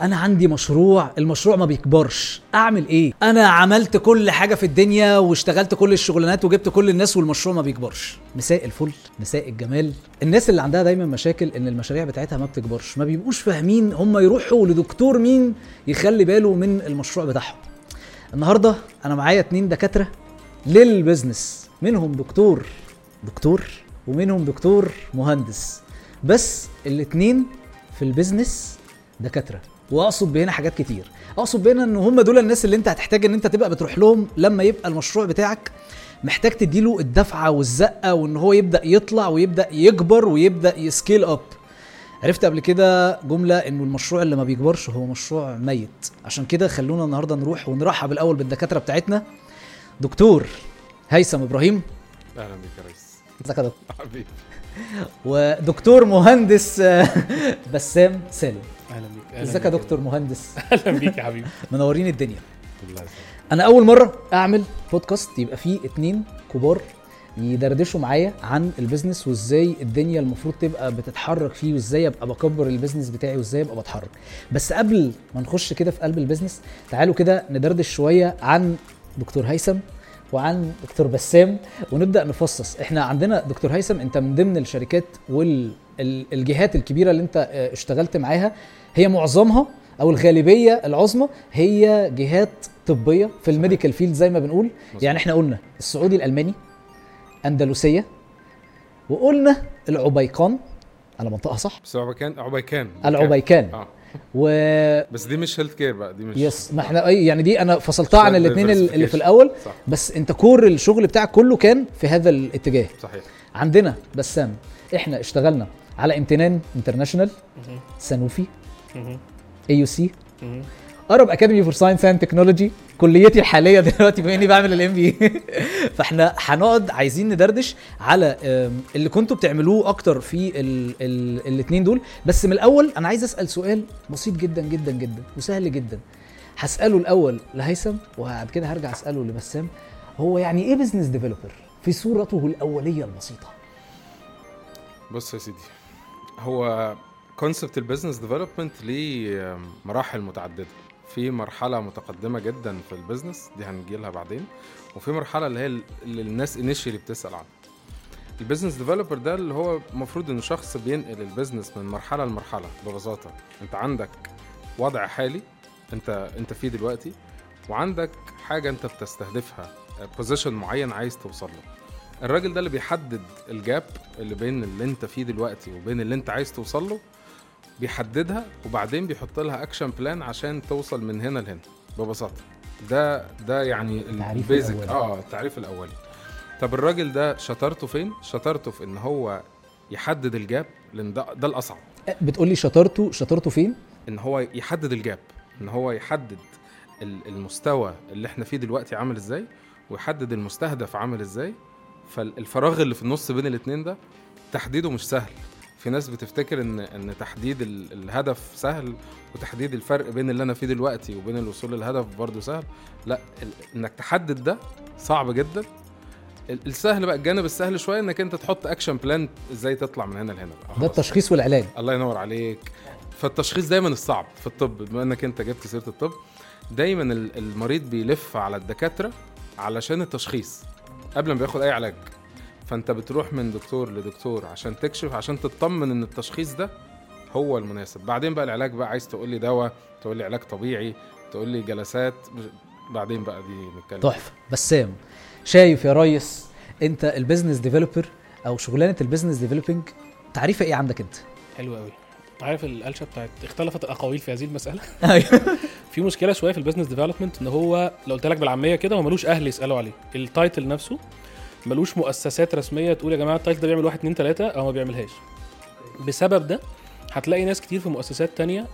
أنا عندي مشروع المشروع ما بيكبرش. اعمل إيه؟ أنا عملت كل حاجة في الدنيا واشتغلت كل الشغلانات وجبت كل الناس والمشروع ما بيكبرش. مساء الفل مساء الجمال. الناس اللي عندها دايما مشاكل إن المشاريع بتاعتها ما بتكبرش. ما بيبقوش فاهمين هم يروحوا لدكتور مين يخلي باله من المشروع بتاعهم. النهارده أنا معايا اتنين دكاترة للبزنس. منهم دكتور دكتور ومنهم دكتور مهندس. بس الاتنين في ال business دكاترة. واقصد بهنا حاجات كتير. اقصد بهنا ان هم دول الناس اللي انت هتحتاج ان انت تبقى بتروح لهم لما يبقى المشروع بتاعك محتاج تديله الدفعة والزقة وان هو يبدأ يطلع ويبدأ يكبر ويبدأ ي scale up عرفت قبل كده جملة إنه المشروع اللي ما بيكبرش هو مشروع ميت. عشان كده خلونا النهارده نروح ونرحب الأول بالدكاترة بتاعتنا. دكتور هيثم إبراهيم. أهلا بيك يا ريس. ازيك يا دكتور حبيبي. ودكتور مهندس آه، بسام سالم. ازيك يا. دكتور مهندس؟ أهلا بيك يا حبيبي. منورين الدنيا. أنا أول مرة أعمل بودكاست يبقى فيه اتنين كبار يدردشوا معايا عن ال business وإزاي الدنيا المفروض تبقى بتتحرك فيه وإزاي أبقى بكبر ال business بتاعي وإزاي أبقى بتحرك. بس قبل ما نخش كده في قلب ال business تعالوا كده ندردش شوية عن دكتور هيثم وعن دكتور بسام ونبدأ نفصص. إحنا عندنا دكتور هيثم أنت من ضمن الشركات والجهات الكبيرة اللي انت آه، اشتغلت معاها هي معظمها أو الغالبية العظمى هي جهات طبية في ال medical field زي ما بنقول. مظبوط. يعني إحنا قلنا السعودي الألماني أندلسية وقلنا العبيقان على منطقة صح؟ بس عبيكان عبيكان العبيكان آه. و بس دي مش health care بقى دي مش yes ما إحنا أي يعني دي أنا فصلتها عن الاثنين اللي في. الأول. صح. بس انت core الشغل بتاعك كله كان في هذا الاتجاه. صحيح. عندنا بسام إحنا اشتغلنا على امتنان International. Sanofi. AUC. Arab Academy for Science and Technology كليتي الحالية دلوقتي بما إني بعمل ال MBA فإحنا هنقعد عايزين ندردش على اللي كنتوا بتعملوه أكتر في ال ال الاثنين دول بس من الأول أنا عايز أسأل سؤال بسيط جدا جدا جدا وسهل جدا هسأله الأول لهيثم وبعد كده هرجع أسأله لبسام هو يعني إيه business developer في صورته الأولية البسيطة بص يا سيدي هو concept ال business development ليه مراحل متعددة. في مرحلة متقدمة جدا في ال business دي هنجي لها بعدين. وفي مرحلة اللي هي ال- اللي الناس initially بتسأل عنها. ال business developer ده اللي هو المفروض إنه شخص بينقل ال business من مرحلة لمرحلة ببساطة. أنت عندك وضع حالي أنت أنت فيه دلوقتي وعندك حاجة أنت بتستهدفها position معين عايز توصل له. الراجل ده اللي بيحدد ال gap اللي بين اللي انت فيه دلوقتي وبين اللي انت عايز توصل له بيحددها وبعدين بيحط لها action plan عشان توصل من هنا لهنا ببساطة. ده ده يعني التعريف ال basic. آه التعريف الاولي طب الراجل ده شطارته فين؟ شطارته في إن هو يحدد الجاب لأن ده ده الأصعب. بتقول لي شطارته شطارته فين؟ إن هو يحدد الجاب إن هو يحدد ال- المستوى اللي إحنا فيه دلوقتي عامل إزاي ويحدد المستهدف عامل إزاي فالفراغ اللي في النص بين الاتنين ده تحديده مش سهل. في ناس بتفتكر ان إن تحديد ال- الهدف سهل وتحديد الفرق بين اللي أنا فيه دلوقتي وبين الوصول للهدف برضه سهل. لا إنك تحدد ده صعب جدا. ال- السهل بقى الجانب السهل شوية إنك أنت تحط action plan إزاي تطلع من هنا لهنا ده. التشخيص والعلاج. الله ينور عليك. فالتشخيص دايما الصعب في الطب بما إنك أنت جبت سيرة الطب. دايما ال- المريض بيلف على الدكاترة علشان التشخيص. قبل ما بياخد أي علاج. فأنت بتروح من دكتور لدكتور عشان تكشف عشان تطمن إن التشخيص ده هو المناسب. بعدين بقى العلاج بقى عايز تقول لي دواء تقول لي علاج طبيعي تقول لي جلسات بعدين بقى دي نتكلم. تحفة. بسام شايف يا ريس أنت ال business developer أو شغلانة ال business developing تعريفها إيه عندك أنت؟ حلو قوي عارف القلشة بتاعت اختلفت الأقاويل في هذه المسألة؟ أيوه في مشكلة شوية في ال business development إن هو لو قلت لك بالعامية كده هو ملوش أهل يسألوا عليه. ال title نفسه ملوش مؤسسات رسمية تقول يا جماعة ال title ده بيعمل واحد اتنين تلاتة أو ما بيعملهاش. بسبب ده هتلاقي ناس كتير في مؤسسات تانية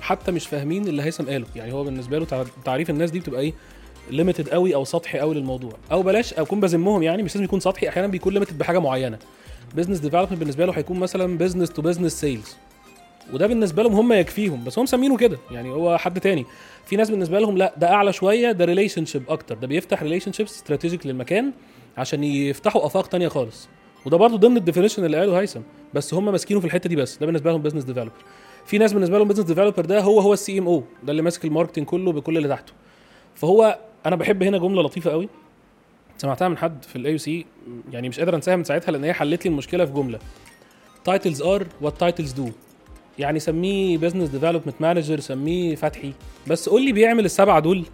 حتى مش فاهمين اللي هيثم قاله. يعني هو بالنسبة له تع- تعريف الناس دي بتبقى إيه؟ limited قوي أو سطحي قوي للموضوع. أو بلاش أكون بذمهم يعني مش لازم يكون سطحي أحيانا بيكون limited بحاجة معينة. business development بالنسبة له هيكون مثلا business to business sales وده بالنسبة لهم هم يكفيهم بس هم مسمينه كده. يعني هو حد تاني. في ناس بالنسبة لهم لا ده أعلى شوية ده relationship أكتر. ده بيفتح relationship strategic للمكان عشان يفتحوا آفاق تانية خالص. وده برضه ضمن ال definition اللي قاله هيثم بس هم ماسكينه في الحتة دي بس. ده بالنسبة لهم business developer في ناس بالنسبة لهم business developer ده هو هو ال CMO ده اللي ماسك ال marketing كله بكل اللي تحته. فهو أنا بحب هنا جملة لطيفة قوي. سمعتها من حد في ال AC يعني مش قادر أنساها من ساعتها لأن هي حلت لي المشكلة في جملة. titles are what titles do يعني سميه business development manager سميه فتحي. بس قول لي بيعمل السبعة دول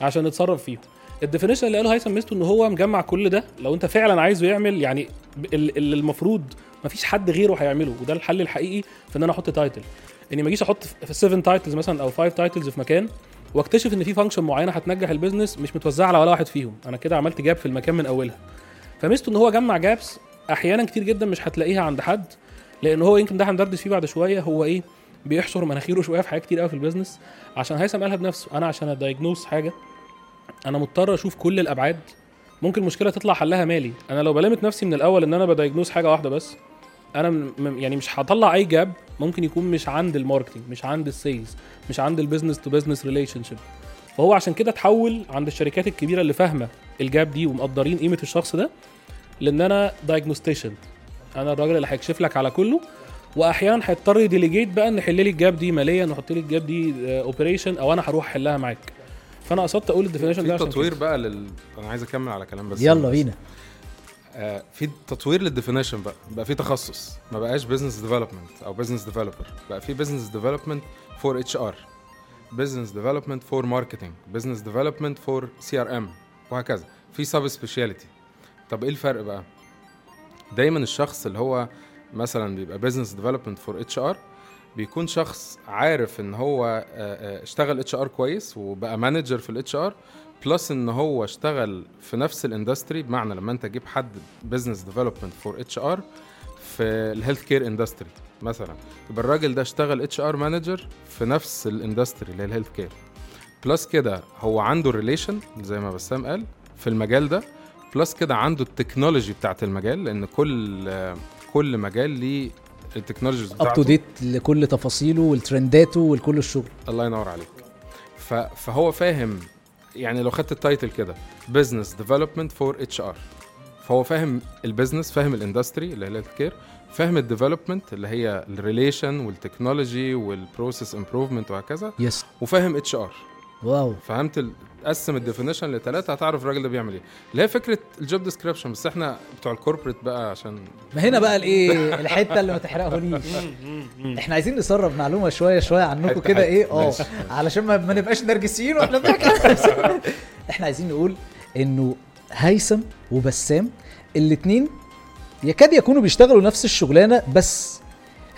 عشان نتصرف فيهم. ال definition اللي قاله هيثم ميزته إن هو مجمع كل ده لو أنت فعلا عايزه يعمل يعني اللي المفروض مفيش حد غيره هيعمله وده الحل الحقيقي في إن أنا أحط title إني ما أجيش أحط في 7 titles مثلا أو 5 titles في مكان وأكتشف إن في function معينة هتنجح ال business مش متوزعة على ولا واحد فيهم. أنا كده عملت gap في المكان من أولها. فميزته إن هو جمع gaps أحيانا كتير جدا مش هتلاقيها عند حد. لأن هو يمكن ده هندردش فيه بعد شوية هو إيه بيحشر مناخيره شوية في حاجات كتير قوي في ال business عشان هيثم قالها بنفسه أنا عشان ا diagnose حاجة أنا مضطر أشوف كل الابعاد. ممكن المشكلة تطلع حلها مالي. أنا لو بلّمت نفسي من الأول ان أنا ب diagnose حاجة واحدة بس أنا يعني مش هطلع اي gap ممكن يكون مش عند ال marketing مش عند ال sales مش عند ال business to business relationship فهو عشان كده اتحول عند الشركات الكبيرة اللي فاهمة ال gap دي ومقدرين قيمة الشخص ده لأن أنا diagnostician أنا الراجل اللي هيكشف لك على كله واحيانا هيضطر ي delegate بقى ان يحل لي ال gap دي ماليا ويحط لي ال gap دي operation أو أنا هروح احلها معاك. فأنا قصدت أقول ال definition ده في عشان تطوير كده. بقى لل أنا عايز أكمل على كلام بس. يلا بينا. آه في تطوير لل definition بقى بقى في تخصص ما بقاش business development أو business developer بقى في business development for HR business development for marketing business development for CRM وهكذا. في sub specialty طب إيه الفرق بقى؟ دايما الشخص اللي هو مثلا بيبقى business development for HR بيكون شخص عارف إن هو آه، آه، اشتغل HR كويس وبقى manager في ال HR plus إن هو اشتغل في نفس ال industry بمعنى لما أنت تجيب حد business development for HR في ال healthcare industry مثلا يبقى الراجل ده اشتغل HR manager في نفس ال industry اللي هي ال healthcare plus كده هو عنده relation زي ما بسام قال في المجال ده plus كده عنده ال technology بتاعت المجال لأن كل كل مجال ليه ال technologies up to بتاعته. date لكل تفاصيله وال trendاته ولكل الشغل. الله ينور عليك. فهو فاهم يعني لو خدت ال title كده business development for HR فهو فاهم ال business فاهم ال industry اللي هي ال healthcare فاهم ال development اللي هي ال relation وال technology وال process improvement وهكذا yes وفاهم HR wow. فهمت ال... قسم ال definition لثلاثه هتعرف الراجل ده بيعمل إيه اللي هي فكرة ال job description بس إحنا بتوع ال corporate بقى عشان ما هنا بقى الإيه الحتة اللي ما تحرقهوليش إحنا عايزين نسرب معلومة شوية شوية عنكم كده. إيه آه. علشان ما, نبقاش نرجسيين وإحنا. إحنا عايزين نقول إنه هيثم وبسام الاتنين يكاد يكونوا بيشتغلوا نفس الشغلانة بس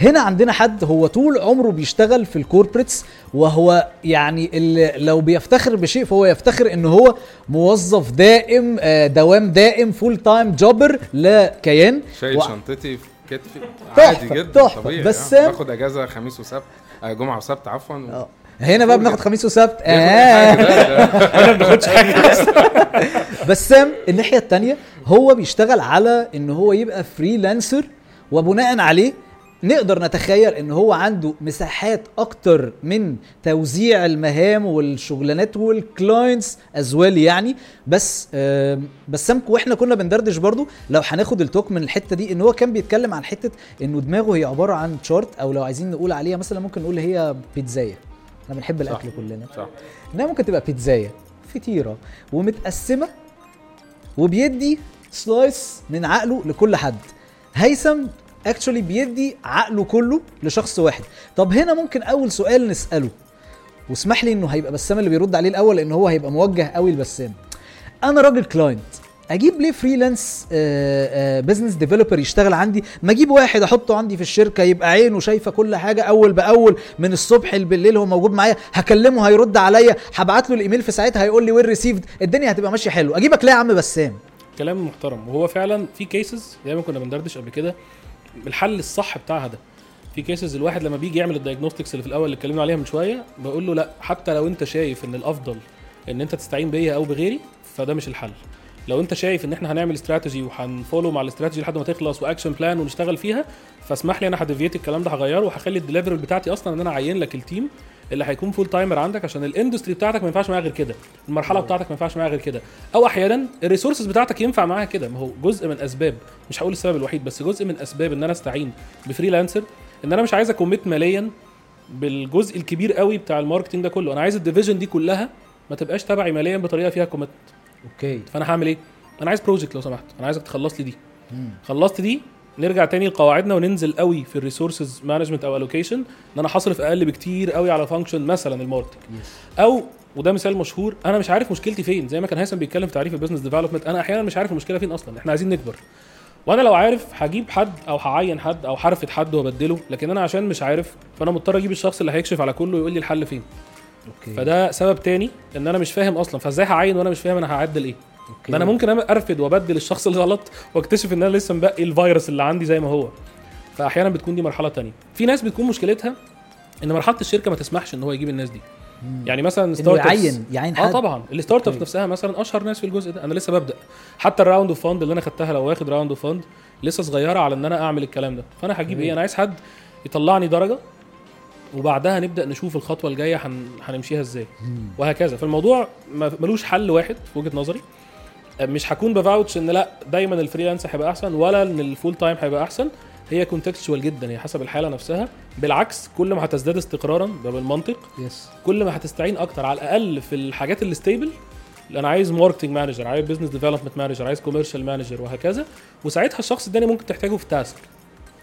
هنا عندنا حد هو طول عمره بيشتغل في ال corporates وهو يعني اللي لو بيفتخر بشيء فهو يفتخر إن هو موظف دائم آه، دوام دائم full time jobber لا كيان. شايل و- شنطتي في كتفي. تحفة، عادي جدا تحفة. طبيعي بس- آه. باخد إجازة خميس وسبت آه، جمعة وسبت عفوا. و... آه. هنا بقى بناخد خميس وسبت. آه. أنا ما باخدش حاجة. بسام الناحية التانية هو بيشتغل على إن هو يبقى freelancer وبناء عليه نقدر نتخيل إن هو عنده مساحات أكتر من توزيع المهام والشغلانات وال clients as well يعني. بس آم، بسامكو وإحنا كنا بندردش برضو لو هناخد ال talk من الحتة دي إن هو كان بيتكلم عن حتة إنه دماغه هي عبارة عن chart أو لو عايزين نقول عليها مثلا ممكن نقول هي بيتزاية. إحنا بنحب الأكل كلنا. صح. إنها ممكن تبقى بيتزاية فطيرة ومتقسمة وبيدي slice من عقله لكل حد. هيثم actually بيدي عقله كله لشخص واحد. طب هنا ممكن أول سؤال نسأله واسمح لي إنه هيبقى بسام اللي بيرد عليه الأول لأن هو هيبقى موجه قوي لبسام. أنا راجل client أجيب ليه freelance business developer يشتغل عندي؟ ما أجيب واحد أحطه عندي في الشركة يبقى عينه شايفة كل حاجة أول بأول من الصبح بالليل هو موجود معايا هكلمه هيرد عليا هبعت له الإيميل في ساعتها هيقول لي well received الدنيا هتبقى ماشية حلو. أجيبك ليه يا عم بسام؟ كلام محترم. وهو فعلا في cases زي ما كنا بندردش قبل كده الحل الصح بتاعها ده. في cases الواحد لما بيجي يعمل ال diagnostics اللي في الأول اللي اتكلمنا عليها من شوية بقول له لا حتى لو انت شايف إن الأفضل إن انت تستعين بيا أو بغيري فده مش الحل. لو انت شايف إن إحنا هنعمل strategy وهن follow مع الاستراتيجي لحد ما تخلص و action plan ونشتغل فيها فاسمح لي أنا ه defeat الكلام ده هغيره وهخلي الدليفري بتاعتي أصلا إن أنا أعين لك ال team اللي هيكون full timer عندك عشان ال industry بتاعتك ما ينفعش معاها غير كده. المرحلة بتاعتك ما ينفعش معاها غير كده. أو أحيانا ال resources بتاعتك ينفع معاها كده. ما هو جزء من أسباب مش هقول السبب الوحيد بس جزء من أسباب إن أنا أستعين ب freelancer إن أنا مش عايز أ commit ماليا بالجزء الكبير قوي بتاع ال marketing ده كله. أنا عايز ال division دي كلها ما تبقاش تبعي ماليا بطريقة فيها commit okay. فأنا هعمل إيه؟ أنا عايز project لو سمحت. أنا عايزك تخلص لي دي. خلصت دي نرجع تاني لقواعدنا وننزل قوي في ال resources management أو allocation إن أنا هصرف أقل بكتير قوي على function مثلا ال marketing أو وده مثال مشهور أنا مش عارف مشكلتي فين. زي ما كان هيثم بيتكلم في تعريف ال business development أنا أحيانا مش عارف المشكلة فين أصلا. إحنا عايزين نكبر. وأنا لو عارف هجيب حد أو هعين حد أو هرفد حد وأبدله لكن أنا عشان مش عارف فأنا مضطر أجيب الشخص اللي هيكشف على كله ويقول لي الحل فين. أوكي. فده سبب تاني إن أنا مش فاهم أصلا. فإزاي هعين وأنا مش فاهم أنا هعدل إيه؟ أوكي. ده أنا ممكن أرفد وأبدل الشخص الغلط وأكتشف إن أنا لسه مبقي الفيروس اللي عندي زي ما هو. فأحيانا بتكون دي مرحلة تانية. في ناس بتكون مشكلتها إن مرحلة الشركة ما تسمحش إن هو يجيب الناس دي. يعني مثلا start يعين يعين آه حد. طبعا. ال start okay. نفسها مثلا أشهر ناس في الجزء ده. أنا لسه ببدأ. حتى ال round of fund اللي أنا خدتها لو واخد round of fund لسه صغيرة على إن أنا أعمل الكلام ده. فأنا هجيب أوكي. إيه أنا عايز حد يطلعني درجة وبعدها نبدأ نشوف الخطوة الجاية هن... هنمشيها إزاي. وهكذا. فالموضوع ملوش حل واحد في وجهة نظري. مش هكون بفاوتش إن لا دايما ال freelance هيبقى أحسن ولا إن ال full time هيبقى أحسن. هي contextual جدا هي حسب الحالة نفسها. بالعكس كل ما هتزداد استقرارا ده بالمنطق. yes كل ما هتستعين أكتر على الأقل في الحاجات اللي stable أنا عايز marketing manager عايز business development manager عايز commercial manager وهكذا. وساعتها الشخص التاني ممكن تحتاجه في task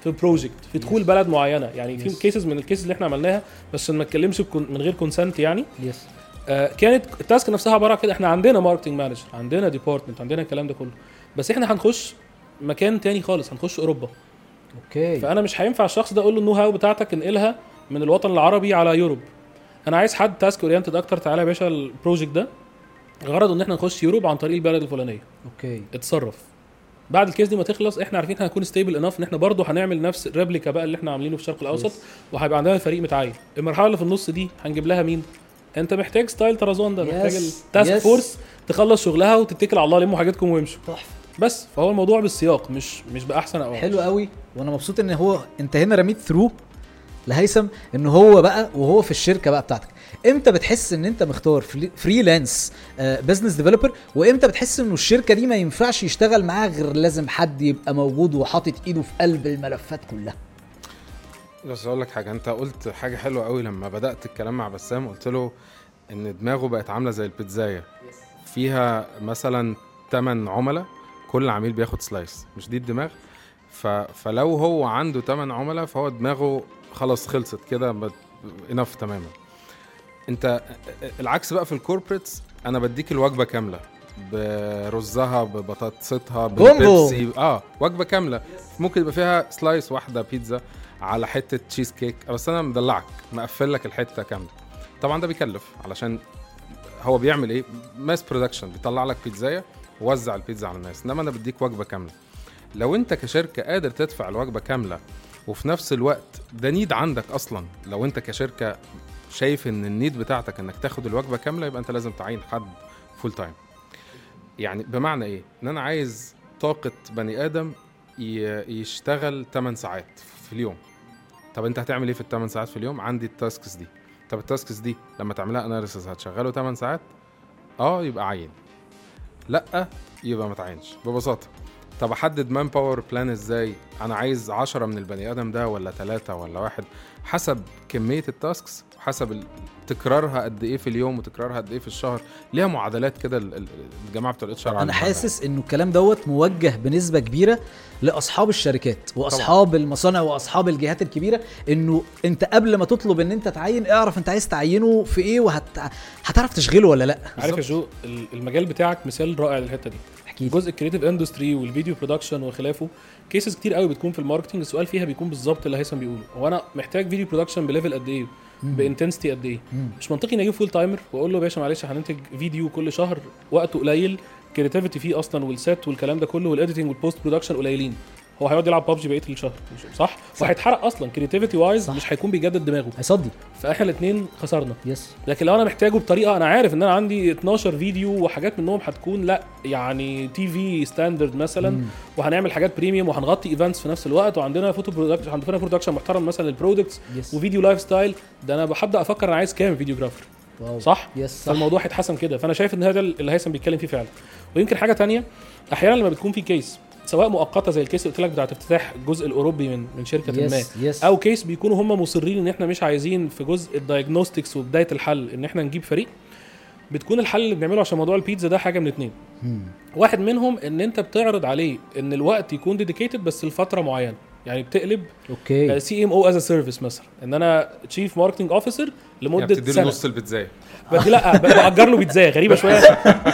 في project في دخول بلد معينة. يعني في Yes. cases من ال cases اللي إحنا عملناها بس ما اتكلمش من غير consent يعني. yes آه، كانت ال task نفسها عبارة كده. إحنا عندنا marketing manager عندنا department عندنا الكلام ده كله. بس إحنا هنخش مكان تاني خالص هنخش أوروبا. okay. فأنا مش هينفع الشخص ده أقول له ال know how بتاعتك انقلها من الوطن العربي على Europe. أنا عايز حد task oriented أكتر. تعالى يا باشا ال project ده غرضه إن إحنا نخش Europe عن طريق البلد الفلانية. okay. اتصرف. بعد ال case دي ما تخلص إحنا عارفين هنكون stable enough إن إحنا برضه هنعمل نفس ال replica بقى اللي إحنا عاملينه في الشرق الأوسط Yes. وهيبقى عندنا فريق متعين المرحلة اللي في النص دي هنجيب لها مين؟ انت محتاج style طرزان ده محتاج. ال task. force تخلص شغلها وتتكل على الله لموا حاجاتكم وامشوا تحفة بس فهو الموضوع بالسياق مش مش بأحسن أو. حلو قوي وأنا مبسوط إن هو انت هنا رميت throw لهيثم إن هو بقى وهو في الشركة بقى بتاعتك إمتى بتحس إن أنت مختار freelance business developer وإمتى بتحس إنه الشركة دي ما ينفعش يشتغل معاها غير لازم حد يبقى موجود وحاطط إيده في قلب الملفات كلها بس أقول لك حاجة أنت قلت حاجة حلوة قوي لما بدأت الكلام مع بسام قلت له إن دماغه بقت عاملة زي البيتزاية. فيها مثلا 8 عملاء كل عميل بياخد slice مش دي الدماغ؟ ف... فلو هو عنده 8 عملاء فهو دماغه خلاص خلصت كده enough تماما. أنت العكس بقى في ال corporates أنا بديك الوجبة كاملة برزها ببطاطستها. بالبيبسي آه وجبة كاملة. ممكن يبقى فيها slice واحدة بيتزا. على حتة تشيز كيك بس أنا مدلعك مقفل لك الحتة كاملة. طبعا ده بيكلف علشان هو بيعمل إيه؟ mass production بيطلع لك بيتزاية ووزع البيتزا على الناس. إنما أنا بديك وجبة كاملة. لو أنت كشركة قادر تدفع الوجبة كاملة وفي نفس الوقت ده need عندك أصلا. لو أنت كشركة شايف إن ال need بتاعتك إنك تاخد الوجبة كاملة يبقى أنت لازم تعين حد full time يعني بمعنى إيه؟ إن أنا عايز طاقة بني آدم يشتغل 8 ساعات في اليوم. طب انت هتعمل إيه في ال 8 ساعات في اليوم؟ عندي ال tasks دي. طب ال tasks دي لما تعملها analysis هتشغله 8 ساعات؟ آه يبقى عين. لأ يبقى ما تعينش. ببساطة. طب أحدد manpower plan إزاي؟ أنا عايز 10 من البني آدم ده ولا ثلاثة ولا واحد حسب كمية ال tasks وحسب ال- تكرارها قد إيه في اليوم وتكرارها قد إيه في الشهر. ليها معادلات كده ال- ال- الجماعة بتوع ال HR أنا حاسس إنه الكلام دوت موجه بنسبة كبيرة لأصحاب الشركات وأصحاب المصانع وأصحاب الجهات الكبيرة إنه أنت قبل ما تطلب إن أنت تعين اعرف أنت عايز تعينه في إيه وهت هتعرف تشغله ولا لأ. عارف يا جو ال- المجال بتاعك مثال رائع للحتة دي. احكي لي. جزء ال creative industry وال video production وخلافه cases كتير قوي بتكون في ال marketing السؤال فيها بيكون بالظبط اللي هيثم بيقوله. هو أنا محتاج video production ب level قد إيه؟ ب intensity قد إيه. مش منطقي إني أجيب full timer وأقول له يا باشا معلش هننتج فيديو كل شهر وقته قليل creativity فيه أصلا وال set والكلام ده كله وال editing وال post production قليلين. هو هيقعد يلعب ببجي بقية الشهر مش- صح؟ وهيتحرق أصلا creativity wise صح. مش هيكون بيجدد دماغه. هيصدي. فاحنا الاثنين خسرنا. yes لكن لو أنا محتاجه بطريقة أنا عارف إن أنا عندي 12 فيديو وحاجات منهم هتكون لأ يعني TV standard مثلا مم. وهنعمل حاجات premium وهنغطي events في نفس الوقت وعندنا photo production عندنا production محترم مثلا لل products وفيديو lifestyle ده أنا هبدا أفكر أنا عايز كام videographer wow. صح؟ yes صح. فالموضوع هيتحسن كده. فأنا شايف إن هذا اللي هيثم بيتكلم فيه فعلا. ويمكن حاجة تانية أحيانا لما بتكون في case سواء مؤقتة زي ال case اللي قلت لك بتاعت افتتاح الجزء الأوروبي من من شركة ما. yes yes أو case بيكونوا هم مصرين إن إحنا مش عايزين في جزء ال diagnostics وبداية الحل إن إحنا نجيب فريق. بتكون الحل اللي بنعمله عشان موضوع البيتزا ده حاجة من اتنين. مم. واحد منهم إن أنت بتعرض عليه إن الوقت يكون dedicated بس لفترة معينة. يعني بتقلب okay. CMO as service مثلا. إن أنا chief marketing officer يعني لمده له سنة. نص البيتزاية. بدي لا بأجر له بيتزايه غريبة شوية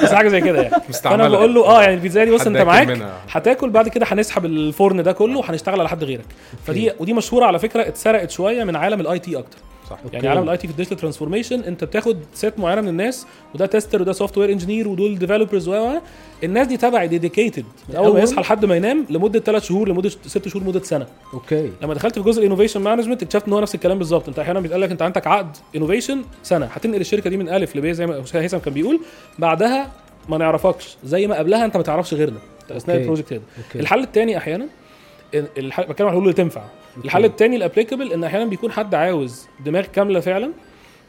بس حاجة زي كده يعني. فأنا مستعمله بقول له آه يعني البيتزايه دي بص أنت معاك. هتاكل بعد كده هنسحب الفرن ده كله وهنشتغل على حد غيرك. فدي ودي مشهورة على فكرة اتسرقت شوية من عالم ال IT أكتر. صح. يعني. عالم ال IT في ال digital transformation أنت بتاخد set معينة من الناس وده tester وده software engineer ودول developers و الناس دي تبعي dedicated من اول ما؟ يصحى لحد ما ينام لمدة ثلاث شهور لمدة ست شهور لمده سنة. okay. لما دخلت في جزء ال innovation management اكتشفت إن هو نفس الكلام بالظبط. أنت أحيانا بيتقال لك أنت عندك عقد innovation سنة. هتنقل الشركة دي من A ل B زي ما هيثم كان بيقول. بعدها ما نعرفكش. زي ما قبلها أنت ما تعرفش غيرنا. أثناء. ال project okay. الحل الثاني أحيانا الحل بتكلم على الحلول اللي تنفع. الحل الثاني ال applicable إن أحيانا بيكون حد عاوز دماغ كاملة فعلا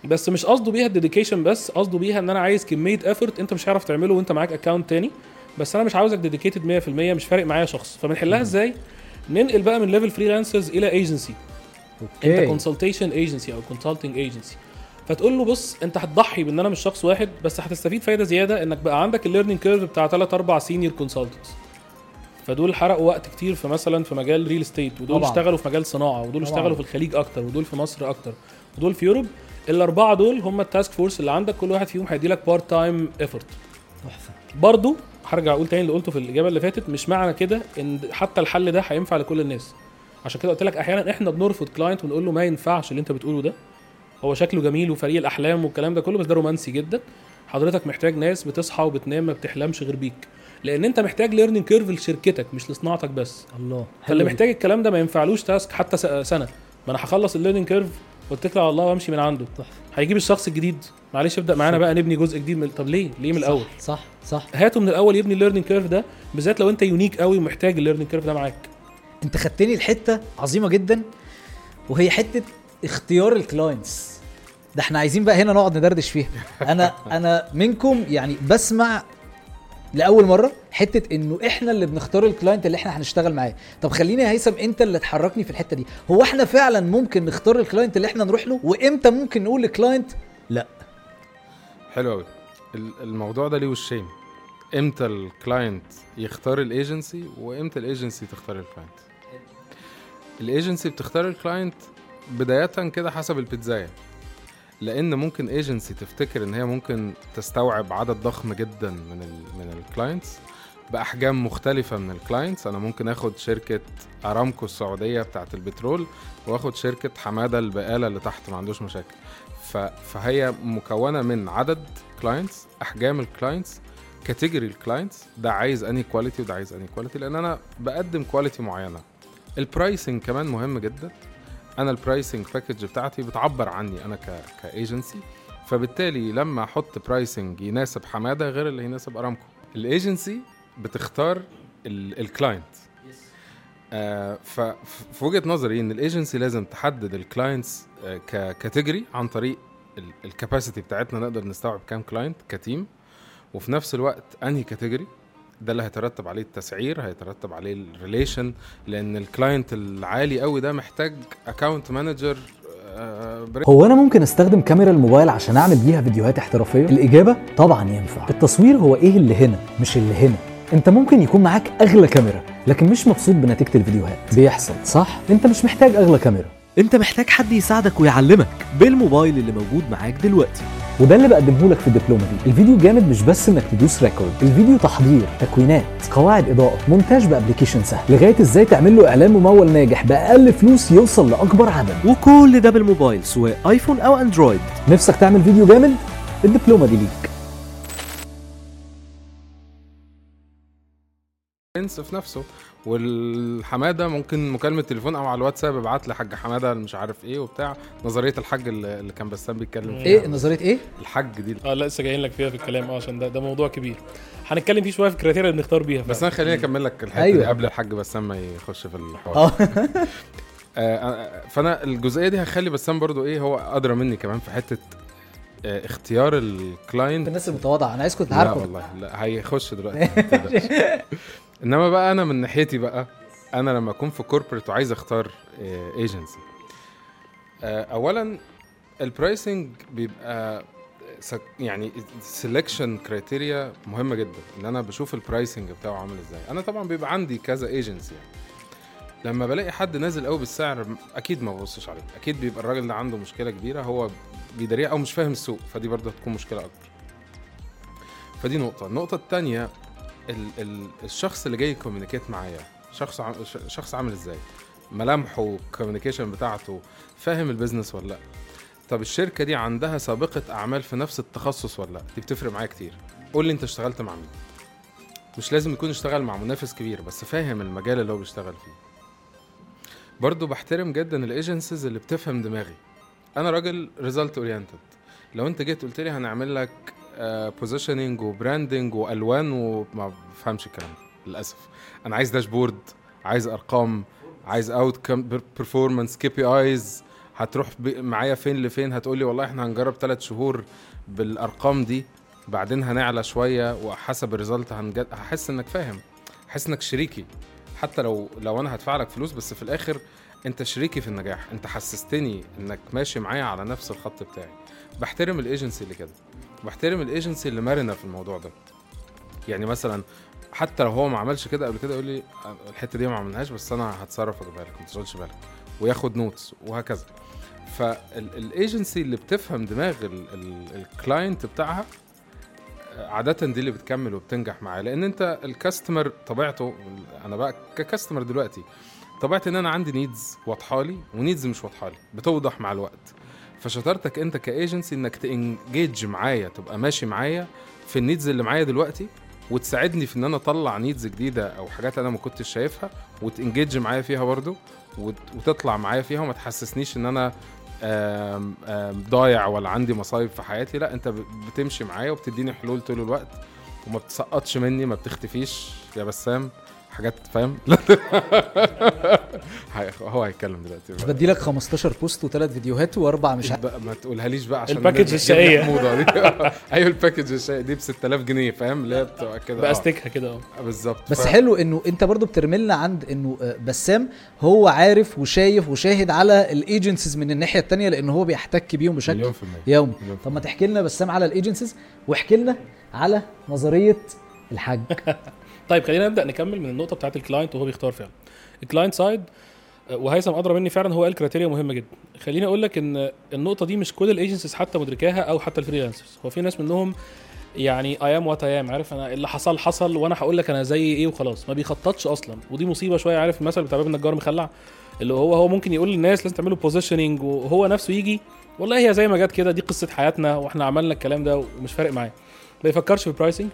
بس مش قصده بيها ال dedication بس قصده بيها إن أنا عايز كمية effort أنت مش هتعرف تعمله وأنت معاك account تاني بس أنا مش عاوزك dedicated 100% مش فارق معايا شخص. فبنحلها إزاي؟ ننقل بقى من level freelancers إلى agency أنت okay consultation agency أو consulting agency فتقول له بص أنت هتضحي بإن أنا مش شخص واحد بس هتستفيد فايدة زيادة إنك بقى عندك ال learning curve بتاع 3 4 senior consultants فدول حرقوا وقت كتير في مثلا في مجال real estate ودول طبعاً. اشتغلوا في مجال صناعة ودول طبعاً. اشتغلوا في الخليج أكتر ودول في مصر أكتر. ودول في Europe الأربعة دول هم ال task force اللي عندك كل واحد فيهم هيدي لك part time effort تحفة. برضو هرجع أقول تاني اللي قلته في الإجابة اللي فاتت مش معنى كده إن حتى الحل ده هينفع لكل الناس. عشان كده قلت لك أحيانا إحنا بنرفض client ونقول له ما ينفعش اللي أنت بتقوله ده. هو شكله جميل وفريق الأحلام والكلام ده كله بس ده رومانسي جدا. حضرتك محتاج ناس بتصحى وبتنام ما بتحلمش غير بيك. لأن انت محتاج learning curve لشركتك مش لصناعتك بس. الله. فاللي محتاج الكلام ده ما ينفعلوش task حتى سنة. ما أنا هخلص ال learning curve واتكل على الله وأمشي من عنده. تحفة. هيجيب الشخص الجديد. معلش ابدأ معانا بقى نبني جزء جديد من طب ليه؟ ليه من صح، الأول؟ صح. صح. هاته من الأول يبني الليرنينج كيرف ده بالذات لو أنت unique قوي ومحتاج ال learning curve ده معاك. أنت خدتني لحتة عظيمة جدا وهي حتة اختيار ال clients ده إحنا عايزين بقى هنا نقعد ندردش فيها. أنا أنا منكم يعني بسمع لأول مرة حتة إنه إحنا اللي بنختار ال client اللي إحنا هنشتغل معاه. طب خليني يا هيثم أنت اللي تحركني في الحتة دي. هو إحنا فعلا ممكن نختار ال client اللي إحنا نروح له؟ وإمتى ممكن نقول لل client لأ؟ حلو قوي الموضوع ده ليه وشين. إمتى ال client يختار ال agency وإمتى الايجنسي تختار الكلاينت الايجنسي بتختار الكلاينت بداية كده حسب البيتزاية. لأن ممكن ايجنسي تفتكر إن هي ممكن تستوعب عدد ضخم جدا من ال من ال clients بأحجام مختلفة من ال clients أنا ممكن آخد شركة أرامكو السعودية بتاعه البترول وآخد شركة حمادة البقالة اللي تحت ما عندوش مشاكل. فهي مكونة من عدد كلاينتس أحجام الكلاينتس كاتيجوري الكلاينتس ده عايز any quality وده عايز any quality لأن أنا بقدم quality معينة. ال pricing كمان مهم جدا. أنا ال pricing package بتاعتي بتعبر عني أنا ك كايجنسي فبالتالي لما أحط pricing يناسب حمادة غير اللي يناسب أرامكو. الايجنسي بتختار ال client آه ففي وجهة نظري إن الايجنسي لازم تحدد ال clients آه ك category عن طريق ال capacity بتاعتنا نقدر نستوعب كام client ك team وفي نفس الوقت أنهي category ده اللي هيترتب عليه التسعير هيترتب عليه ال relation لأن ال client العالي قوي ده محتاج account manager هو أنا ممكن أستخدم كاميرا الموبايل عشان أعمل بيها فيديوهات احترافية؟ الإجابة طبعا ينفع. التصوير هو إيه اللي هنا مش اللي هنا. أنت ممكن يكون معاك أغلى كاميرا لكن مش مبسوط بنتيجة الفيديوهات. بيحصل. صح؟ أنت مش محتاج أغلى كاميرا. أنت محتاج حد يساعدك ويعلمك بالموبايل اللي موجود معاك دلوقتي. وده اللي بقدمه لك في دبلومة دي الفيديو جامد مش بس إنك تدوس record الفيديو تحضير تكوينات قواعد إضاءة مونتاج ب application سهل. لغاية إزاي تعمل له إعلان ممول ناجح بأقل فلوس يوصل لأكبر عدد. وكل ده بالموبايل سواء آيفون أو أندرويد. نفسك تعمل فيديو جامد؟ الدبلومة دي ليك. برنس في نفسه. والحماده ممكن مكالمه تليفون أو على الواتساب ابعت لي حاج حماده مش عارف إيه وبتاع. نظريه الحاج اللي اللي كان بسام بيتكلم فيها. إيه نظريه إيه؟ الحاج دي. آه لا لسه جايين لك فيها في الكلام. آه عشان ده ده موضوع كبير. هنتكلم فيه شوية في ال criteria اللي بنختار بيها بس. أنا خليني أكمل لك الحتة أيوة. دي قبل الحاج بسام ما يخش في الحوار. آه. آه، آه، فأنا الجزئية دي هخلي بسام برضو إيه هو أدرى مني كمان في حتة اختيار ال client. الناس المتواضعة. أنا عايزكم لا تعرفوا والله لا هيخش دلوقتي. إنما بقى أنا من ناحيتي بقى أنا لما أكون في corporate وعايز أختار agency اولا ال pricing بيبقى يعني selection criteria مهمة جدا إن أنا بشوف ال pricing بتاعه عامل إزاي. أنا طبعا بيبقى عندي كذا ايجنسي يعني. لما بلاقي حد نازل قوي بالسعر أكيد ما ببصش عليه. أكيد بيبقى الراجل ده عنده مشكلة كبيرة هو بيداريها أو مش فاهم السوق فدي برضه هتكون مشكلة اكبر فدي نقطة. النقطة الثانية ال ال الشخص اللي جاي ي communicate معايا شخص عم شخص عامل إزاي؟ ملامحه وال communication بتاعته فاهم ال business ولا لأ؟ طب الشركة دي عندها سابقة أعمال في نفس التخصص ولا لأ؟ دي بتفرق معايا كتير. قول لي أنت اشتغلت مع مين؟ مش لازم يكون اشتغل مع منافس كبير بس فاهم المجال اللي هو بيشتغل فيه. برضو بحترم جدا ال agencies اللي بتفهم دماغي. أنا راجل result oriented لو أنت جيت قلت لي هنعمل لك positioning و branding والوان وما بفهمش الكلام للأسف. أنا عايز dashboard عايز أرقام عايز outcome performance KPIs هتروح معايا فين لفين؟ هتقول لي والله إحنا هنجرب ثلاث شهور بالأرقام دي بعدين هنعلى شوية وحسب ال result هنجد هحس إنك فاهم هحس إنك شريكي. حتى لو لو أنا هدفع لك فلوس بس في الآخر أنت شريكي في النجاح. أنت حسستني إنك ماشي معايا على نفس الخط بتاعي. بحترم الايجنسي اللي كده. بحترم الإيجنسي اللي مرنه في الموضوع ده. يعني مثلا حتى لو هو ما عملش كده قبل كده يقول لي الحتة دي ما عملناش بس أنا هتصرف واجيبها لك ما تشغلش بالك. وياخد notes وهكذا. فالإيجنسي اللي بتفهم دماغ ال client بتاعها عادة دي اللي بتكمل وبتنجح معاه لأن أنت ال customer طبيعته أنا بقى ك customer دلوقتي طبيعتي إن أنا عندي needs واضحة لي و needs مش واضحة لي بتوضح مع الوقت. فشطارتك انت كايجنسي انك ت engage معايا تبقى ماشي معايا في ال needs اللي معايا دلوقتي وتساعدني في إن أنا أطلع needs جديدة أو حاجات أنا ما كنتش شايفها وت engage معايا فيها برضو وت- وتطلع معايا فيها وما تحسسنيش إن أنا آم، آم، ضايع ولا عندي مصايب في حياتي. لا أنت بتمشي معايا وبتديني حلول طول الوقت وما بتسقطش مني ما بتختفيش يا بسام. حاجات فاهم؟ هو هيتكلم دلوقتي. بدي لك 15 post وثلاث فيديوهات وأربع مش بقى ما تقولهاليش بقى عشان ال package دي. أيوه ال package الشقية دي ب 6000 جنيه فاهم؟ اللي هي بتبقى كده. آه، باستكها كده آه. بالظبط. بس ف- حلو إنه أنت برضو بتكلمنا عند إنه آه، بسام هو عارف وشايف وشاهد على ال agencies من الناحية التانية لأن هو بيحتك بيهم بشكل مليون في المية. يومي. طب ما تحكي لنا بسام على ال agencies واحكي لنا على نظرية الحاج. طيب خلينا نبدأ نكمل من النقطة بتاعت ال client وهو بيختار فعلا ال client side وهيثم أدرى مني فعلا هو قال criteria مهمة جدا. خليني أقول لك إن النقطة دي مش كل ال agencies حتى مدركاها أو حتى ال freelancers هو في ناس منهم يعني I am what I am عارف؟ أنا اللي حصل حصل وأنا هقول لك أنا زي إيه وخلاص. ما بيخططش أصلا. ودي مصيبة شوية عارف؟ المثل بتاع باب النجار مخلع اللي هو هو ممكن يقول للناس لازم تعملوا positioning وهو نفسه يجي والله هي زي ما جت كده دي قصة حياتنا وإحنا عملنا الكلام ده ومش فارق معاه ما بيفكرش في ال pricing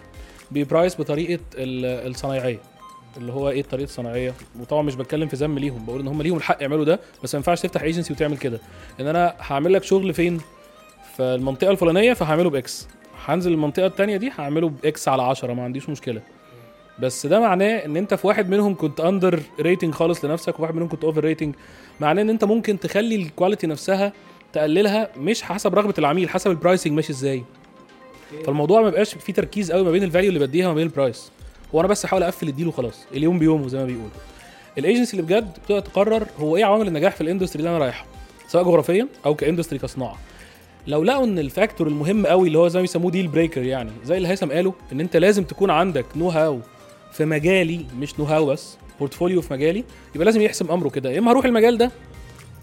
بي price بطريقة ال- الصنايعية اللي هو إيه الطريقة الصناعيه وطبعا مش بتكلم في ذم ليهم بقول إن هم ليهم الحق يعملوا ده بس ما ينفعش تفتح ايجنسي وتعمل كده. إن أنا هعمل لك شغل فين؟ في المنطقة الفلانية فهعمله ب X. هنزل المنطقة التانية دي هعمله ب X على 10 ما عنديش مشكلة. بس ده معناه إن أنت في واحد منهم كنت under rating خالص لنفسك وواحد منهم كنت over rating معناه إن أنت ممكن تخلي ال quality نفسها تقللها مش حسب رغبة العميل حسب ال pricing ماشي إزاي. فالموضوع ما بيبقاش فيه تركيز قوي ما بين ال value اللي بديها وما بين ال price هو أنا بس احاول أقفل ال deal وخلاص اليوم بيومه زي ما بيقولوا. الايجنسي اللي بجد بتبدا تقرر هو إيه عوامل النجاح في ال industry اللي أنا رايحه سواء جغرافيا أو ك industry كصناعة. لو لقوا إن ال factor المهم قوي اللي هو زي ما بيسموه deal breaker يعني زي اللي هيثم قاله إن أنت لازم تكون عندك know-how في مجالي مش know-how بس portfolio في مجالي يبقى لازم يحسم أمره كده. يا إما هروح المجال ده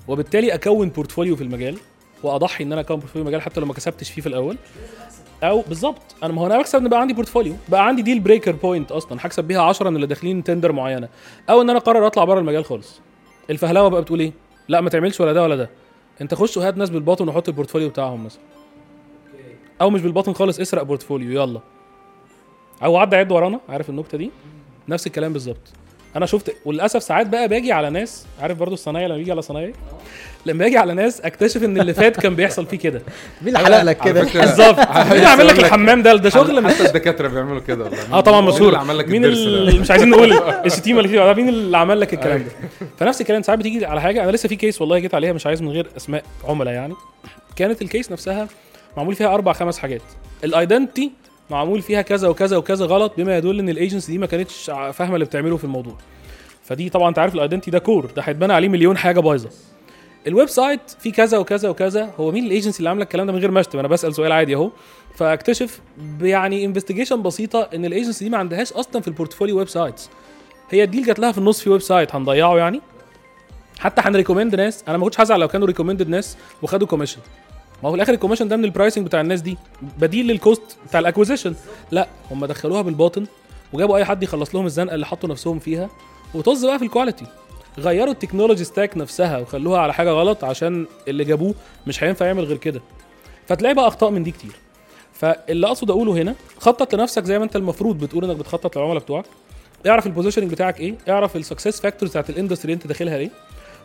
وبالتالي أكون portfolio في المجال وأضحي إن أنا أكون portfolio في المجال حتى لو ما كسبتش فيه في الأول. أو بالظبط أنا ما هو أنا بكسب إن بقى عندي portfolio بقى عندي deal breaker point أصلا. هكسب بيها 10 من اللي داخلين tender معينة. أو إن أنا أقرر أطلع بره المجال خالص. الفهلوة بقى بتقول إيه؟ لا ما تعملش ولا ده ولا ده. أنت خش وهات ناس بالباطن وحط ال portfolio بتاعهم مثلا. أو مش بالباطن خالص اسرق portfolio يلا. أو عدى عد ورانا. عارف النكته دي؟ نفس الكلام بالظبط. أنا شفت وللأسف ساعات بقى باجي على ناس عارف برضو الصنايعي لما بيجي على صنايعي؟ لما باجي على ناس اكتشف إن اللي فات كان بيحصل فيه كده. مين اللي حلق لك كده؟ بالظبط. مين اللي عامل لك الحمام ده؟ ده شغل مش حتى الدكاترة بيعملوا كده والله. آه طبعا مين مشهور. اللي عمل لك مين اللي ده؟ مش عايزين نقول الشتيمه اللي فيه مين اللي عمل لك الكلام ده. فنفس الكلام ساعات بتيجي على حاجة. أنا لسه في case والله جيت عليها مش عايز من غير أسماء عملاء يعني. كانت ال case نفسها معمول فيها أربع خمس حاجات. ال identity معمول فيها كذا وكذا وكذا غلط بما يدل إن الايجنسي دي ما كانتش فاهمة اللي بتعمله في الموضوع. فدي طبعا أنت عارف ال identity ده core ده هيتبنى عليه مليون حاجة بايظة. ال website فيه كذا وكذا وكذا. هو مين الايجنسي اللي عامله الكلام ده من غير ما اشتم أنا بسأل سؤال عادي أهو. فأكتشف يعني investigation بسيطة إن الايجنسي دي ما عندهاش أصلا في ال portfolio websites هي ال deal جات لها في النص في website هنضيعه يعني. حتى هن recommend ناس. أنا ما كنتش هزعل لو كانوا recommended ناس وخدوا commission ما هو في الآخر ال commission ده من ال pricing بتاع الناس دي. بديل لل cost بتاع ال acquisition لا هم دخلوها بالباطن وجابوا أي حد يخلص لهم الزنقة اللي حطوا نفسهم فيها. وطز بقى في ال quality غيروا ال technology stack نفسها وخلوها على حاجة غلط عشان اللي جابوه مش هينفع يعمل غير كده. فتلاقي بقى أخطاء من دي كتير. فاللي أقصد أقوله هنا خطط لنفسك زي ما أنت المفروض بتقول إنك بتخطط للعملاء بتوعك. اعرف ال positioning بتاعك إيه اعرف ال success factors بتاعت ال industry اللي أنت داخلها ليه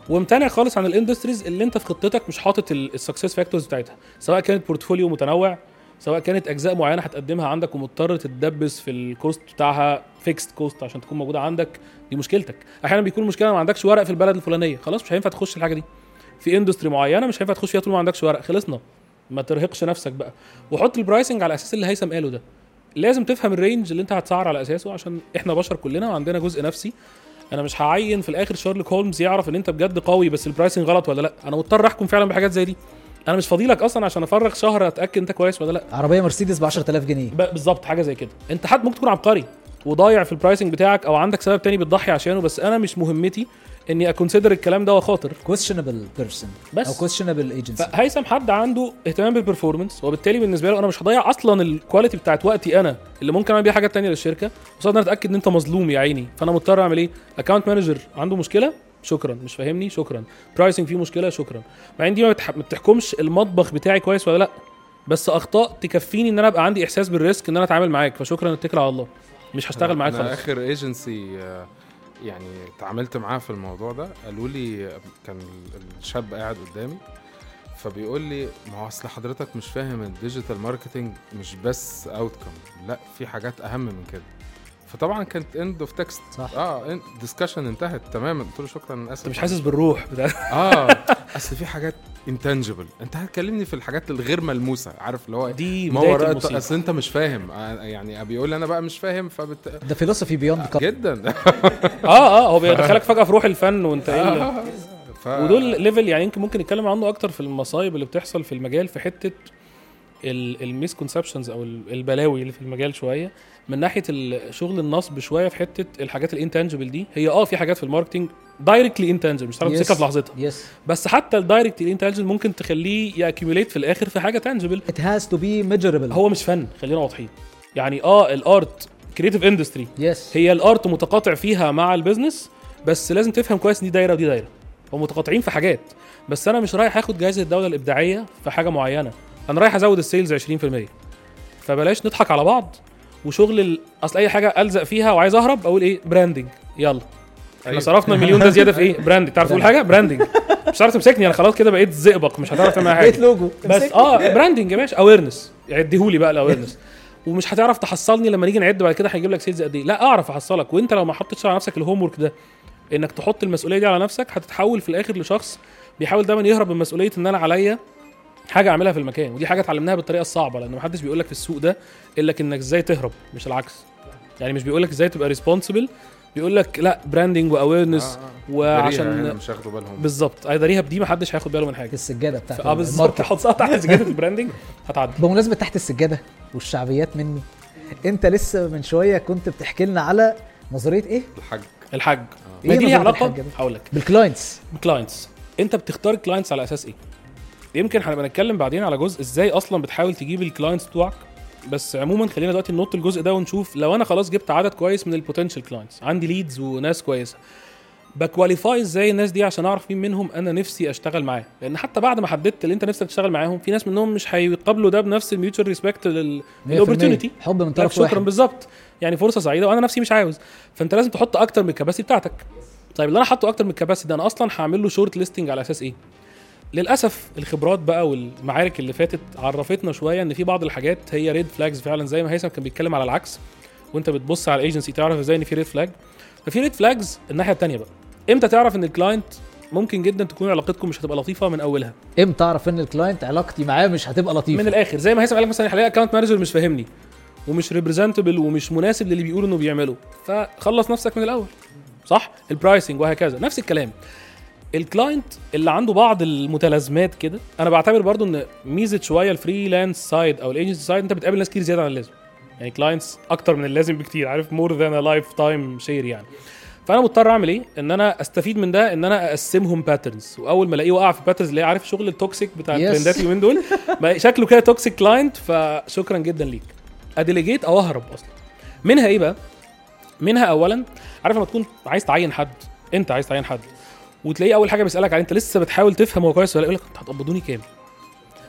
وامتنع خالص عن ال industries اللي أنت في خطتك مش حاطط ال success factors بتاعتها. سواء كانت portfolio متنوع سواء كانت أجزاء معينة هتقدمها عندك ومضطر تتدبس في ال cost بتاعها fixed cost عشان تكون موجودة عندك دي مشكلتك. أحيانا بيكون المشكلة ما عندكش ورق في البلد الفلانية. خلاص مش هينفع تخش الحاجة دي. في industry معينة مش هينفع تخش فيها طول ما عندكش ورق. خلصنا. ما ترهقش نفسك بقى. وحط ال pricing على أساس اللي هيثم قاله ده. لازم تفهم ال range اللي أنت هتسعر على أساسه عشان إحنا بشر كلنا وعندنا جزء نفسي. أنا مش هعين في الآخر شارلوك هولمز يعرف إن أنت بجد قوي بس ال pricing غلط ولا لأ. أنا مضطر أحكم فعلا بحاجات زي دي. أنا مش فاضيلك أصلا عشان أفرغ شهر أتأكد أنت كويس ولا لأ. عربية مرسيدس ب 10000 جنيه. بالظبط حاجة زي كده. أنت حد ممكن تكون عبقري. وضايع في ال pricing بتاعك أو عندك سبب تاني بتضحي عشانه بس أنا مش مهمتي إني ا consider الكلام ده وأخاطر. Questionable person. بس. أو questionable agency. فهيثم حد عنده اهتمام بال performance وبالتالي بالنسبة له أنا مش هضيع أصلا ال quality بتاعت وقتي أنا اللي ممكن أعمل بيها حاجات تانية للشركة إن أنا أتأكد إن أنت مظلوم يا عيني. فأنا مضطر أعمل إيه؟ account manager عنده مشكلة؟ شكرا. مش فاهمني؟ شكرا. pricing فيه مشكلة؟ شكرا. مع إن دي ما بتحكمش المطبخ بتاعي كويس ولا لأ بس أخطاء تكفيني إن أنا أبقى عندي إحساس بال risk إن أنا أتعامل معاك. فشكرا اتكل على الله. مش هشتغل معاك أنا خلاص آخر ايجنسي يعني تعاملت معاه في الموضوع ده قالوا لي كان الشاب قاعد قدامي فبيقول لي ما هو أصل حضرتك مش فاهم ال digital marketing مش بس outcome لا في حاجات أهم من كده. فطبعا كانت end of text صح. آه discussion انتهت تماما. قلت له شكرا آسف. أنت مش حاسس بالروح بتاع آه أصل في حاجات intangible انت هتكلمني في الحاجات الغير ملموسة عارف اللي هو دي ما بداية وراء أصل انت مش فاهم. آه، يعني بيقول لي أنا بقى مش فاهم فبت... ده philosophy beyond جدا. آه آه هو بيدخلك فجأة في روح الفن وأنت إيه اللي- ف... ودول level يعني يمكن ممكن نتكلم عنه أكتر في المصايب اللي بتحصل في المجال في حتة ال misconceptions أو ال- البلاوي اللي في المجال شوية. من ناحية شغل النصب شوية في حتة الحاجات ال intangible دي هي آه في حاجات في ال marketing directly intangible مش هتعرف تمسكها في لحظتها. yes بس حتى ال directly intangible ممكن تخليه ي accumulate في الآخر في حاجة tangible it has to be measurable. هو مش فن خلينا واضحين. يعني آه ال art creative industry yes هي ال art متقاطع فيها مع ال business بس لازم تفهم كويس إن دي دايرة ودي دايرة. هم متقاطعين في حاجات. بس أنا مش رايح آخد جائزه الدولة الإبداعية في حاجة معينة. أنا رايح أزود ال sales 20% فبلاش نضحك على بعض وشغل ال... أصل أي حاجة ألزق فيها وعايز أهرب أقول إيه؟ branding يلا. إحنا أيوة. صرفنا المليون ده زيادة في إيه؟ branding تعرف تقول حاجة branding مش هتعرف تمسكني؟ أنا خلاص كده بقيت زئبق مش هتعرف تعمل بقيت حاجة. لوجو بس آه branding يا باشا. awareness عديهولي بقى ال awareness ومش هتعرف تحصلني لما نيجي نعد بعد كده هيجيب لك sales قد إيه. لا أعرف أحصلك. وأنت لو ما حطيتش على نفسك ال homework ده إنك تحط المسؤولية دي على نفسك هتتحول في الآخر لشخص بيحاول دايما يهرب من مسؤولية إن أنا عليا حاجة أعملها في المكان. ودي حاجة اتعلمناها بالطريقة الصعبة لأن محدش بيقول لك في السوق ده إلا إنك إزاي تهرب. مش العكس. يعني مش بيقول لك إزاي تبقى responsible بيقول لك لا branding و awareness وعشان وعشان مش هياخدوا بالهم. بالظبط. ايداريها بدي محدش هياخد باله من حاجة. السجادة بتاعت آه بالظبط. ال market. حطها تحت سجادة ال branding هتعدي. بمناسبة تحت السجادة والشعبيات مني انت لسه من شوية كنت بتحكي لنا على نظرية إيه؟ الحاج. الحاج. إيه ما دي ليها علاقة؟ هقول لك. بال clients clients انت بتختار ال clients على أساس إيه؟ يمكن هنبقى نتكلم بعدين على جزء إزاي أصلا بتحاول تجيب ال clients بتوعك. بس عموما خلينا دلوقتي ننط الجزء ده ونشوف لو أنا خلاص جبت عدد كويس من ال potential clients عندي leads وناس كويسة ب qualify إزاي الناس دي عشان أعرف مين منهم أنا نفسي أشتغل معاه؟ لأن حتى بعد ما حددت اللي أنت نفسك تشتغل معاهم في ناس منهم مش هيقابلوا ده بنفس ال mutual respect 100% لل opportunity حب من طرف شكرا بالظبط. يعني فرصة سعيدة وأنا نفسي مش عاوز. فأنت لازم تحط أكتر من ال capacity بتاعتك. طيب اللي أنا حاطه أكتر من ال capacity ده أنا أصلا هعمل له short listing على أساس إيه؟ للأسف الخبرات بقى والمعارك اللي فاتت عرفتنا شوية إن في بعض الحاجات هي red flags فعلا زي ما هيثم كان بيتكلم على العكس. وأنت بتبص على الايجنسي تعرف إزاي إن في red flag ففي red flags الناحية الثانية بقى. إمتى تعرف إن ال client ممكن جدا تكون علاقتكم مش هتبقى لطيفة من أولها؟ إمتى اعرف إن ال client علاقتي معاه مش هتبقى لطيفة؟ من الآخر. زي ما هيثم قال لك مثلا هلاقي account manager مش فاهمني ومش representable ومش مناسب للي بيقول إنه بيعمله. فخلص نفسك من الأول. صح؟ ال pricing وهكذا. نفس الكلام. ال client اللي عنده بعض المتلازمات كده أنا بعتبر برضو إن ميزة شوية ال freelance side أو ال agency side أنت بتقابل ناس كتير زيادة عن اللازم. يعني clients أكتر من اللازم بكتير عارف؟ more than lifetime share يعني. فأنا مضطر أعمل إيه؟ إن أنا أستفيد من ده إن أنا أقسمهم patterns وأول ما ألاقيه وقع في patterns اللي عارف شغل ال toxic بتاع. ال trendات اليومين دول؟ شكله كده toxic client فشكرا جدا ليك. أ delegate أو أهرب أصلا. منها إيه بقى؟ منها اولا عارف لما تكون عايز تعين حد أنت عايز تعين حد. وتلاقيه أول حاجة بيسألك عليه أنت لسه بتحاول تفهم هو كويس ولا لأ؟ يقول لك انت هتقبضوني كام؟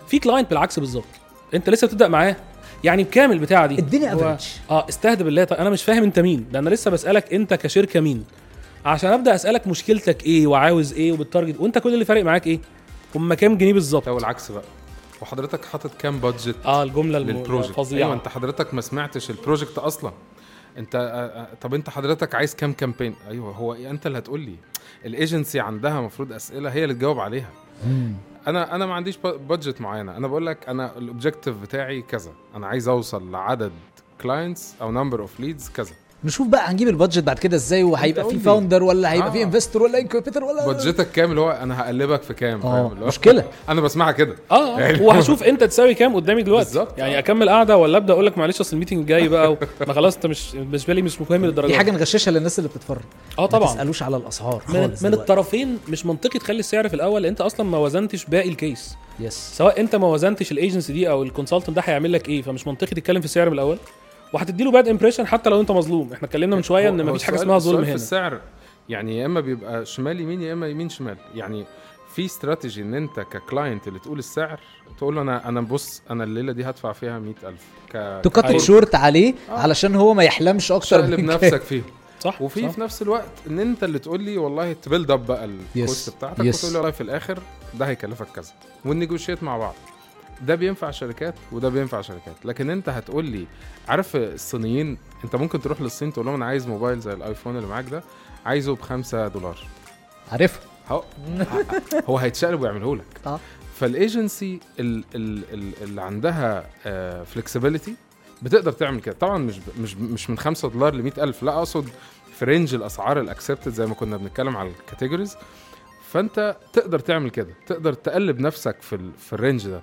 في client بالعكس بالظبط. أنت لسه بتبدأ معاه يعني بكام البتاعه دي. اديني هو- average آه استهدى بالله. طيب أنا مش فاهم أنت مين. ده أنا لسه بسألك أنت كشركة مين. عشان أبدأ أسألك مشكلتك إيه وعاوز إيه وبال target وأنت كل اللي فارق معاك إيه؟ هم كام جنيه بالظبط؟ أو العكس بقى. وحضرتك حاطط كام budget آه الجملة الفظيعة. أيوه أنت حضرتك ما سمعتش ال project أصلا. أنت آه، آه، طب أنت حضرتك عايز كام campaign أيوه هو إيه؟ أنت اللي هتقول لي. الايجنسي عندها المفروض أسئلة هي اللي تجاوب عليها. أنا أنا ما عنديش budget معينة. أنا بقول لك أنا ال objective بتاعي كذا. أنا عايز أوصل لعدد clients أو number of leads كذا. نشوف بقى هنجيب ال budget بعد كده إزاي وهيبقى في. founder ولا هيبقى آه. في investor ولا incubator ولا budget ك كام؟ اللي هو أنا هقلبك في كام فاهم؟ اللي هو- مشكلة. أنا بسمعها كده. آه يعني- آه، وهشوف أنت تساوي كام قدامي دلوقتي. بالظبط. يعني أكمل قاعدة ولا أبدأ أقول لك معلش أصل ال meeting الجاي بقى ما خلاص أنت مش بالنسبة لي مش مهم للدرجة دي. حاجة نغششها للناس اللي بتتفرج. آه ما طبعا. تسألوش على الأسعار من, خالص من دلوقتي. الطرفين مش منطقي تخلي السعر في الأول. لأن أنت أصلا ما وزنتش باقي ال case yes سواء أنت ما وزنتش الايجنسي دي أو ال consultant ده هيعمل لك إيه؟ فمش منطقي تتكلم في السعر من الأول. وهتدي له bad impression حتى لو انت مظلوم إحنا اتكلمنا من شوية إن مفيش حاجة اسمها ظلم السؤال في هنا السعر يعني يا إما بيبقى شمال يمين يا إما يمين شمال يعني في استراتيجي إن أنت ككلاينت اللي تقول السعر تقول له أنا أنا بص أنا الليلة دي هدفع فيها 100000 ك تكت أيوة. شورت عليه آه. علشان هو ما يحلمش أكتر من نفسك فيهم صح وفي صح. في نفس الوقت إن أنت اللي تقول لي والله تبيلد اب بقى الكوست. بتاعتك Yes. وتقول لي والله في الآخر ده هيكلفك كذا ونيجوشيت مع بعض ده بينفع شركات وده بينفع شركات. لكن انت هتقول لي عارف الصينيين انت ممكن تروح للصين تقول لهم أنا عايز موبايل زي الآيفون اللي معاك ده عايزه بخمسة دولار. عارفها هو هو هيتشقلب ويعمله لك. آه. فالإيجنسي ال- ال- ال- اللي عندها flexibility بتقدر تعمل كده. طبعا مش مش مش من 5 دولار ل 100000 لا أقصد في range الأسعار ال accepted زي ما كنا بنتكلم على ال categories فأنت تقدر تعمل كده تقدر تقلب نفسك في في ال range ده.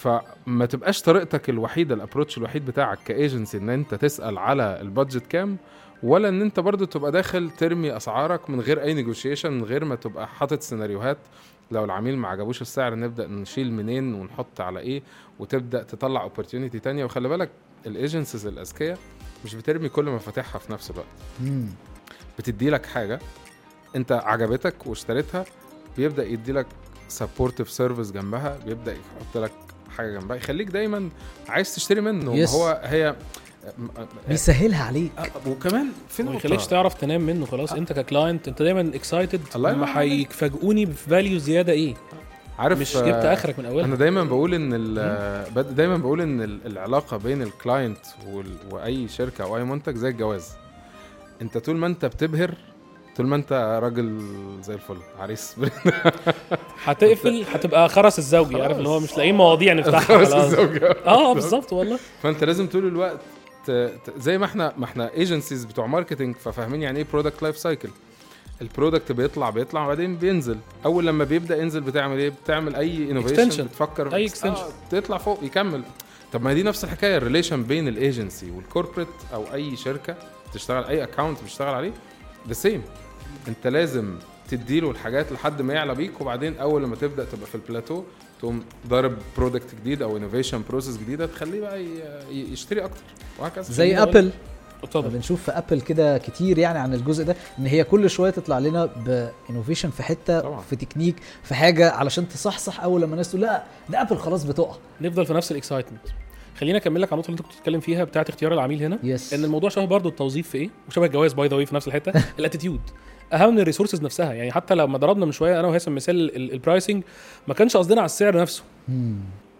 فما تبقاش طريقتك الوحيدة ال approach الوحيد بتاعك كايجنسي إن أنت تسأل على ال budget كام ولا إن أنت برضو تبقى داخل ترمي أسعارك من غير أي نيجوشيشن من غير ما تبقى حاطط سيناريوهات لو العميل ما عجبوش السعر نبدأ نشيل منين ونحط على إيه وتبدأ تطلع opportunity تانية. وخلي بالك ال agencies الأذكياء مش بترمي كل مفاتيحها في نفس الوقت. بتدي لك حاجة أنت عجبتك واشتريتها بيبدأ يدي لك supportive service جنبها بيبدأ يحط لك حاجة جنبها. يخليك دايما عايز تشتري منه. Yes. هو هي بيسهلها عليك. آه، وكمان في ما يخليكش تعرف تنام منه خلاص. انت ك client انت دايما excited الله ينور لما عليك. هيفاجئوني ب value زيادة إيه؟ عارف مش آه، جبت آخرك من أولها. أنا دايما بقول إن دايما بقول إن ال- العلاقة بين ال client وأي شركة أو أي منتج زي الجواز. أنت طول ما أنت بتبهر طول ما انت راجل زي الفل عريس هتقفل هتبقى خرس الزوجي عارف اللي هو مش لاقيين مواضيع نفتحها خلاص. الزوجة. آه بالظبط والله. فانت لازم طول الوقت زي ما إحنا ما إحنا agencies بتوع marketing ففاهمين يعني إيه product life cycle ال product بيطلع بيطلع وبعدين بينزل. أول لما بيبدأ ينزل بتعمل إيه؟ بتعمل أي innovation. بتفكر أي آه extension. تطلع فوق يكمل. طب ما هي دي نفس الحكاية ال relation بين ال agency وال corporate أو أي شركة بتشتغل أي account بتشتغل عليه the same انت لازم تديله الحاجات لحد ما يعلى بيك وبعدين أول لما تبدأ تبقى في البلاتو تقوم ضارب product جديد أو innovation process جديدة تخليه بقى يشتري أكتر وهكذا. زي Apple اتفضل. بنشوف في Apple كده كتير يعني عن الجزء ده إن هي كل شوية تطلع لنا ب innovation في حتة طبعا. في تكنيك في حاجة علشان تصحصح أول لما الناس تقول لا ده Apple خلاص بتقع. نفضل في نفس ال excitement خلينا أكمل لك على النقطة اللي أنت كنت بتتكلم فيها بتاعت اختيار العميل هنا. yes إن الموضوع شبه برضه التوظيف في إيه؟ وشبه الجواز by the في نفس الحتة. ال attitude أهم من ال resources نفسها. يعني حتى لما ضربنا من شوية أنا وهيثم مثال ال- ال pricing ما كانش قصدنا على السعر نفسه.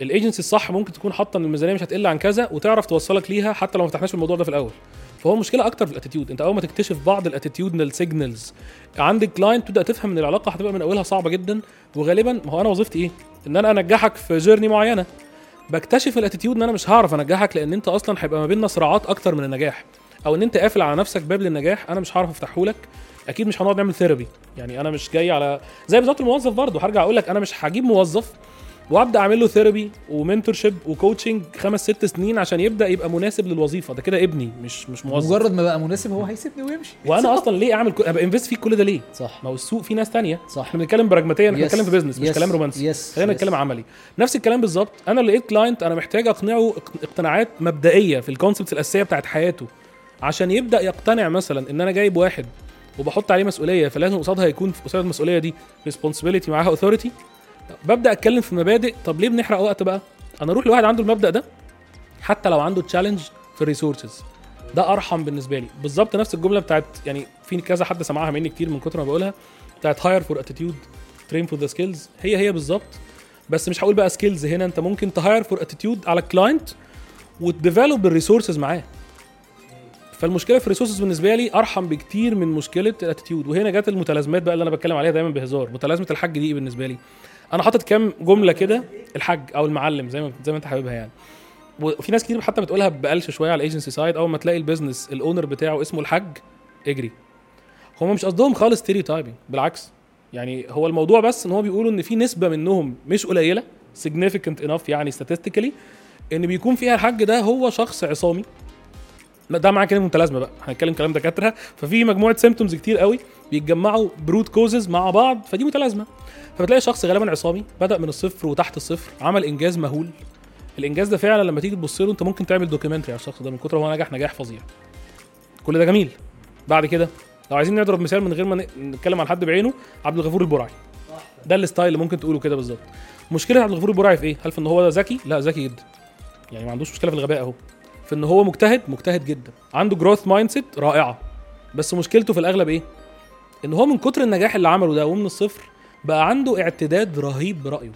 الايجنسي الصح ممكن تكون حاطة إن الميزانية مش هتقل عن كذا وتعرف توصلك ليها حتى لو ما فتحناش الموضوع ده في الأول. فهو المشكلة أكتر في ال attitude أنت أول ما تكتشف بعض ال attitudinal signals عند ال client تبدأ تفهم إن العلاقة هتبقى من أولها صعبة جدا وغالبا ما هو أنا وظيفتي إيه؟ إن أنا أنجحك في journey معينة. بكتشف ال attitude إن أنا مش هعرف أنجحك لأن أنت أصلا هيبقى ما بيننا صراعات أكتر من النجاح. أو إن أنت قافل على نفسك باب للنجاح أنا مش هعرف افتحه لك أكيد مش هنقعد نعمل therapy يعني أنا مش جاي على زي بالظبط الموظف برضه. هرجع أقول لك أنا مش هجيب موظف وأبدأ أعمل له therapy و mentorship و coaching خمس ست سنين عشان يبدأ يبقى مناسب للوظيفة. ده كده ابني مش مش موظف. مجرد ما بقى مناسب هو هيسيبني ويمشي. وأنا أصلا ليه أعمل كل... أبقى invest فيه كل ده ليه؟ صح. ما هو السوق فيه ناس تانية. صح. إحنا بنتكلم براجماتيا إحنا. بنتكلم في business مش. كلام رومانسي. خلينا. نتكلم عملي. نفس الكلام بالظبط. أنا لقيت client أنا محتاج أقنعه اق- اقتناعات مبدئية في ال concepts الأساسية بتاعت حياته عشان يبدأ يقتنع مثلا إن أنا جايب واحد وبحط عليه مسؤولية فلازم قصادها يكون قصاد المسؤولية دي responsibility معاها authority ببدأ أتكلم في مبادئ. طب ليه بنحرق وقت بقى؟ أنا أروح لواحد عنده المبدأ ده حتى لو عنده challenge في ال resources ده أرحم بالنسبة لي. بالظبط نفس الجملة بتاعت يعني في كذا حد سمعها مني كتير من كتر ما بقولها بتاعت hire for attitude train for the skills هي هي بالظبط. بس مش هقول بقى skills هنا أنت ممكن ت hire for attitude على ال client وت develop ال resources معاه. فالمشكلة في ال resources بالنسبة لي أرحم بكتير من مشكلة ال attitude وهنا جت المتلازمات بقى اللي أنا بتكلم عليها دايما بهزار. متلازمة الحاج دي بالنسبة لي. أنا حاطط كام جملة كده الحاج أو المعلم زي ما زي ما أنت حاببها يعني. وفي ناس كتير حتى بتقولها بقلش شوية على ال agency side أول ما تلاقي ال business ال owner بتاعه اسمه الحاج اجري. هم مش قصدهم خالص stereotyping بالعكس. يعني هو الموضوع بس إن هو بيقولوا إن في نسبة منهم مش قليلة significant enough يعني statistically إن بيكون فيها الحاج ده هو شخص عصامي. ده معنى كلمة متلازمة بقى. هنتكلم كلام دكاترة. ففي مجموعة symptoms كتير قوي بيتجمعوا ب root causes مع بعض فدي متلازمة. فبتلاقي شخص غالبا عصامي بدأ من الصفر وتحت الصفر عمل إنجاز مهول. الإنجاز ده فعلا لما تيجي تبص له أنت ممكن تعمل documentary على الشخص ده من كتر هو نجح نجاح فظيع. كل ده جميل. بعد كده لو عايزين نضرب مثال من غير ما نتكلم عن حد بعينه عبد الغفور البرعي. ده ال style اللي ممكن تقوله كده بالظبط. مشكلة عبد الغفور البرعي في إيه؟ هل في إن هو ذكي؟ لا ذكي جدا. يعني ما عندوش مشكلة في الغباء أهو. في إن هو مجتهد مجتهد جدا. عنده growth mindset رائعة. بس مشكلته في الأغلب إيه؟ إن هو من كتر النجاح اللي عمله ده ومن الصفر بقى عنده اعتداد رهيب برأيه.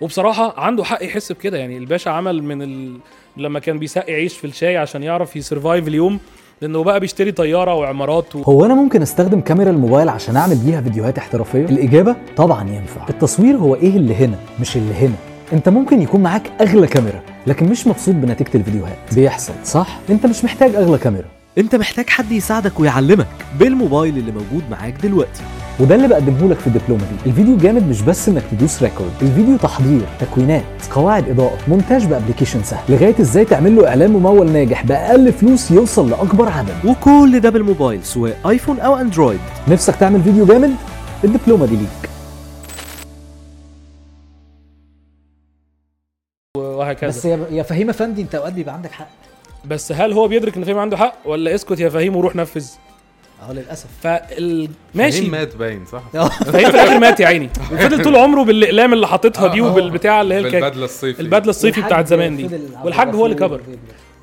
وبصراحة عنده حق يحس بكده. يعني الباشا عمل من ال... لما كان بيسقي عيش في الشاي عشان يعرف ي survive اليوم لأنه بقى بيشتري طيارة وعمارات و... هو أنا ممكن أستخدم كاميرا الموبايل عشان أعمل بيها فيديوهات احترافية؟ الإجابة طبعا ينفع. التصوير هو إيه اللي هنا مش اللي هنا. أنت ممكن يكون معاك أغلى كاميرا. لكن مش مبسوط بنتيجة الفيديوهات بيحصل صح؟ انت مش محتاج أغلى كاميرا. انت محتاج حد يساعدك ويعلمك بالموبايل اللي موجود معاك دلوقتي. وده اللي بقدمه لك في الدبلومه دي الفيديو جامد مش بس إنك تدوس record الفيديو تحضير تكوينات قواعد إضاءة مونتاج publication سهل. لغاية إزاي تعمل له إعلان ممول ناجح بأقل فلوس يوصل لأكبر عدد. وكل ده بالموبايل سواء آيفون أو أندرويد. نفسك تعمل فيديو جامد؟ الدبلومه دي ليك. وهكذا. بس يا فهيم افندي انت اوقات بيبقى عندك حق. بس هل هو بيدرك إن فهيم عنده حق ولا اسكت يا فهيم وروح نفذ؟ آه للأسف. فالماشي. فهيم مات باين صح؟ فهيم في الآخر مات يا عيني. وفضل طول عمره بالإقلام اللي حاططها دي آه. وبالبتاع اللي هي الكاك بالبدلة الصيفي. البدلة الصيفي بتاعت زمان دي. والحاج هو اللي كبر.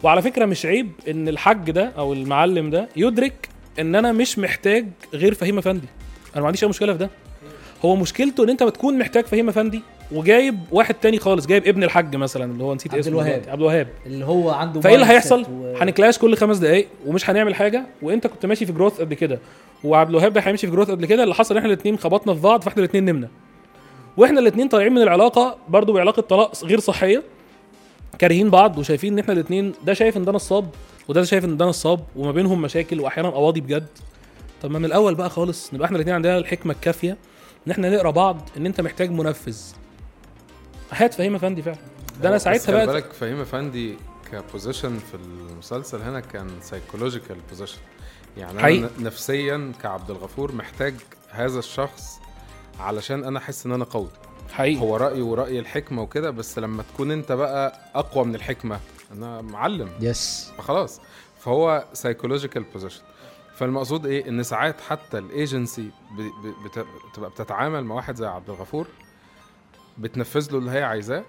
وعلى فكرة مش عيب إن الحاج ده أو المعلم ده يدرك إن أنا مش محتاج غير فهيم افندي أنا ما عنديش أي مشكلة في ده. هو مشكلته إن أنت بتكون محتاج فهيم افندي وجايب واحد تاني خالص جايب ابن الحاج مثلا اللي هو نسيت عبد اسمه الوهاب. دلوقتي، عبد الوهاب اللي هو عنده فإيه اللي هيحصل؟ و- هنكلاش كل خمس دقائق ومش هنعمل حاجة وإنت كنت ماشي في جروث قد كده وعبد الوهاب ده هيمشي في جروث قد كده اللي حصل إحنا الاثنين خبطنا في بعض فإحنا الاثنين نمنا وإحنا الاثنين طالعين من العلاقة برضو بعلاقة طلاق غير صحية كارهين بعض وشايفين إن إحنا الاثنين ده شايف إن ده نصاب وده شايف إن ده نصاب وما بينهم مشاكل واحيانا قواضي بجد طب ما من الأول بقى خالص نبقى إحنا الاثنين عندنا الحكمة الكافية إن إحنا نقرأ بعض إن إنت محتاج منفذ هات فهيم افندي فعلا. ده أنا ساعتها بقى بالك فهيم افندي ك position في المسلسل هنا كان psychological position يعني حقيقي. أنا نفسيا كعبد الغفور محتاج هذا الشخص علشان أنا أحس إن أنا قوي. حقيقي. هو رايي ورأي الحكمة وكده بس لما تكون أنت بقى أقوى من الحكمة أنا معلم. yes فخلاص. فهو psychological position فالمقصود إيه؟ إن ساعات حتى الايجنسي بتبقى بتتعامل مع واحد زي عبد الغفور بتنفذ له اللي هي عايزاه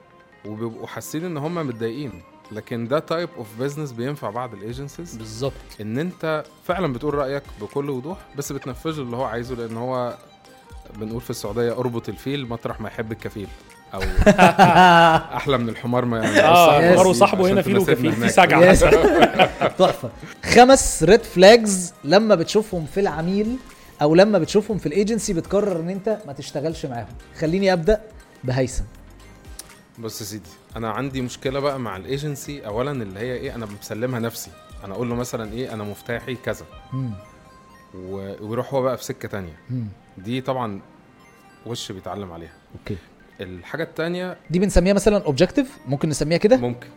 وبيبقوا حاسين إن هم متضايقين. لكن ده type of business بينفع بعض ال agencies بالظبط. إن أنت فعلا بتقول رأيك بكل وضوح بس بتنفذ له اللي هو عايزه لأن هو بنقول في السعودية أربط الفيل مطرح ما يحب الكفيل أو أحلى من الحمار ما يعني آه. عمر وصاحبه هنا فيل وكفيل في هناك. سجع. yes. تحفة. خمس red flags لما بتشوفهم في العميل أو لما بتشوفهم في الايجنسي بتقرر إن أنت ما تشتغلش معاهم. خليني أبدأ. بهيثم. بص يا سيدي أنا عندي مشكلة بقى مع الأيجنسي. اولا اللي هي إيه أنا مسلمها نفسي. أنا أقول له مثلا إيه أنا مفتاحي كذا. مم. و- ويروح هو بقى في سكة تانية. مم. دي طبعا وش بيتعلم عليها. okay. الحاجة التانية دي بنسميها مثلا objective ممكن نسميها كده؟ ممكن.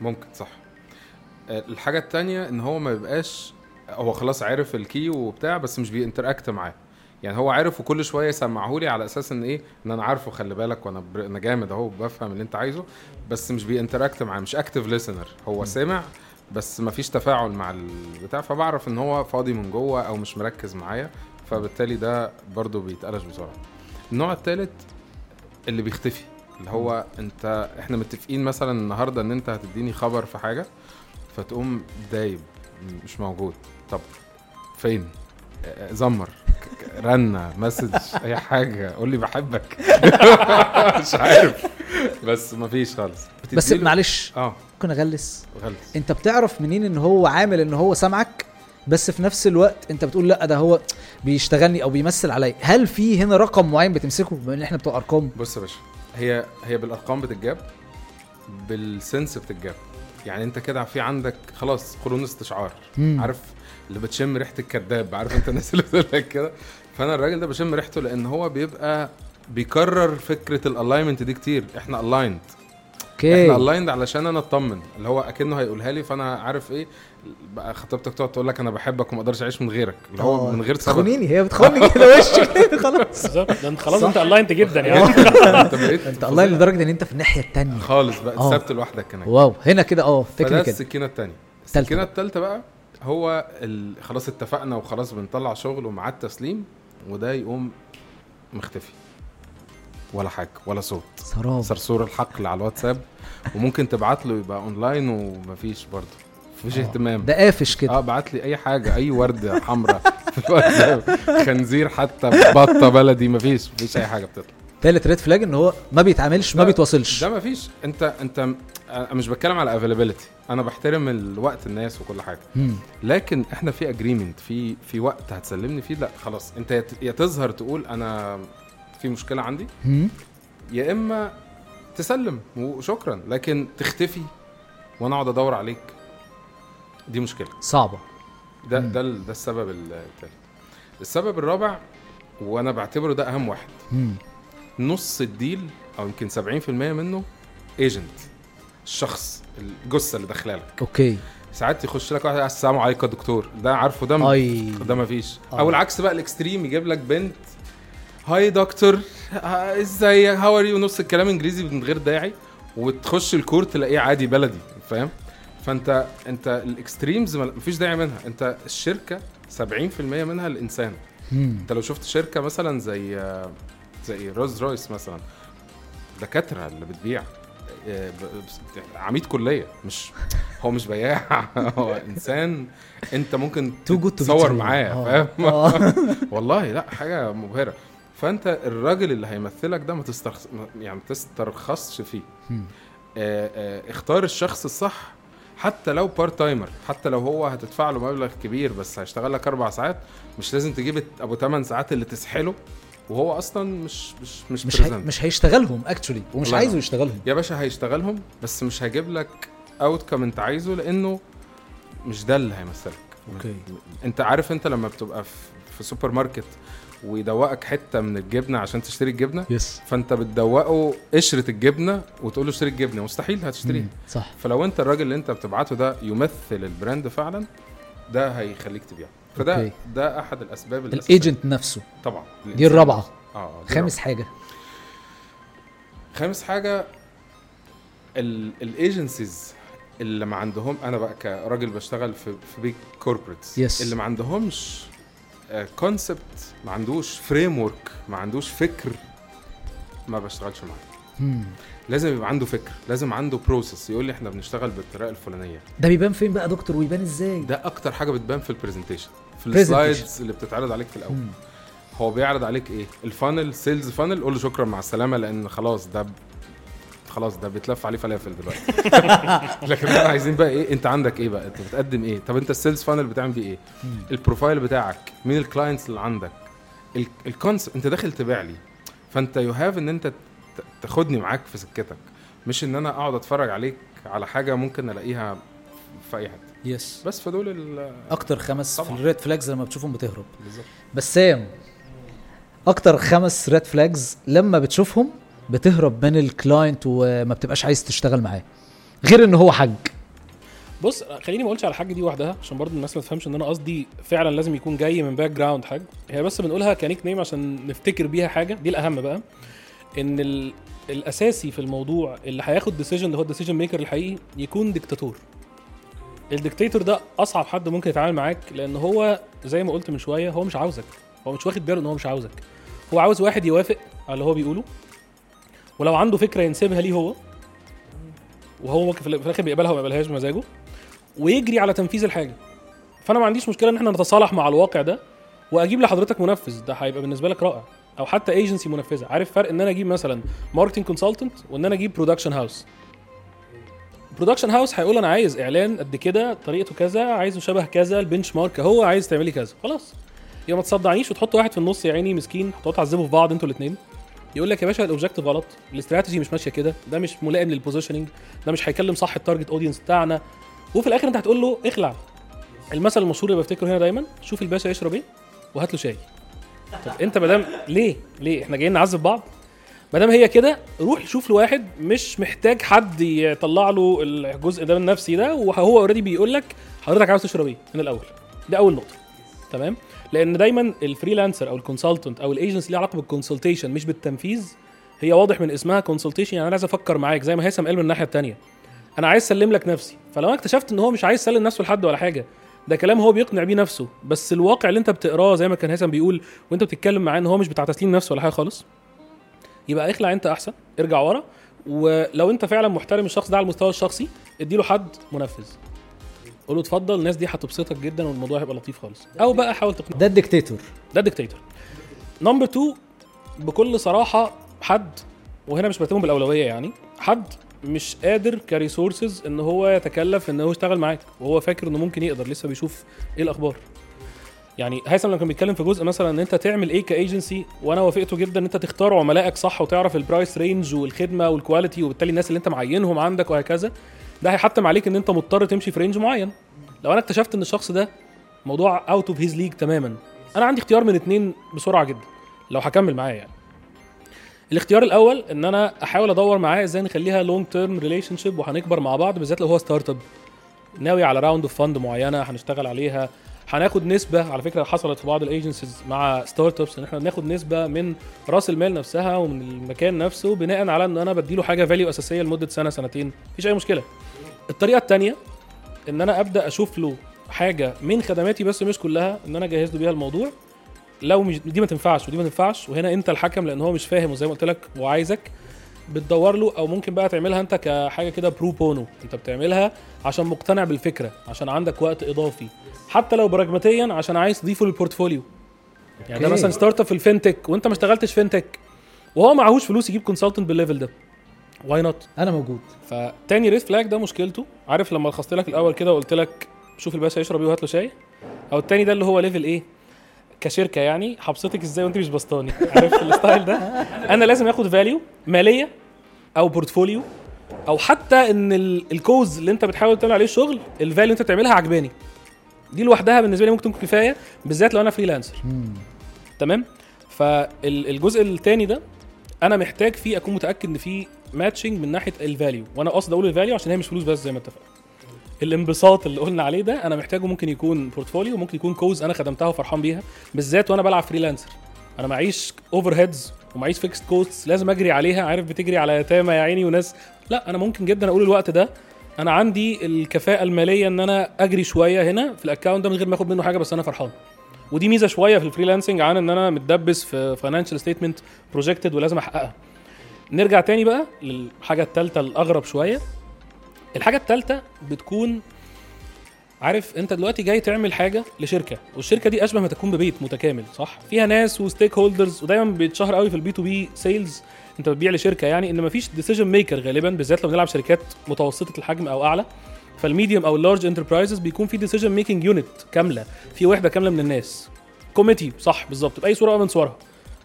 ممكن صح. آه، الحاجة التانية إن هو ما يبقاش هو خلاص عارف ال key وبتاع بس مش بي interact معاه. يعني هو عارف وكل شوية يسمعهولي على أساس إن إيه؟ إن أنا عارفه خلي بالك وأنا بر... أنا جامد أهو بفهم اللي أنت عايزه بس مش بي interact معاه مش active listener هو سامع بس ما فيش تفاعل مع البتاع فبعرف إن هو فاضي من جوه أو مش مركز معايا فبالتالي ده برضو بيتقلش بسرعة. النوع الثالث اللي بيختفي اللي هو أنت إحنا متفقين مثلا النهارده إن أنت هتديني خبر في حاجة فتقوم دايب مش موجود. طب فين؟ زمر. رنة message أي حاجة. قول لي بحبك. مش عارف. بس مفيش خالص. بس معلش آه. ممكن اغلس غلس. أنت بتعرف منين إن هو عامل إن هو سامعك بس في نفس الوقت أنت بتقول لأ ده هو بيشتغلني أو بيمثل عليا. هل في هنا رقم معين بتمسكه؟ بما إن إحنا بتوع أرقام. بص يا باشا هي هي بالأرقام بتتجاب بالسنس بتتجاب. يعني أنت كده في عندك خلاص قرون استشعار. عارف؟ اللي بتشم ريحة الكذاب عارف انت الناس اللي بتقول لك كده؟ فأنا الراجل ده بشم ريحته لأن هو بيبقى بيكرر فكرة ال alignment دي كتير. إحنا aligned إحنا okay aligned علشان أنا أطمن. اللي هو أكنه هيقولها لي فأنا عارف إيه؟ بقى خطيبتك تقعد تقول لك أنا بحبك وما أقدرش أعيش من غيرك. اللي هو آه، من غير سبب. بتخونيني هي بتخوني كده وشك. خلاص. بالظبط. ده أنت خلاص. أنت aligned جدا يعني. أنت بقيت أنت الله لدرجة إن أنت في الناحية التانية. خالص بقى آه. ثبت لوحدك هناك. wow. هنا كده آه. فده technically السكينة الثانية التالتة السكينة. الثالثه بقى هو. خلاص اتفقنا وخلاص بنطلع شغل ومعاه التسليم وده يقوم مختفي. ولا حاجة ولا صوت. سراب. صرصور الحقل على الواتساب. وممكن تبعت له يبقى اونلاين ومفيش برضه. مفيش اهتمام. ده قافش كده. آه بعت لي أي حاجة أي ورده حمراء. في الواتساب. خنزير حتى بطة بلدي مفيش مفيش أي حاجة بتطلع. تالت red flag إن هو ما بيتعاملش ما بيتواصلش. ده مفيش. انت أنت أنا مش بتكلم على availability أنا بحترم الوقت الناس وكل حاجة. مم. لكن إحنا في agreement في في وقت هتسلمني فيه لا خلاص. أنت يا تظهر تقول أنا في مشكلة عندي مم. يا إما تسلم وشكرا لكن تختفي وأنا أقعد أدور عليك. دي مشكلة. صعبة. ده ده ال- ده السبب الثالث السبب الرابع وأنا بعتبره ده أهم واحد. مم. نص ال deal أو يمكن 70% منه agent الشخص الجثة اللي داخلة لك. okay. ساعات يخش لك واحد السلام عليكم يا دكتور. ده عارفه ده أي. ده مفيش آه. أو العكس بقى ال extreme يجيب لك بنت hi doctor ha- ازيك how are you نص الكلام إنجليزي من غير داعي وتخش ال core تلاقيه عادي بلدي فاهم؟ فأنت أنت ال extremes مفيش داعي منها. أنت الشركة 70% منها الانسان مم. أنت لو شفت شركة مثلا زي زي روز رويس مثلا دكاترة اللي بتبيع آه، عميد كلية مش هو مش بياع هو إنسان أنت ممكن تتصور true. معاه آه. فاهم آه. والله لا حاجة مبهرة فأنت الراجل اللي هيمثلك ده ما تسترخص يعني ما تسترخصش فيه اختار الشخص الصح حتى لو part timer حتى لو هو هتدفع له مبلغ كبير بس هيشتغل لك أربع ساعات مش لازم تجيب أبو 8 ساعات اللي تسحله وهو أصلا مش مش مش, مش هي... مش هيشتغلهم actually ومش عايزه. يشتغلهم. يا باشا هيشتغلهم بس مش هيجيب لك outcome انت عايزه لأنه مش ده اللي هيمثلك. okay. انت عارف انت لما بتبقى في, في سوبر ماركت ويدوقك حتة من الجبنة عشان تشتري الجبنة yes فانت بتدوقه قشرة الجبنة وتقول له اشتري الجبنة. مستحيل هتشتريها. صح. فلو انت الراجل اللي انت بتبعته ده يمثل ال brand فعلا ده هيخليك تبيع فده okay. ده أحد الأسباب. ال agent نفسه طبعا دي الرابعة آه دي خامس حاجة خامس حاجة ال agencies اللي ما عندهم أنا بقى كراجل بشتغل في في big corporates Yes. اللي ما عندهمش concept ما عندوش framework ما عندوش فكر ما بشتغلش معاه. لازم يبقى عنده فكر لازم عنده process يقول لي إحنا بنشتغل بالطريقة الفلانية. ده بيبان فين بقى يا دكتور؟ ويبان إزاي؟ ده أكتر حاجة بتبان في ال presentation في. ال slides اللي بتتعرض عليك في الأول. مم. هو بيعرض عليك إيه؟ ال funnel sales funnel قول له شكرا مع السلامة لأن خلاص ده ب... خلاص ده بيتلف عليه فلافل دلوقتي. لكن إحنا عايزين بقى إيه؟ أنت عندك إيه بقى؟ أنت بتقدم إيه؟ طب أنت ال sales funnel بتعمل بيه إيه. ال profile بتاعك مين ال clients اللي عندك؟ ال concept أنت داخل تبيع لي. فأنت you have إن أنت تاخدني معاك في سكتك. مش إن أنا أقعد أتفرج عليك على حاجة ممكن ألاقيها في أي حتة. yes بس فدول ال- أكتر خمس. ال red flags لما بتشوفهم بتهرب. بالظبط. بسام أكتر خمس red flags لما بتشوفهم بتهرب من ال client وما بتبقاش عايز تشتغل معاه. غير إن هو حج بص خليني ما أقولش على الحاجة دي وحدها عشان برضو الناس ما تفهمش إن أنا قصدي فعلا لازم يكون جاي من background حاجة. هي بس بنقولها ك nickname عشان نفتكر بيها حاجة. دي الأهم بقى. إن ال... الأساسي في الموضوع اللي هياخد decision اللي هو ال decision maker الحقيقي يكون ديكتاتور الديكتاتور ده أصعب حد ممكن يتعامل معاك لأن هو زي ما قلت من شوية هو مش عاوزك. هو مش واخد باله إن هو مش عاوزك. هو عاوز واحد يوافق على اللي هو بيقوله ولو عنده فكرة ينسبها ليه هو وهو ممكن في الآخر بيقبلها وما يقبلهاش بمزاجه ويجري على تنفيذ الحاجة. فأنا ما عنديش مشكلة إن إحنا نتصالح مع الواقع ده وأجيب لحضرتك منفذ. ده هيبقى بالنسبة لك رائع. أو حتى ايجنسي منفذة. عارف فرق إن أنا أجيب مثلا marketing consultant وإن أنا أجيب production house production house هيقول أنا عايز إعلان قد كده طريقته كذا عايزه شبه كذا ال benchmark هو عايز تعملي كذا. خلاص. يبقى ما تصدعنيش وتحط واحد في النص يا عيني مسكين تقعدوا تعذبوا في بعض أنتوا الاثنين يقول لك يا باشا ال objective غلط الاستراتيجي مش ماشية كده ده مش ملائم لل positioning ده مش هيكلم صح ال target audience بتاعنا. وفي الآخر أنت هتقول له اخلع. المثل المشهور اللي بفتكره هنا دايما شوف الباشا يشرب إيه وهات له شاي. طب انت مدام ليه؟ ليه؟ إحنا جايين نعذب بعض. ما دام هي كده روح شوف له واحد مش محتاج حد يطلع له الجزء ده من نفسي ده وهو already بيقول لك حضرتك عاوز تشرب إيه؟ من الأول. دي أول نقطة. تمام؟ لأن دايما ال freelancer أو ال consultant أو الايجنسي ليها علاقة بال consultation مش بالتنفيذ هي واضح من اسمها consultation يعني أنا عايز أفكر معاك زي ما هيثم قال من الناحية الثانية أنا عايز أسلم لك نفسي. فلو أنا اكتشفت إن هو مش عايز يسلم نفسه لحد ولا حاجة ده كلام هو بيقنع بيه نفسه. بس الواقع اللي انت بتقراه زي ما كان هيثم بيقول وانت بتتكلم معاه ان هو مش بتاع تسليم نفسه ولا حاجة خالص. يبقى اخلع انت احسن ارجع ورا ولو انت فعلا محترم الشخص ده على المستوى الشخصي اديله حد منفذ. قول له اتفضل الناس دي هتبسطك جدا والموضوع هيبقى لطيف خالص. أو بقى حاول تقنع ده الديكتاتور. ده الديكتاتور. number 2 بكل صراحة حد وهنا مش برتبهم بالأولوية يعني حد مش قادر ك resources إن هو يتكلف إن هو يشتغل معاك. وهو فاكر إنه ممكن يقدر لسه بيشوف إيه الأخبار. يعني هيثم لما كان بيتكلم في جزء مثلا إن أنت تعمل إيه كايجنسي وأنا وافقته جدا إن أنت تختار عملائك صح وتعرف ال price range والخدمة وال quality وبالتالي الناس اللي أنت معينهم عندك وهكذا ده هيحتم عليك إن أنت مضطر تمشي في range معين. لو أنا اكتشفت إن الشخص ده موضوع out of his league تماما أنا عندي اختيار من اتنين بسرعة جدا لو هكمل معاه يعني. الاختيار الأول إن أنا أحاول أدور معاه إزاي نخليها long term relationship وهنكبر مع بعض بالذات لو هو startup ناوي على round of fund معينة هنشتغل عليها. هناخد نسبة على فكرة حصلت في بعض ال agencies مع startups إن إحنا بناخد نسبة من رأس المال نفسها ومن المكان نفسه بناء على إن أنا بديله حاجة value أساسية لمدة سنة سنتين. مفيش أي مشكلة. الطريقة الثانية إن أنا أبدأ أشوف له حاجة من خدماتي بس مش كلها إن أنا اجهز له بيها الموضوع. لو مش دي ما تنفعش ودي ما تنفعش. وهنا انت الحكم لأن هو مش فاهم وزي ما قلت لك وعايزك بتدور له أو ممكن بقى تعملها أنت كحاجة كده pro bono أنت بتعملها عشان مقتنع بالفكرة عشان عندك وقت إضافي. حتى لو براجماتيا عشان عايز تضيفه لل portfolio يعني ده. مثلا startup في ال fintech وأنت ما اشتغلتش fintech وهو معهوش فلوس يجيب consultant بال level ده. why not أنا موجود. فتاني red flag ده مشكلته. عارف لما لخصت لك الأول كده وقلت لك شوف الباشا يشرب إيه وهات له شاي؟ أو التاني ده اللي هو level إيه كشركة يعني هبسطك إزاي وأنت مش بسطاني. عارف ال style ده؟ أنا لازم آخد value مالية أو portfolio أو حتى إن ال- ال cause اللي أنت بتحاول تعمل عليه الشغل ال value اللي أنت بتعملها عجباني. دي لوحدها بالنسبة لي ممكن تكون كفاية بالذات لو أنا freelancer تمام؟ فالجزء الثاني ده أنا محتاج فيه أكون متأكد إن فيه matching من ناحية ال value وأنا قصدي أقول ال value عشان هي مش فلوس بس زي ما اتفقنا. الانبساط اللي قلنا عليه ده أنا محتاجه ممكن يكون portfolio ممكن يكون cause أنا خدمتها وفرحان بيها بالذات وأنا بلعب freelancer أنا معيش overheads ومعيش fixed cost لازم اجري عليها عارف بتجري على يتامى يا عيني وناس. لا أنا ممكن جدا أقول الوقت ده أنا عندي الكفاءة المالية ان أنا اجري شوية هنا في ال account ده من غير ما اخد منه حاجة بس أنا فرحان. ودي ميزة شوية في ال freelancing عن ان أنا متدبس في financial statement projected ولازم احققها. نرجع تاني بقى للحاجة الثالثه الأغرب شوية. الحاجة الثالثه بتكون عارف انت دلوقتي جاي تعمل حاجة لشركة والشركة دي أشبه ما تكون ببيت متكامل صح؟ فيها ناس و stakeholders ودايما بيتشهر قوي في ال B2B sales انت بتبيع لشركة يعني ان مفيش decision maker غالبا بالذات لو بنلعب شركات متوسطة الحجم أو أعلى فال medium أو ال large enterprises بيكون في decision making unit كاملة في وحدة كاملة من الناس. committee صح بالظبط بأي صورة من صورها.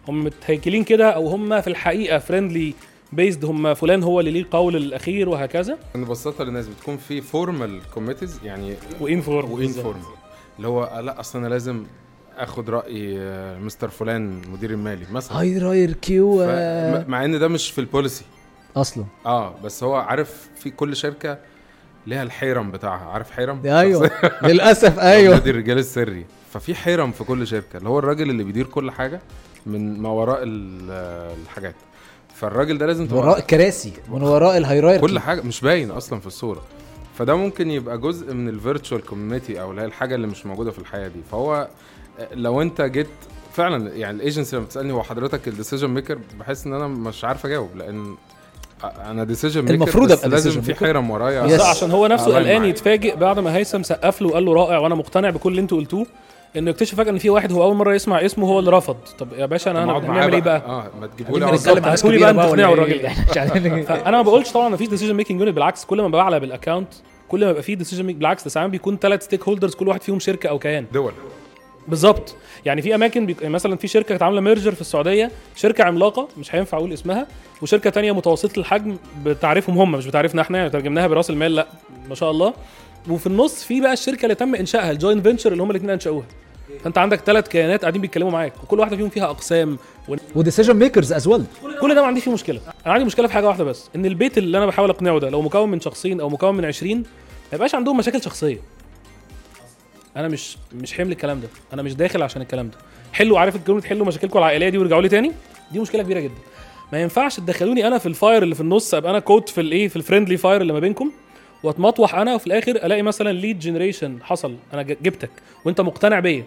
هم متهيكلين كده أو هم في الحقيقة friendly based هم فلان هو اللي ليه القول الأخير وهكذا. نبسطها للناس بتكون في formal committees يعني و inform و informal اللي هو آه، لا أصل أنا لازم آخد رأي آه، مستر فلان مدير المالي مثلا. hierarchy و ف- م- مع إن ده مش في ال policy أصلا. آه بس هو عارف في كل شركة ليها الحيرم بتاعها. عارف حيرم؟ أيوه. للأسف أيوه. نادي الرجال السري. ففي حيرم في كل شركة. اللي هو الراجل اللي بيدير كل حاجة من ما وراء ال- الحاجات. فالراجل ده لازم تبقى وراء الكراسي من وراء ال hierarchy كل حاجة مش باين أصلا في الصورة. فده ممكن يبقى جزء من ال virtual community أو اللي هي الحاجة اللي مش موجودة في الحياة دي. فهو لو أنت جيت فعلا يعني الايجنسي لما بتسألني هو حضرتك ال decision maker بحس إن أنا مش عارف أجاوب لأن أنا decision maker المفروض بس أبقى لازم في. حيرم ورايا. عشان هو نفسه قلقان. يتفاجئ بعد ما هيثم سقف له وقال له رائع وأنا مقتنع بكل اللي أنتوا قلتوه. إنه يكتشف فجأة إن في واحد هو أول مرة يسمع اسمه هو اللي رفض. طب يا باشا أنا أنا هنعمل إيه بقى؟ آه ما تجيبوا لي هاتولي كبيره بقى ولا تقنعوا؟ الراجل. عارفين فأنا ما بقولش طبعا مفيش decision making unit بالعكس كل ما بعلى بال account كل ما يبقى فيه decision بالعكس ده ساعات بيكون ثلاث stakeholders كل واحد فيهم شركة أو كيان. دول. بالظبط. يعني في أماكن بيك... مثلا في شركة كانت عاملة merger في السعودية شركة عملاقة مش هينفع أقول اسمها وشركة تانية متوسطة الحجم بتعرفهم هم مش بتعرفنا إحنا يعني ترجمناها برأس المال لأ ما شاء الله. وفي النص في بقى الشركة اللي تم إنشائها ال joint venture اللي هم الاثنين أنشأوها. فأنت عندك ثلاث كيانات قاعدين بيتكلموا معاك وكل واحدة فيهم فيها أقسام و decision makers as well كل ده ما عنديش فيه مشكلة. أنا عندي مشكلة في حاجة واحدة بس إن البيت اللي أنا بحاول أقنعه ده لو مكون من شخصين أو مكون من 20 ما يبقاش عندهم مشاكل شخصية. أنا مش مش حمل الكلام ده. أنا مش داخل عشان الكلام ده. حلوا عارف الكلمة حلوا مشاكلكم العائلية دي وارجعوا لي تاني؟ دي مشكلة كبيرة جدا. ما ينفعش تدخلوني أنا في ال fire اللي في النص أبقى أنا caught في الإيه في ال friendly fire اللي ما بينكم؟ واتمطوح أنا وفي الآخر ألاقي مثلا lead generation حصل. أنا جبتك وأنت مقتنع بيا.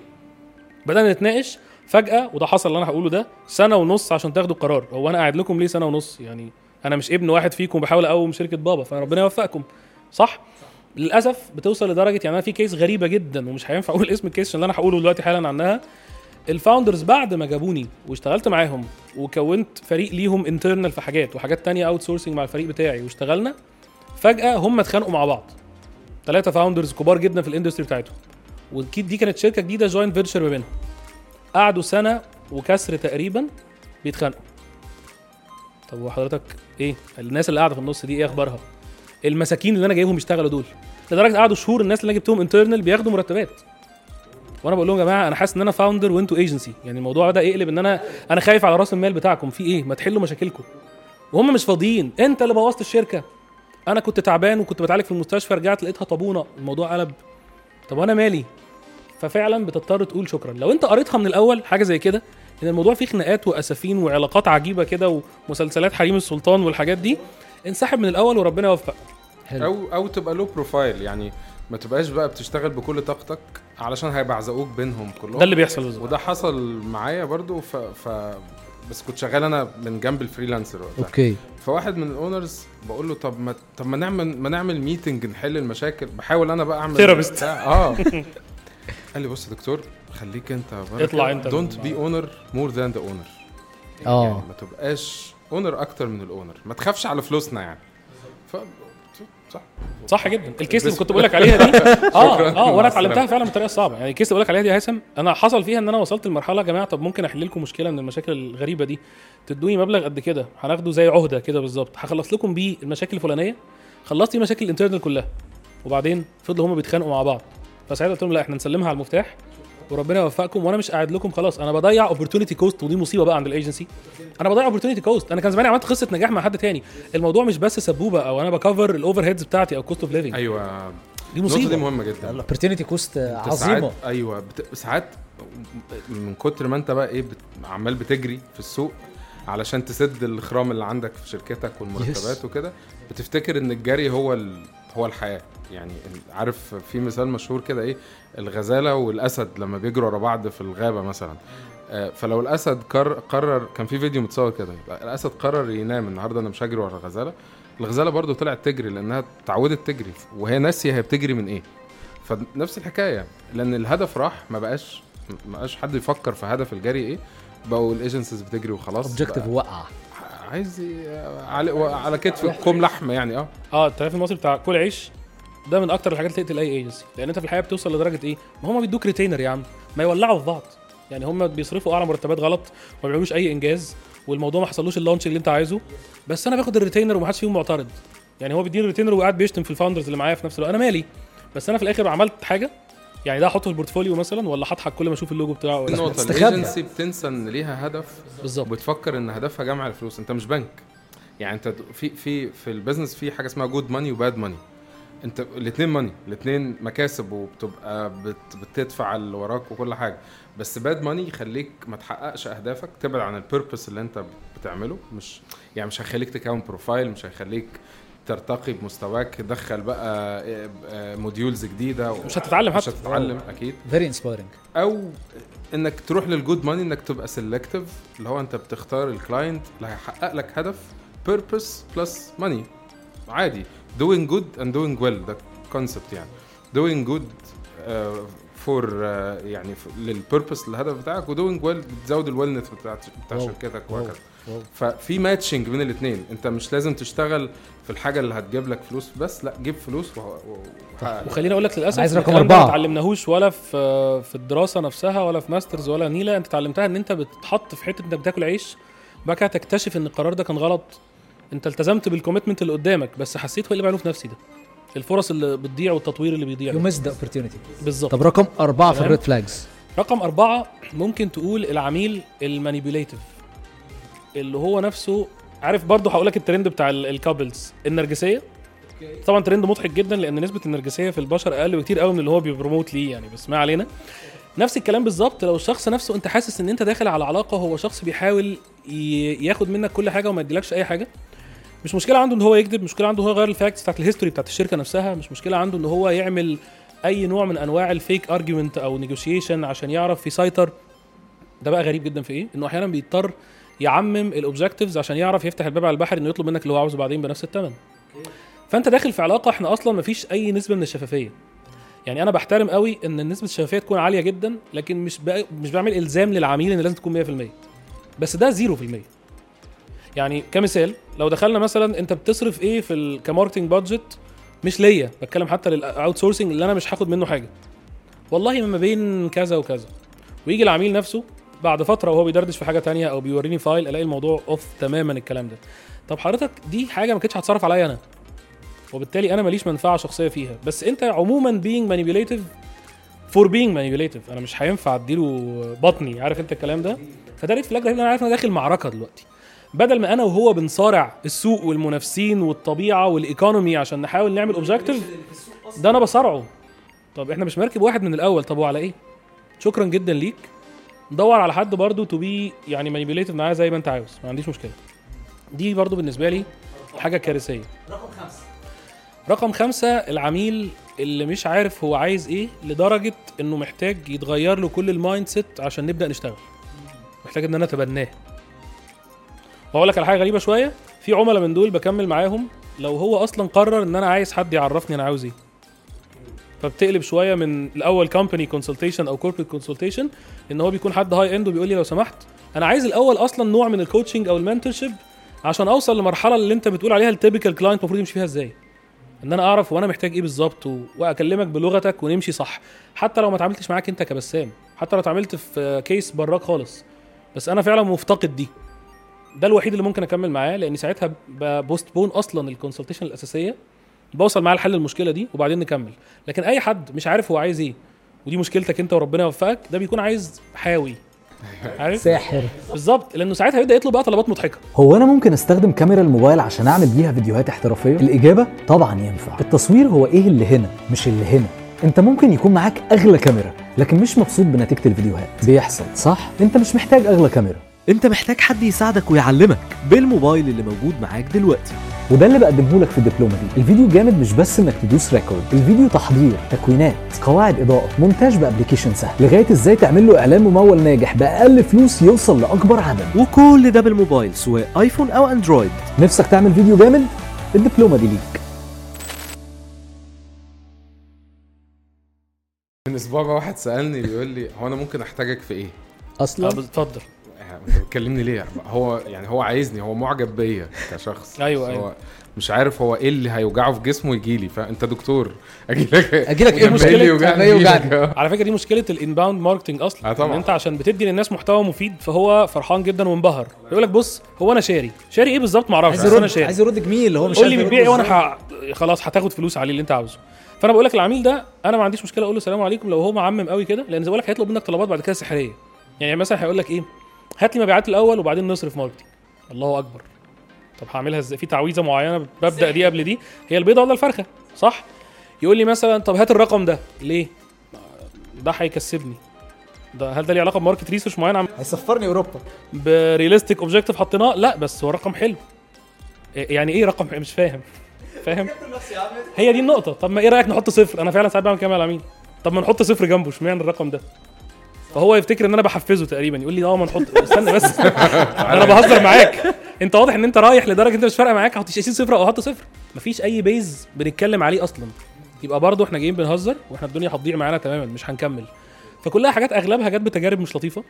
بدأنا نتناقش فجأة وده حصل اللي أنا هقوله ده سنة ونص عشان تاخدوا قرار هو أنا قاعد لكم ليه سنة ونص؟ يعني أنا مش ابن واحد فيكم بحاول أقوم شركة بابا فربنا يوفقكم. صح؟ للأسف بتوصل لدرجة يعني أنا في case غريبة جدا ومش هينفع أقول اسم ال case اللي أنا هقوله دلوقتي حالا عنها. ال founders بعد ما جابوني واشتغلت معاهم وكونت فريق ليهم internal في حاجات وحاجات تانية outsourcing مع الفريق بتاعي واشتغلنا فجأة هم اتخانقوا مع بعض. ثلاثة founders كبار جدا في ال industry بتاعتهم. واكيد دي كانت شركة جديدة joint venture ما بينهم. قعدوا سنة وكسر تقريبا بيتخانقوا. طب وحضرتك إيه؟ الناس اللي قاعدة في النص دي إيه أخبارها؟ المساكين اللي أنا جايبهم يشتغلوا دول. لدرجة قعدوا شهور الناس اللي أنا جبتهم internal بياخدوا مرتبات. وأنا بقول لهم يا جماعة أنا حاسس إن أنا founder وأنتوا ايجنسي يعني الموضوع ده يقلب إن أنا أنا خايف على رأس المال بتاعكم. في إيه؟ ما تحلوا مشاكلكم. وهم مش فاضيين. أنت اللي بوظت الشركة. أنا كنت تعبان وكنت بتعالج في المستشفى رجعت لقيتها طابونة الموضوع قلب. طب وأنا مالي؟ ففعلا بتضطر تقول شكرا. لو أنت قريتها من الأول حاجة زي كده إن الموضوع فيه خناقات وأسفين وعلاقات عجيبة كده ومسلسلات حريم السلطان والحاجات دي انسحب من الأول وربنا يوفقك. أو أو تبقى لو بروفايل يعني ما تبقاش بقى بتشتغل بكل طاقتك علشان هيبعزقوك بينهم كلهم. ده اللي بيحصل بالظبط. وده حصل معايا برضو ف, ف بس كنت شغال أنا من جنب ال freelancer وقتها. okay. فواحد من ال owners بقول له طب ما طب ما نعمل ما نعمل meeting نحل المشاكل بحاول أنا بقى اعمل. بتاع- آه قال لي بص يا دكتور خليك انت اطلع انت. don't be owner more than the owner آه. يعني ما تبقاش owner أكتر من ال owner ما تخافش على فلوسنا يعني صح. صح جدا. ال case اللي كنت بقول لك عليها دي آه. آه وأنا. اتعلمتها فعلا بطريقة صعبة. يعني ال case اللي بقول لك عليها دي يا هيثم أنا حصل فيها إن أنا وصلت لمرحلة يا جماعة طب ممكن أحل لكم مشكلة من المشاكل الغريبة دي؟ تدوني مبلغ قد كده؟ هناخده زي عهدة كده بالظبط. هخلص لكم بيه المشاكل الفلانية خلصت مشاكل ال internal كلها وبعدين فضلوا هم بيتخانقوا مع بعض. فساعتها قلت لهم لا إحنا نسلمها على المفتاح وربنا يوفقكم وأنا مش قاعد لكم خلاص. أنا بضيع opportunity cost ودي مصيبة بقى عند الايجنسي أنا بضيع opportunity cost أنا كان زماني عملت قصة نجاح مع حد تاني. الموضوع مش بس سبوبة أو أنا بكفر ال overheads بتاعتي أو cost of living أيوه. دي النقطة دي مصيبة. مهمة جدا. ال opportunity cost عظيمة. أيوه بت... ساعات من كتر ما انت بقى إيه بت... عمال بتجري في السوق علشان تسد الخرام اللي عندك في شركتك والمرتبات Yes. وكده بتفتكر إن الجري هو ال... هو الحياة. يعني عارف في مثال مشهور كده إيه؟ الغزالة والأسد لما بيجروا ورا بعض في الغابة مثلا. آه، فلو الأسد قرر, قرر كان في فيديو متصور كده. الأسد قرر ينام النهارده أنا مش هجري ورا الغزالة. الغزالة برضو طلعت تجري لأنها اتعودت تجري. وهي ناسية هي بتجري من إيه. فنفس الحكاية. لأن الهدف راح ما بقاش ما بقاش حد يفكر في هدف الجري إيه. بقوا ال agencies بتجري وخلاص. objective وقع عايز على على كتف كوم لحم يعني آه. آه التعريف المصري بتاع كل عيش ده من أكتر الحاجات اللي تقتل أي ايجنسي لأن أنت في الحياة بتوصل لدرجة إيه؟ ما هم بيدوك retainer يا عم ما يولعوا في بعض. يعني هم بيصرفوا أعلى مرتبات غلط وما بيعملوش أي إنجاز والموضوع ما حصلوش ال launch اللي أنت عايزه. بس أنا باخد ال retainer ومحدش فيهم معترض. يعني هو بيديني ال retainer وقاعد بيشتم في ال founders اللي معايا في نفس الوقت. أنا مالي. بس أنا في الآخر عملت حاجة يعني ده احطه في ال portfolio مثلا ولا هضحك كل ما أشوف اللوجو بتاعه ولا. الإيجنسي بتنسى إن ليها هدف بالظبط. وبتفكر إن هدفها جمع الفلوس. أنت مش بنك. يعني أنت في في في ال business في حاجة اسمها good money و bad money أنت الاثنين money الاثنين مكاسب وبتبقى بت بتدفع اللي وراك وكل حاجة. بس bad money يخليك ما تحققش أهدافك. تبعد عن ال purpose اللي أنت بتعمله. مش يعني مش هيخليك تكون profile مش هيخليك ترتقي بمستواك تدخل بقى آه، modules جديدة مش هتتعلم مش حتى هتتعلم أكيد. very inspiring أو إنك تروح لل good money إنك تبقى selective اللي هو أنت بتختار ال client اللي هيحقق لك هدف purpose plus money عادي. doing good and doing well ده concept يعني. doing good for يعني ف- لل purpose للهدف بتاعك و doing well بتزود ال wellness بتاعت بتاع. شركتك. وهكذا. ففي matching بين الاثنين انت مش لازم تشتغل في الحاجة اللي هتجيب لك فلوس بس لا جيب فلوس وحقق وخليني أقول لك للأسف عايز رقم ده ما. اتعلمناهوش ولا في في الدراسة نفسها ولا في masters ولا نيلة أنت اتعلمتها إن أنت بتتحط في حتة انك بتاكل عيش وبعد كده تكتشف إن القرار ده كان غلط أنت التزمت بال commitment اللي قدامك بس حسيت هو اللي بعمله في نفسي ده الفرص اللي بتضيع والتطوير اللي بيضيع. you miss the opportunity بالظبط. طب رقم أربعة في. ال red flags رقم أربعة ممكن تقول العميل ال manipulative اللي هو نفسه عارف برضه هقول لك الترند بتاع ال couples النرجسيه طبعا ترند مضحك جدا لأن نسبة النرجسيه في البشر أقل بكتير قوي من اللي هو بي promote ليه يعني بس ما علينا. نفس الكلام بالظبط لو الشخص نفسه أنت حاسس إن أنت داخل على علاقة هو شخص بيحاول ياخد منك كل حاجة وما يديلكش أي حاجة مش مشكلة عنده إن هو يكذب مش مشكلة عنده هو يغير ال facts بتاعت ال history بتاعت الشركة نفسها مش مشكلة عنده إن هو يعمل أي نوع من أنواع ال fake argument أو negotiation عشان يعرف يسيطر. ده بقى غريب جدا في إيه؟ إنه أحيانا بيضطر يعمم ال objectives عشان يعرف يفتح الباب على البحر إنه يطلب منك اللي هو عاوزه بعدين بنفس الثمن فأنت داخل في علاقة إحنا أصلا مفيش أي نسبة من الشفافية. يعني أنا بحترم قوي إن نسبة الشفافية تكون عالية جدا لكن مش مش بعمل إلزام للعميل إن لازم تكون 100% بس ده 0% يعني كمثال لو دخلنا مثلا أنت بتصرف إيه في ك marketing budget مش ليا بتكلم حتى لل outsourcing اللي أنا مش هاخد منه حاجة. والله ما بين كذا وكذا. ويجي العميل نفسه بعد فترة وهو بيدردش في حاجة تانية أو بيوريني file ألاقي الموضوع off تماما الكلام ده. طب حضرتك دي حاجة ما كانتش هتصرف عليا أنا. وبالتالي أنا ماليش منفعة شخصية فيها. بس أنت عموما being manipulative for being manipulative. أنا مش هينفع أديله بطني عارف أنت الكلام ده؟ فده red flag رهيب أنا عارف إن أنا داخل معركة دلوقتي. بدل ما أنا وهو بنصارع السوق والمنافسين والطبيعة وال economy عشان نحاول نعمل objective ده أنا بصارعه. طب إحنا مش مركب واحد من الأول طب وعلى إيه؟ شكرا جدا ليك. دور على حد برضو to be يعني manipulative معاه زي ما أنت عاوز ما عنديش مشكلة. دي برضو بالنسبة لي حاجة كارثية. رقم خمسة. رقم خمسة العميل اللي مش عارف هو عايز إيه لدرجة إنه محتاج يتغير له كل ال mindset عشان نبدأ نشتغل. محتاج إن أنا أتبناه. وأقول لك على حاجة غريبة شوية. في عملاء من دول بكمل معاهم لو هو أصلا قرر إن أنا عايز حد يعرفني أنا عاوز إيه. فبتقلب شوية من الأول company consultation أو corporate consultation إن هو بيكون حد high end وبيقول لي لو سمحت أنا عايز الأول أصلا نوع من ال coaching أو ال mentorship عشان أوصل لمرحلة اللي أنت بتقول عليها ال typical client المفروض يمشي فيها إزاي. إن أنا أعرف وأنا محتاج إيه بالظبط و- وأكلمك بلغتك ونمشي صح. حتى لو ما اتعاملتش معاك أنت كبسام حتى لو اتعاملت في كيس براك خالص. بس أنا فعلا مفتقد دي. ده الوحيد اللي ممكن أكمل معاه لأن ساعتها postpone أصلا ال consultation الأساسية بوصل معاه لحل المشكلة دي وبعدين نكمل. لكن أي حد مش عارف هو عايز إيه ودي مشكلتك أنت وربنا يوفقك ده بيكون عايز حاوي. عارف؟ ساحر. بالظبط لأنه ساعتها هيبدا يطلب بقى طلبات مضحكة. هو أنا ممكن أستخدم كاميرا الموبايل عشان أعمل بيها فيديوهات احترافية؟ الإجابة طبعا ينفع. التصوير هو إيه اللي هنا مش اللي هنا. أنت ممكن يكون معاك أغلى كاميرا لكن مش مبسوط بنتيجة الفيديوهات. بيحصل صح؟ أنت مش محتاج أغلى كاميرا. انت محتاج حد يساعدك ويعلمك بالموبايل اللي موجود معاك دلوقتي. وده اللي بقدمه لك في الدبلومه دي. الفيديو جامد مش بس انك تدوس record الفيديو تحضير تكوينات قواعد إضاءة مونتاج publication سهل. لغاية إزاي تعمل له إعلان ممول ناجح بأقل فلوس يوصل لأكبر عدد. وكل ده بالموبايل سواء آيفون أو أندرويد. نفسك تعمل فيديو جامد؟ الدبلومة دي ليك. من أسبوع بقى واحد سألني بيقول لي هو أنا ممكن أحتاجك في إيه؟ آه أصلا اتفضل. انت بتكلمني ليه؟ هو يعني هو عايزني هو معجب بيا كشخص. أيوة، بس أيوة. هو مش عارف هو إيه اللي هيوجعه في جسمه يجي لي. فأنت دكتور أجي لك أجي لك إيه مشكله يوجعني يجيلك. على فكرة دي مشكلة ال inbound marketing أصلا. آه طبعاً. إن أنت عشان بتدي للناس محتوى مفيد فهو فرحان جدا وانبهر. يقول لك بص هو أنا شاري. شاري إيه بالظبط؟ ما أعرفش عايز يرد شاري. عايز يرد جميل هو مش قول لي عارف بتبيع إيه وأنا. خلاص هتاخد فلوس عليه اللي أنت عاوزه. فأنا بقول لك العميل ده أنا ما عنديش مشكلة أقول له السلام عليكم لو هو معمم قوي كده لأن زي ما بقول لك هيطلب منك طلبات بعد كده سحرية. يعني مثلا هيقول لك إيه؟ هات لي مبيعات الأول وبعدين نصرف marketing الله أكبر. طب هعملها إزاي؟ في تعويذة معينة ببدأ دي قبل دي؟ هي البيضة ولا الفرخة؟ صح؟ يقول لي مثلا طب هات الرقم ده. ليه؟ ده هيكسبني. ده هل ده ليه علاقة ب market research معين؟ عم هيسفرني أوروبا. ب realistic objective حطيناه لا بس هو رقم حلو. إيه- يعني إيه رقم؟ مش فاهم. فاهم؟ هي دي النقطة. طب ما إيه رأيك نحط صفر؟ أنا فعلا ساعات بعمل كده مع العميل. طب ما نحط صفر جنبه اشمعنى الرقم ده؟ فهو يفتكر ان أنا بحفزه تقريبا. يقول لي آه ما نحط استنى بس. أنا بهزر معاك. انت واضح إن انت رايح لدرجة انت مش فارقة معاك. هحط 60 صفر أو أحط صفر. مفيش أي base بنتكلم عليه أصلا. يبقى برضه إحنا جايين بنهزر وإحنا الدنيا هتضيع معانا تماما مش هنكمل. فكلها حاجات أغلبها جت بتجارب مش لطيفة.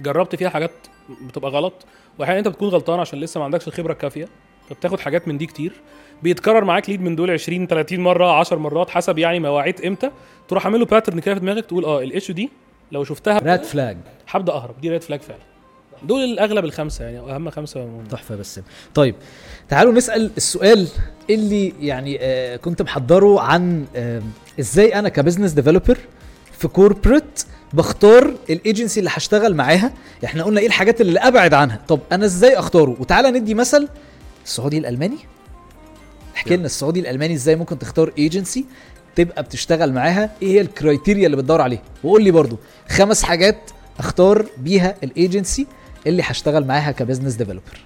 جربت فيها حاجات بتبقى غلط. واحيانا أنت بتكون غلطان عشان لسه ما عندكش الخبرة الكافية. فبتاخد حاجات من دي كتير. بيتكرر معاك lead من دول 20 30 مرة 10 مرات حسب يعني مواعيد إمتى. تروح عامل له pattern كده في دماغك تقول آه ال issue دي لو شفتها red flag هبدا أهرب. دي red flag فعلا. دول الأغلب الخمسة يعني أهم خمسة تحفة بس طيب تعالوا نسأل السؤال اللي يعني آه كنت محضره عن آه إزاي أنا ك business developer في corporate بختار ال agency اللي هشتغل معاها. إحنا قلنا إيه الحاجات اللي أبعد عنها. طب أنا إزاي أختاره؟ وتعالى ندي مثل السعودي الألماني. احكي لنا السعودي الألماني إزاي ممكن تختار ايجنسي تبقى بتشتغل معاها إيه هي ال criteria اللي بتدور عليها؟ وقول لي برضو خمس حاجات أختار بيها الايجنسي اللي هشتغل معاها ك business developer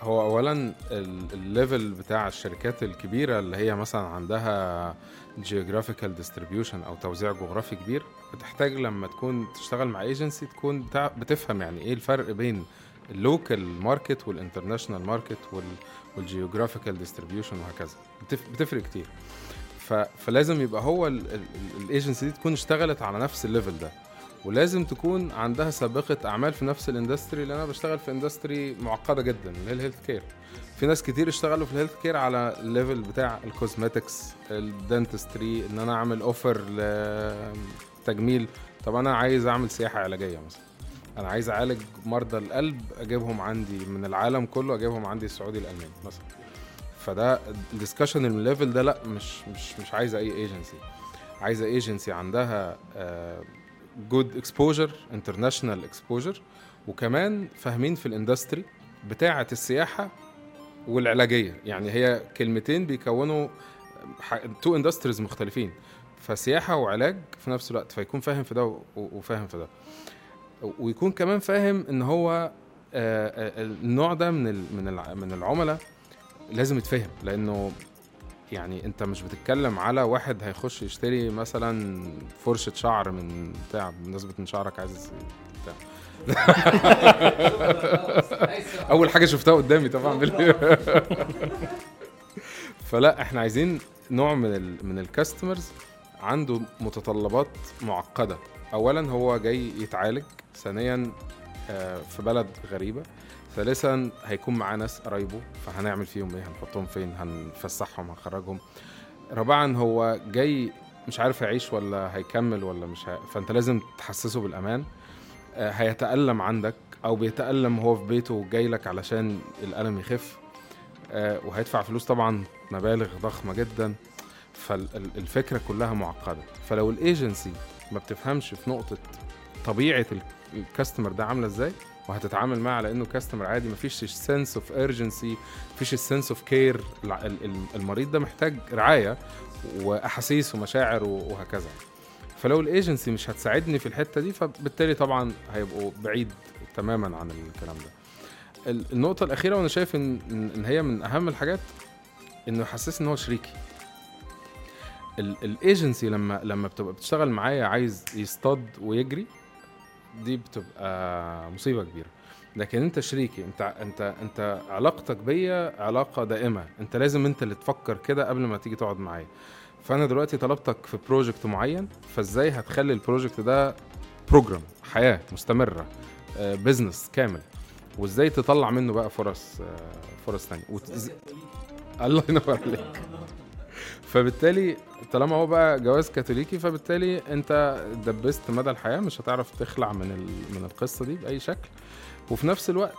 هو اولا ال- ال level بتاع الشركات الكبيرة اللي هي مثلا عندها geographical distribution أو توزيع جغرافي كبير بتحتاج لما تكون تشتغل مع ايجنسي تكون بتفهم يعني إيه الفرق بين ال local market وال international market وال geographical distribution وهكذا. بتف- بتفرق كتير. ف... فلازم يبقى هو الايجنسي دي تكون اشتغلت على نفس ال level ده. ولازم تكون عندها سابقة أعمال في نفس ال industry لأن أنا بشتغل في industry معقدة جدا اللي هي ال health care في ناس كتير اشتغلوا في ال health care على ال level بتاع ال cosmetics ال dentistry إن أنا أعمل offer لتجميل طب أنا عايز أعمل سياحة علاجية مثلا. أنا عايز أعالج مرضى القلب أجيبهم عندي من العالم كله أجيبهم عندي السعودي الالماني مثلا. فده ال discussion ال level ده لا مش مش مش عايزة أي agency عايزة agency عندها good exposure international exposure وكمان فاهمين في ال industry بتاعة السياحة والعلاجية. يعني هي كلمتين بيكونوا two industries مختلفين فسياحة وعلاج في نفس الوقت فيكون فاهم في ده وفاهم في ده. ويكون كمان فاهم إن هو آه، آه، النوع ده من من من العملاء لازم يتفهم لأنه يعني أنت مش بتتكلم على واحد هيخش يشتري مثلا فرشة شعر من بتاع بمناسبة إن شعرك عايز بتاع. أول حاجة شفتها قدامي طبعا. فلا إحنا عايزين نوع من ال من الكاستمرز عنده متطلبات معقدة. اولا هو جاي يتعالج ثانيا آه، في بلد غريبة. ثالثا هيكون معاه ناس قرايبه فهنعمل فيهم إيه؟ هنحطهم فين؟ هنفسحهم؟ هنخرجهم؟ رابعا هو جاي مش عارف يعيش ولا هيكمل ولا مش ه... فأنت لازم تحسسه بالأمان. آه، هيتألم عندك أو بيتألم هو في بيته وجاي لك علشان الألم يخف. آه، وهيدفع فلوس طبعا مبالغ ضخمة جدا. فالفكرة كلها معقدة. فلو الأيجنسي ما بتفهمش في نقطة طبيعة ال- ال customer ده عاملة إزاي وهتتعامل معاه على إنه customer عادي مفيش ال sense of urgency مفيش ال sense of care المريض ده محتاج رعاية وأحاسيس ومشاعر وهكذا. فلو الايجنسي مش هتساعدني في الحتة دي فبالتالي طبعا هيبقوا بعيد تماما عن الكلام ده. ال- النقطة الأخيرة وأنا شايف ان إن هي من أهم الحاجات إنه يحسسني إن هو شريكي. الايجنسي لما لما بتبقى بتشتغل معايا عايز يصطاد ويجري دي بتبقى مصيبة كبيرة. لكن انت شريكي انت انت انت علاقتك بيا علاقة دائمة. انت لازم انت اللي تفكر كده قبل ما تيجي تقعد معايا. فأنا دلوقتي طلبتك في project معين فازاي هتخلي ال project ده program حياة مستمرة business كامل؟ وازاي تطلع منه بقى فرص آه، فرص تانية؟ وت... الله ينور عليك. فبالتالي طالما هو بقى جواز كاثوليكي فبالتالي انت دبست مدى الحياة مش هتعرف تخلع من. من القصة دي بأي شكل. وفي نفس الوقت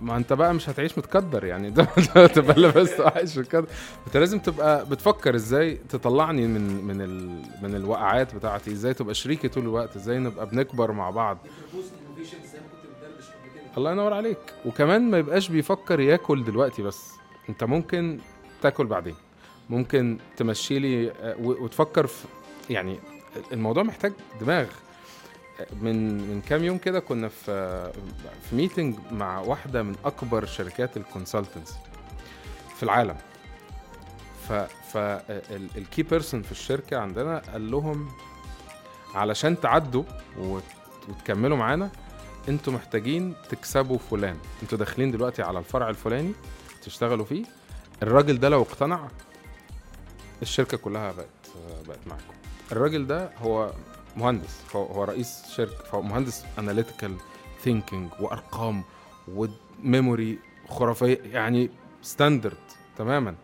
ما انت بقى مش هتعيش متقدر يعني. ده تبقى لبست وعايش متقدر انت لازم تبقى بتفكر إزاي تطلعني من من ال... من الوقعات بتاعتي إزاي تبقى شريكي طول الوقت إزاي نبقى بنكبر مع بعض. الله ينور عليك. وكمان ما يبقاش بيفكر ياكل دلوقتي بس. انت ممكن تاكل بعدين. ممكن تمشي لي آه، وتفكر في يعني الموضوع محتاج دماغ. من من كام يوم كده كنا في في meeting مع واحدة من أكبر شركات ال consultancy في العالم. ف فال key person في الشركة عندنا قال لهم علشان تعدوا وت- وتكملوا معانا أنتوا محتاجين تكسبوا فلان. أنتوا داخلين دلوقتي على الفرع الفلاني تشتغلوا فيه. الراجل ده لو اقتنع الشركة كلها بقت بقت معاكم. الراجل ده هو مهندس هو رئيس شركة فهو مهندس analytical thinking وأرقام و memory خرافية يعني standard تماما.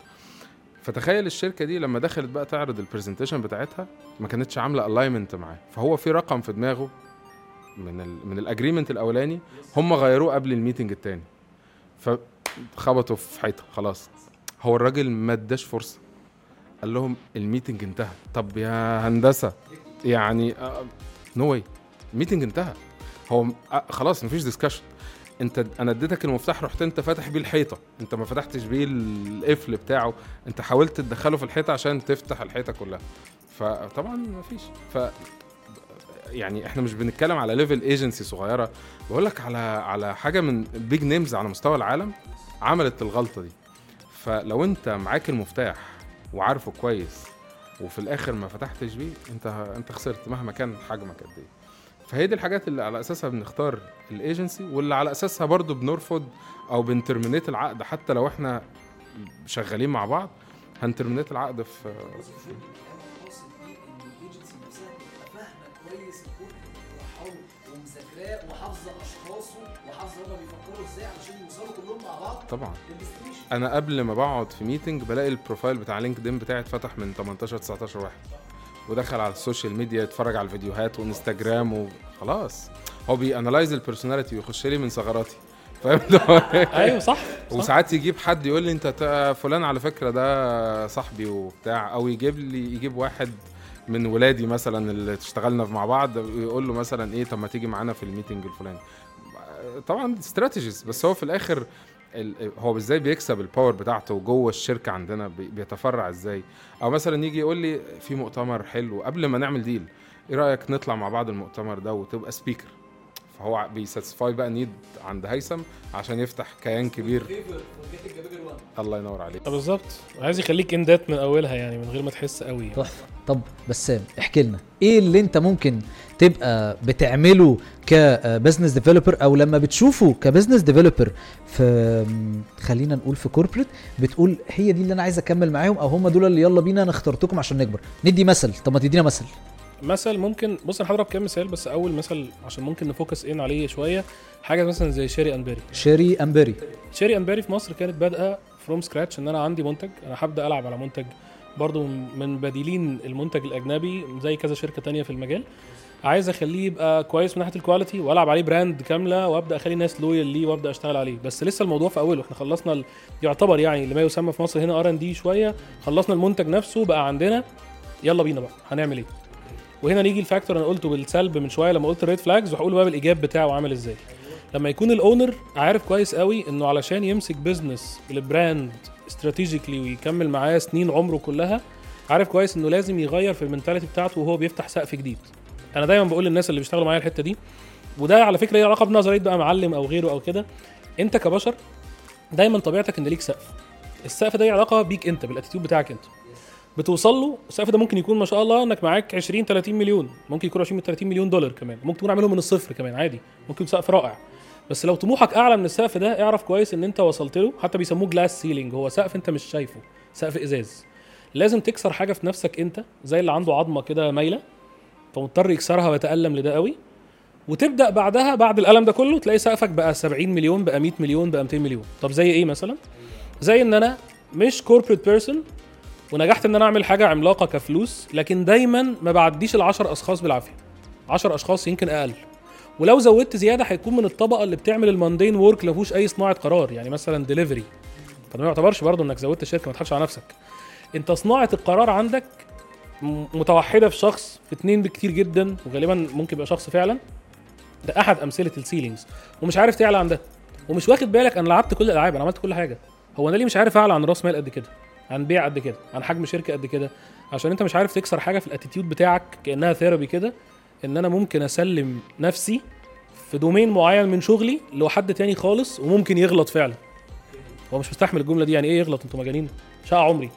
فتخيل الشركة دي لما دخلت بقى تعرض ال presentation بتاعتها ما كانتش عاملة alignment معاه. فهو في رقم في دماغه من ال من ال agreement الأولاني هم غيروه قبل ال meeting التاني. فخبطوا في حيطة خلاص. هو الراجل ما اداش فرصة. قال لهم ال meeting انتهى. طب يا هندسة يعني no way ال meeting انتهى. هو آه خلاص مفيش discussion انت أنا اديتك المفتاح رحت انت فاتح بيه الحيطة. انت ما فتحتش بيه القفل بتاعه. انت حاولت تدخله في الحيطة عشان تفتح الحيطة كلها. فطبعا مفيش. ف يعني إحنا مش بنتكلم على level agency صغيرة. بقول لك على على حاجة من big names على مستوى العالم عملت الغلطة دي. فلو انت معاك المفتاح وعارفه كويس وفي الآخر ما فتحتش بيه أنت أنت خسرت مهما كان حجمك قد إيه فهي دي الحاجات اللي على أساسها بنختار الايجنسي واللي على أساسها برضو بنرفض أو بن terminate العقد. حتى لو إحنا شغالين مع بعض هن terminate العقد في وحافظه اشخاصه وحافظه هما بيفكروا إزاي علشان يوصلوا كلهم مع بعض طبعا. أنا قبل ما بقعد في meeting بلاقي ال profile بتاع LinkedIn بتاعي اتفتح من 18 19 واحد. ودخل على ال social media يتفرج على الفيديوهات وإنستجرام وخلاص هو بي analyze ال personality ويخش لي من ثغراتي. فاهم؟ أيوه صح, صح. وساعات يجيب حد يقول لي أنت فلان على فكرة ده صاحبي وبتاع. أو يجيب لي يجيب واحد من ولادي مثلا اللي اشتغلنا مع بعض ويقول له مثلا إيه طب ما تيجي معانا في ال meeting الفلاني. طبعا strategies بس هو في الآخر ال- هو إزاي بيكسب ال power بتاعته جوه الشركة عندنا؟ بي- بيتفرع إزاي؟ أو مثلا يجي يقول لي في مؤتمر حلو قبل ما نعمل deal إيه رأيك نطلع مع بعض المؤتمر ده وتبقى speaker فهو بي satisfy بقى need عند هيثم عشان يفتح كيان كبير. الله ينور عليك. طب بالظبط. عايز يخليك end من أولها يعني من غير ما تحس قوي. يعني. تحفة. طب بسام احكي لنا إيه اللي أنت ممكن تبقى بتعمله ك business developer أو لما بتشوفه ك business developer في خلينا نقول في corporate بتقول هي دي اللي أنا عايز أكمل معاهم أو هم دول اللي يلا بينا أنا اخترتكم عشان نكبر. ندي مثل. طب ما تدينا مثل. مثل ممكن بص أنا هضرب كام مثال بس أول مثل عشان ممكن ن focus عليه شوية. حاجة مثلا زي شيري امباري. شيري امباري شيري امباري في مصر كانت بادئة from scratch إن أنا عندي منتج أنا هبدأ ألعب على منتج برضو من بديلين المنتج الأجنبي زي كذا شركة تانية في المجال. عايز اخليه يبقى كويس من ناحية ال quality والعب عليه brand كاملة وابدأ اخلي الناس loyal ليه وابدأ اشتغل عليه. بس لسه الموضوع في أوله. إحنا خلصنا ال... يعتبر يعني اللي ما يسمى في مصر هنا R&D شوية خلصنا المنتج نفسه بقى عندنا. يلا بينا بقى. هنعمل إيه؟ وهنا نيجي ال factor أنا قلته بالسلب من شوية. لما قلت ال red flags وهقول بقى بالإيجاب بتاعه عامل إزاي. لما يكون ال owner عارف كويس قوي إنه علشان يمسك business ال brand strategically ويكمل معاه سنين عمره كلها عارف كويس إنه لازم يغير في ال mentality بتاعته وهو بيفتح سقف جديد. أنا دايما بقول للناس اللي بيشتغلوا معايا الحتة دي وده على فكرة ليه علاقة بنظريه بقى معلم أو غيره أو كده. أنت كبشر دايما طبيعتك إن ليك سقف. السقف ده ليه علاقة بيك أنت بال attitude بتاعك أنت. بتوصل له السقف ده ممكن يكون ما شاء الله إنك معاك 20 30 مليون. ممكن يكون 20 30 مليون دولار كمان. ممكن تكون عاملهم من الصفر كمان عادي. ممكن سقف رائع. بس لو طموحك أعلى من السقف ده اعرف كويس إن أنت وصلت له. حتى بيسموه glass ceiling هو سقف أنت مش شايفه. سقف إزاز. لازم تكسر حاجة في نفسك أنت زي اللي عنده عظمة كده مايلة. فمضطر يكسرها ويتألم لده قوي. وتبدأ بعدها بعد الألم ده كله تلاقي سقفك بقى 70 مليون بقى 100 مليون بقى 200 مليون. طب زي إيه مثلا؟ زي إن أنا مش corporate person ونجحت إن أنا أعمل حاجة عملاقة كفلوس لكن دايما ما بعديش ال 10 أشخاص بالعافية. 10 أشخاص يمكن أقل. ولو زودت زيادة هيكون من الطبقة اللي بتعمل ال mundane work ما فيهوش أي صناعة قرار. يعني مثلا ديليفري فده ما يعتبرش برضه إنك زودت الشركة ما تضحكش على نفسك. أنت صناعة القرار عندك متوحدة في شخص في اتنين بكتير جدا وغالبا ممكن يبقى شخص فعلا. ده أحد أمثلة ال ceilings ومش عارف تعلى عن ده. ومش واخد بالك أنا لعبت كل الألعاب أنا عملت كل حاجة. هو أنا ليه مش عارف أعلى عن راس مال قد كده؟ عن بيع قد كده؟ عن حجم شركة قد كده؟ عشان أنت مش عارف تكسر حاجة في ال attitude بتاعك كأنها therapy كده إن أنا ممكن أسلم نفسي في domain معين من شغلي لحد تاني خالص وممكن يغلط فعلا. هو مش مستحمل الجملة دي يعني إيه يغلط؟ أنتوا مجانين. شقى عمري.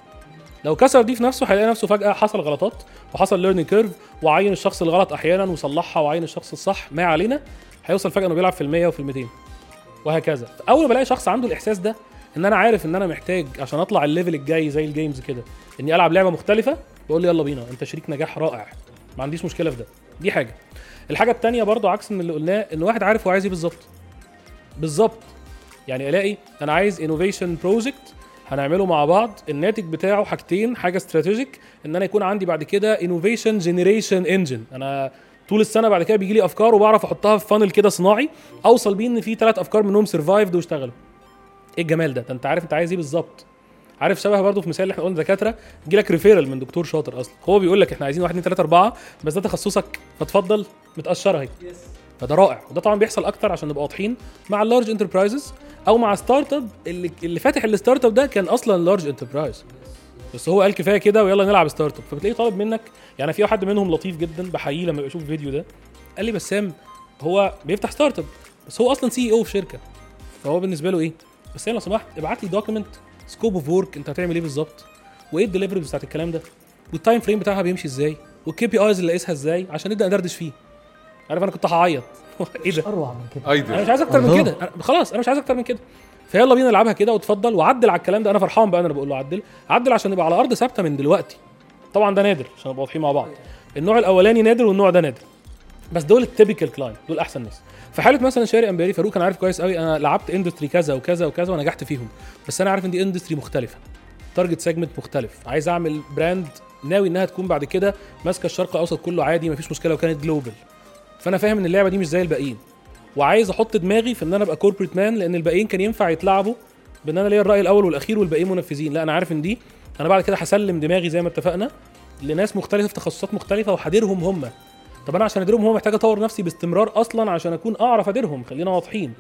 لو كسر دي في نفسه هيلاقي نفسه فجأة حصل غلطات وحصل learning curve وعين الشخص الغلط أحيانا وصلحها وعين الشخص الصح ما علينا هيوصل فجأة إنه بيلعب في ال100 وفي ال200 وهكذا. أول ما ألاقي شخص عنده الإحساس ده إن أنا عارف إن أنا محتاج عشان أطلع ال level الجاي زي ال games كده إني ألعب لعبة مختلفة بقول لي يلا بينا أنت شريك نجاح رائع. ما عنديش مشكلة في ده. دي حاجة. الحاجة التانية برضو عكس من اللي قلناه إن واحد عارف هو عايز إيه بالظبط. بالظبط. يعني ألاقي أنا عايز innovation project هنعمله مع بعض. الناتج بتاعه حاجتين حاجة strategic إن أنا يكون عندي بعد كده innovation generation engine أنا طول السنة بعد كده بيجي لي أفكار وبعرف أحطها في funnel كده صناعي. أوصل بيه إن في ثلاث أفكار منهم survived واشتغلوا. إيه الجمال ده؟ أنت عارف أنت عايز إيه بالظبط. عارف شبه برضه في مثال اللي إحنا قلنا دكاترة؟ يجي لك referral من دكتور شاطر أصلا. هو بيقول لك إحنا عايزين 1 2 3 4 بس ده تخصصك. فتفضل متقشرة أهي. فده رائع. وده طبعا بيحصل أكتر عشان نبقى واضحين. مع ال large enterprises أو مع startup اللي اللي فاتح ال startup ده كان أصلا large enterprise بس هو قال كفاية كده ويلا نلعب startup فبتلاقيه طالب منك يعني في حد منهم لطيف جدا بحييه لما بشوف الفيديو ده قال لي بسام هو بيفتح startup بس هو أصلا CEO في شركة. فهو بالنسبة له إيه؟ بس لو سمحت ابعت لي document scope of work أنت هتعمل إيه بالظبط وإيه الدليفري بتاعت الكلام ده وال time frame بتاعها بيمشي إزاي وال KPIs اللي قيسها إزاي عشان نبدأ ندردش فيه. عارف أنا كنت هعيط. إيه ده؟ أروع من كده. أنا مش عايز أكتر من. كده. خلاص أنا مش عايز أكتر من كده. فيلا بينا نلعبها كده وتفضل وعدل على الكلام ده. أنا فرحان بقى أنا بقول له عدل. عدل عشان نبقى على أرض ثابتة من دلوقتي. طبعا ده نادر عشان نبقى واضحين مع بعض. النوع الأولاني نادر والنوع ده نادر. بس دول ال typical client دول أحسن ناس. في حالة مثلا شيري امباري فاروق كان عارف كويس قوي أنا لعبت industry كذا وكذا وكذا ونجحت فيهم. بس أنا عارف إن دي industry مختلفة. target segment مختلف. عايز أعمل brand ناوي إنها تكون بعد كده ماسكة الشرق الأوسط كله عادي مفيش مشكلة. لو كانت global فانا فاهم ان اللعبه دي مش زي الباقيين. وعايز أحط دماغي في ان أنا ابقى corporate man لأن الباقيين كان ينفع يتلعبوا بان أنا ليا الرأي الأول والأخير والباقيين منفذين. لا أنا عارف إن دي أنا بعد كده هسلم دماغي زي ما اتفقنا لناس مختلفة في تخصصات مختلفة وهديرهم هم. طب أنا عشان أديرهم هم محتاج أطور نفسي باستمرار أصلا عشان أكون أعرف أديرهم خلينا واضحين.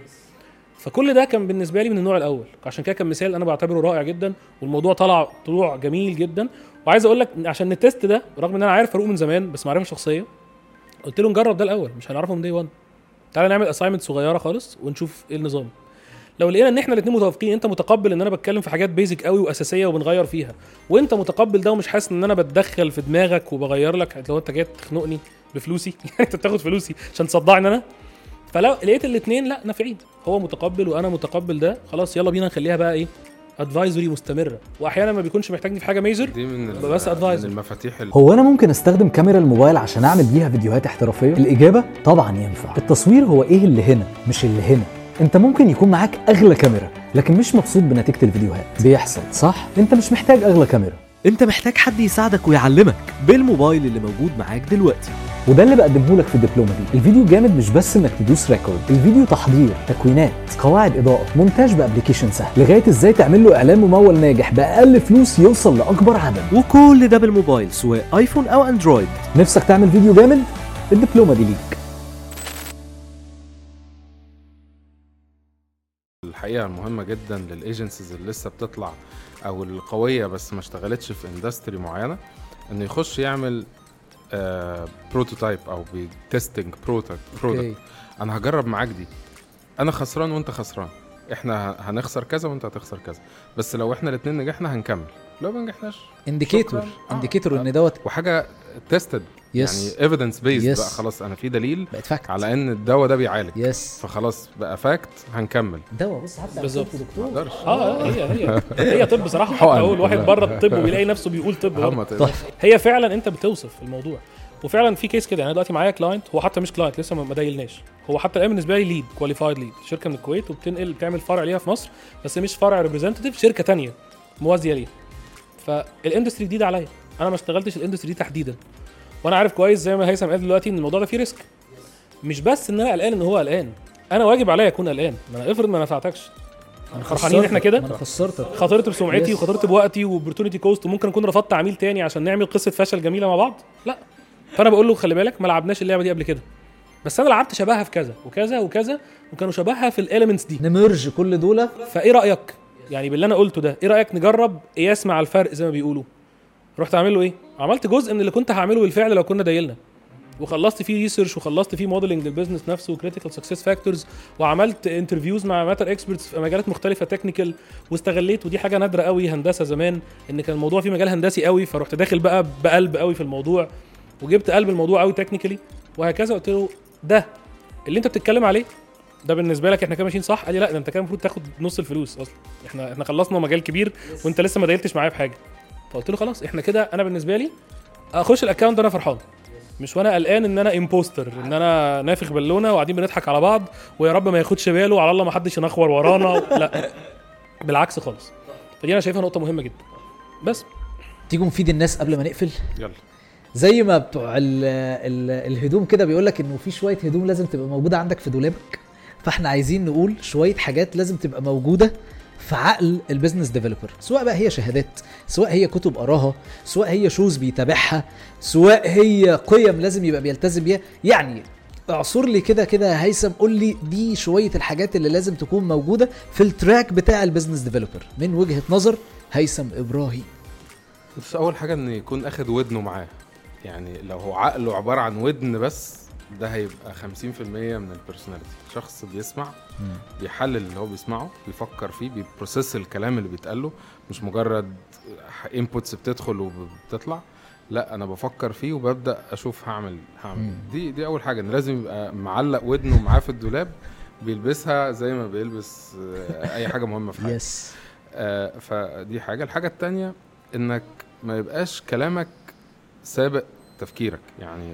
فكل ده كان بالنسبة لي من النوع الأول. عشان كده كان مثال أنا بعتبره رائع جدا والموضوع طلع طلوع جميل جدا. وعايز أقول لك عشان ن test ده رغم إن أنا عارف فاروق من زمان بس معرفة شخصية قلت له نجرب ده الأول مش هنعرفه من day 1 تعالى نعمل assignment صغيرة خالص ونشوف إيه النظام. لو لقينا إن إحنا الاثنين متوافقين أنت متقبل إن أنا بتكلم في حاجات basic قوي وأساسية وبنغير فيها وأنت متقبل ده ومش حاسس إن أنا بتدخل في دماغك وبغير لك لو أنت جاي تخنقني بفلوسي؟ يعني أنت بتاخد فلوسي عشان تصدعني أنا؟ فلو لقيت الاثنين لا نافعين هو متقبل وأنا متقبل ده خلاص يلا بينا نخليها بقى إيه؟ advisory مستمرة. وأحيانا ما بيكونش محتاجني في حاجة major دي من بس advisor. من المفاتيح ال- هو أنا ممكن أستخدم كاميرا الموبايل عشان أعمل بيها فيديوهات احترافية؟ الإجابة طبعا ينفع. التصوير هو إيه اللي هنا مش اللي هنا. أنت ممكن يكون معاك أغلى كاميرا لكن مش مبسوط بنتيجة الفيديوهات. بيحصل صح؟ أنت مش محتاج أغلى كاميرا. انت محتاج حد يساعدك ويعلمك بالموبايل اللي موجود معاك دلوقتي. وده اللي بقدمه لك في الدبلومة دي. الفيديو جامد مش بس انك تدوس record الفيديو تحضير تكوينات قواعد إضاءة مونتاج publication سهل لغاية إزاي تعمل له إعلان ممول ناجح بأقل فلوس يوصل لأكبر عدد. وكل ده بالموبايل سواء ايفون أو اندرويد نفسك تعمل فيديو جامد؟ الدبلومة دي ليك. الحقيقة المهمه جدا لل agencies اللي لسه بتطلع. أو القوية بس ما اشتغلتش في industry معينة إنه يخش يعمل prototype أو ب testing product okay. أنا هجرب معاك دي. أنا خسران وأنت خسران. إحنا هنخسر كذا وأنت هتخسر كذا. بس لو إحنا الاثنين نجحنا هنكمل. لو ما نجحناش indicator شكراً. آه. indicator إن دوت وحاجة tested yes يعني evidence Yes. بقى خلاص أنا في دليل بقت fact على إن الدواء ده بيعالج. yes فخلاص بقى fact هنكمل. دواء بص حتى بالظبط. دكتور. أقدرش. آه هي هي. هي طب صراحة حقن. حتى هو الواحد بره الطب وبيلاقي نفسه بيقول طب آه هي فعلا أنت بتوصف الموضوع. وفعلا في case كده يعني أنا دلوقتي معايا client هو حتى مش client لسه ما ما دايلناش. هو حتى الآن بالنسبة لي lead qualified lead شركة من الكويت وبتنقل بتعمل فرع ليها في مصر بس مش فرع representative شركة تانية موازية ليها. فال industry جديده عليا. أنا ما اشتغلتش ال industry دي تحديدا. وأنا عارف كويس زي ما هيثم قال دلوقتي إن الموضوع ده فيه risk. مش بس إن أنا قلقان إن هو قلقان. أنا واجب عليا اكون قلقان. ما أنا افرض ما نفعتكش. أنا فرحان إني خسرتك، كده؟ أنا خسرتك خاطرت بسمعتي. وخاطرت بوقتي و opportunity cost وممكن أكون رفضت عميل تاني عشان نعمل قصة فشل جميلة مع بعض؟ لا. فأنا بقول له خلي بالك ما لعبناش اللعبة دي قبل كده. بس أنا لعبت شبهها في كذا وكذا وكذا وكانوا شبهها في ال elements دي. نمرج كل دول. فإيه رأيك؟ يعني باللي أنا قلته ده إيه رأيك نجرب قياس مع الفارق زي ما بيقولوا؟ رحت اعمل له إيه؟ عملت جزء من اللي كنت هعمله بالفعل لو كنا دايلنا. وخلصت فيه research وخلصت فيه modeling لل business نفسه و critical success factors وعملت interviews مع matter experts في مجالات مختلفة technical واستغليت ودي حاجة نادرة قوي هندسة زمان إن كان الموضوع فيه مجال هندسي قوي فرحت داخل بقى بقلب قوي في الموضوع وجبت قلب الموضوع قوي technically وهكذا. قلت له ده اللي انت بتتكلم عليه ده بالنسبة لك إحنا كده ماشيين صح؟ قال لي لا ده انت كده المفروض تاخد نص الفلوس أصلا إحنا إحنا خلصنا مجال كبير وأنت لسه ما دايلتش معايا في حاجة. فقلت له خلاص إحنا كده أنا بالنسبة لي أخش ال account ده أنا فرحان. مش وأنا قلقان إن أنا imposter إن أنا نافخ بالونه وقاعدين بنضحك على بعض ويا رب ما ياخدش باله على الله ما حدش ينخور ورانا. لا بالعكس خالص. فدي أنا شايفها نقطة مهمة جدا. بس. تيجوا نفيد الناس قبل ما نقفل؟ يلا. زي ما بتوع ال ال الهدوم كده بيقول لك إنه في شوية هدوم لازم تبقى موجودة عندك في دولابك فإحنا عايزين نقول شوية حاجات لازم تبقى موجودة في عقل ال business developer سواء بقى هي شهادات سواء هي كتب قراها سواء هي shows بيتابعها سواء هي قيم لازم يبقى بيلتزم بيها. يعني اعصر لي كده كده هيثم قول لي دي شوية الحاجات اللي لازم تكون موجودة في ال track بتاع ال business developer من وجهة نظر هيثم إبراهيم. بس أول حاجة إن يكون أخد ودنه معاه. يعني لو هو عقله عبارة عن ودن بس ده هيبقى 50% من ال personality شخص بيسمع بيحلل اللي هو بيسمعه بيفكر فيه بي process الكلام اللي بيتقال له مش مجرد inputs بتدخل وبتطلع. لا أنا بفكر فيه وببدأ أشوف هعمل هعمل. دي دي أول حاجة إن لازم يبقى معلق ودنه معاه في الدولاب بيلبسها زي ما بيلبس آه، أي حاجة مهمة في حياته. yes آه، فدي حاجة. الحاجة التانية إنك ما يبقاش كلامك سابق تفكيرك. يعني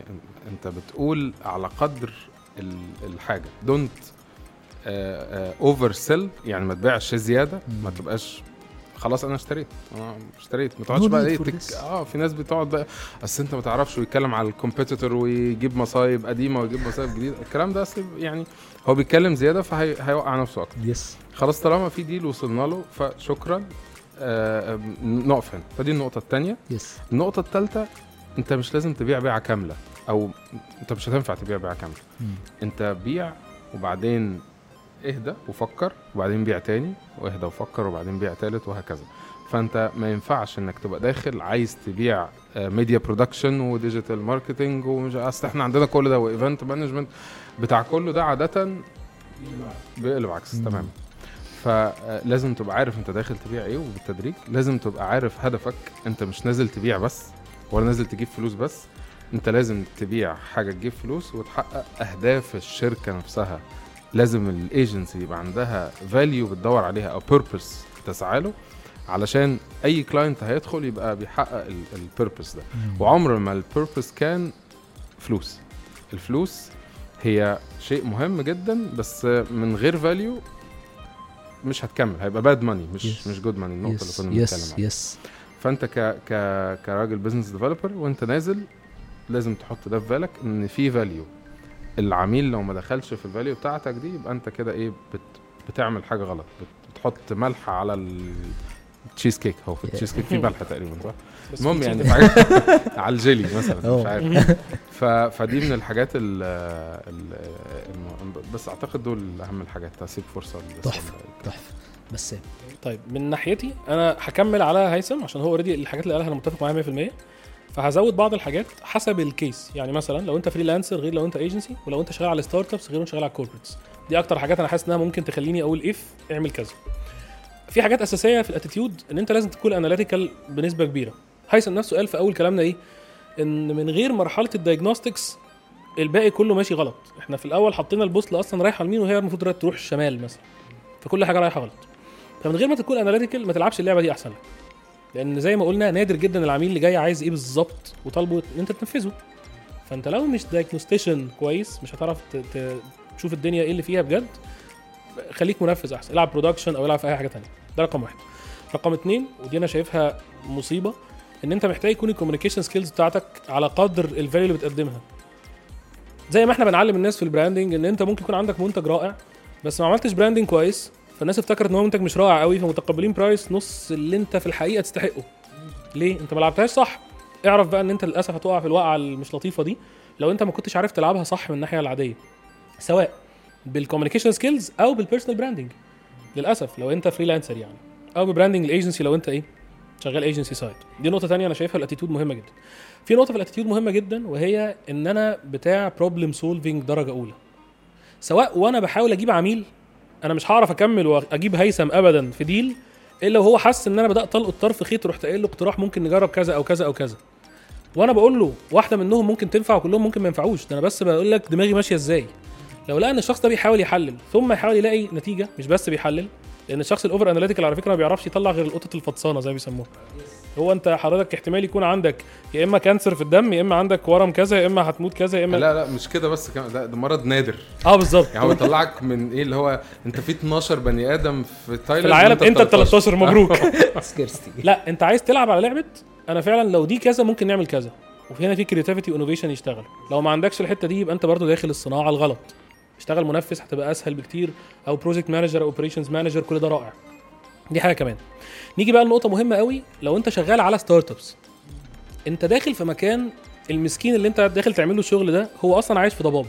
انت بتقول على قدر ال- الحاجة. don't oversell يعني ما تبيعش زيادة. ما تبقاش خلاص أنا اشتريت. أنا اشتريت. ما تقعدش بقى إيه تك... آه في ناس بتقعد بقى. أصل أنت ما تعرفش ويتكلم على ال competitor ويجيب مصايب قديمة ويجيب مصايب جديدة. الكلام ده أصل يعني هو بيتكلم زيادة فهيوقع نفسه أكتر. yes خلاص طالما في deal وصلنا له فشكرا. آه آه، نقف هنا. فدي النقطة التانية. yes النقطة التالتة انت مش لازم تبيع بيعة كاملة أو انت مش هتنفع تبيع بيعة كاملة مم. انت بيع وبعدين اهدى وفكر وبعدين بيع تاني واهدى وفكر وبعدين بيع تالت وهكذا فانت ما ينفعش انك تبقى داخل عايز تبيع media production و digital marketing ومش أصل إحنا عندنا كل ده و event management بتاع كله ده عادة بيقلب عكس مم. تماما فلازم تبقى عارف انت داخل تبيع إيه وبالتدريج لازم تبقى عارف هدفك انت مش نازل تبيع بس ولا نازل تجيب فلوس بس انت لازم تبيع حاجة تجيب فلوس وتحقق أهداف الشركة نفسها. لازم الأيجنسي يبقى عندها value بتدور عليها أو purpose تسعى له علشان أي client هيدخل يبقى بيحقق ال purpose ده. وعمر ما ال purpose كان فلوس. الفلوس هي شيء مهم جدا بس من غير value مش هتكمل هيبقى bad money مش Yes. مش good money النقطة اللي كنا بنتكلم yes عليها. yes فانت ك ك كراجل business developer وانت نازل لازم تحط ده في بالك إن في value العميل لو ما دخلش في ال value بتاعتك دي يبقى انت كده إيه بت بتعمل حاجة غلط. بت بتحط ملح على التشيز كيك هو في التشيز كيك في ملح تقريبا صح؟ المهم يعني على الجيلي مثلا. مش عارف. ف... فدي من الحاجات ال... ال... الم... بس أعتقد دول أهم الحاجات هسيب فرصة. ده. تحفة. بس. طيب من ناحيتي أنا هكمل على هيثم عشان هو already الحاجات اللي قالها أنا متفق معاها 100% فهزود بعض الحاجات حسب ال case يعني مثلا لو أنت freelancer غير لو أنت ايجنسي ولو أنت شغال على startups غير وانت شغال على corporates دي أكتر حاجات أنا حاسس إنها ممكن تخليني أقول اف اعمل كذا. في حاجات أساسية في ال attitude إن أنت لازم تكون analytical بنسبة كبيرة. هيثم نفسه قال في أول كلامنا إيه؟ إن من غير مرحلة ال diagnostics الباقي كله ماشي غلط. إحنا في الأول حطينا البوصلة أصلا رايحة لمين وهي المفروض تروح الشمال مثلا. فكل حاجة رايحة غلط. فمن غير ما تكون analytical ما تلعبش اللعبة دي أحسن. لك لأن زي ما قلنا نادر جدا العميل اللي جاي عايز إيه بالظبط وطالبه إن أنت تنفذه. فأنت لو مش diagnostician كويس مش هتعرف تشوف الدنيا إيه اللي فيها بجد خليك منفذ أحسن. العب production أو العب في أي حاجة تانية. ده رقم واحد. رقم اتنين ودي أنا شايفها مصيبة إن أنت محتاج يكون ال communication skills بتاعتك على قدر ال value اللي بتقدمها. زي ما إحنا بنعلم الناس في ال branding إن أنت ممكن يكون عندك منتج رائع بس ما عملتش branding كويس فالناس افتكرت إن هو منتج مش رائع قوي فمتقبلين price نص اللي أنت في الحقيقة تستحقه. ليه؟ أنت ما لعبتهاش صح. اعرف بقى إن أنت للأسف هتقع في الوقعة المش لطيفة دي لو أنت ما كنتش عارف تلعبها صح من الناحية العادية. سواء بال communication skills أو بال personal branding للأسف لو أنت freelancer يعني. أو ب branding ال agency لو أنت إيه؟ شغال agency side دي نقطة تانية أنا شايفها ال attitude مهمة جدا. في نقطة في ال attitude مهمة جدا وهي إن أنا بتاع problem solving درجة أولى. سواء وأنا بحاول أجيب عميل أنا مش هعرف اكمل واجيب هيثم ابدا في deal الا وهو حس ان أنا بدات القط طرف خيط ورحت قايل له اقتراح ممكن نجرب كذا أو كذا أو كذا. وأنا بقول له واحدة منهم ممكن تنفع وكلهم ممكن ما ينفعوش. ده أنا بس بقول لك دماغي ماشيه إزاي. لو لقى ان الشخص ده بيحاول يحلل ثم يحاول يلاقي نتيجه مش بس بيحلل لأن الشخص ال over analytical على فكره ما بيعرفش يطلع غير القطط الفطسانه زي ما بيسموها. هو انت حضرتك احتمال يكون عندك يا إما cancer في الدم يا إما عندك ورم كذا يا إما هتموت كذا يا إما لا لا مش كده بس كمان ده, مرض نادر. آه بالظبط. يعني هو يطلعك من إيه اللي هو أنت في 12 بني آدم في تايلاند في العالم أنت ال 13 مبروك. scarcity لا أنت عايز تلعب على لعبة أنا فعلا لو دي كذا ممكن نعمل كذا. وفي هنا في creativity و innovation يشتغل. لو ما عندكش الحتة دي يبقى أنت برضو داخل الصناعة الغلط. اشتغل منفذ هتبقى أسهل بكتير. أو project manager أو operations manager كل ده رائع. دي حاجة كمان. نيجي بقى لنقطة مهمة قوي. لو انت شغال على startups انت داخل في مكان المسكين اللي انت داخل تعمل له الشغل ده هو أصلا عايش في ضباب.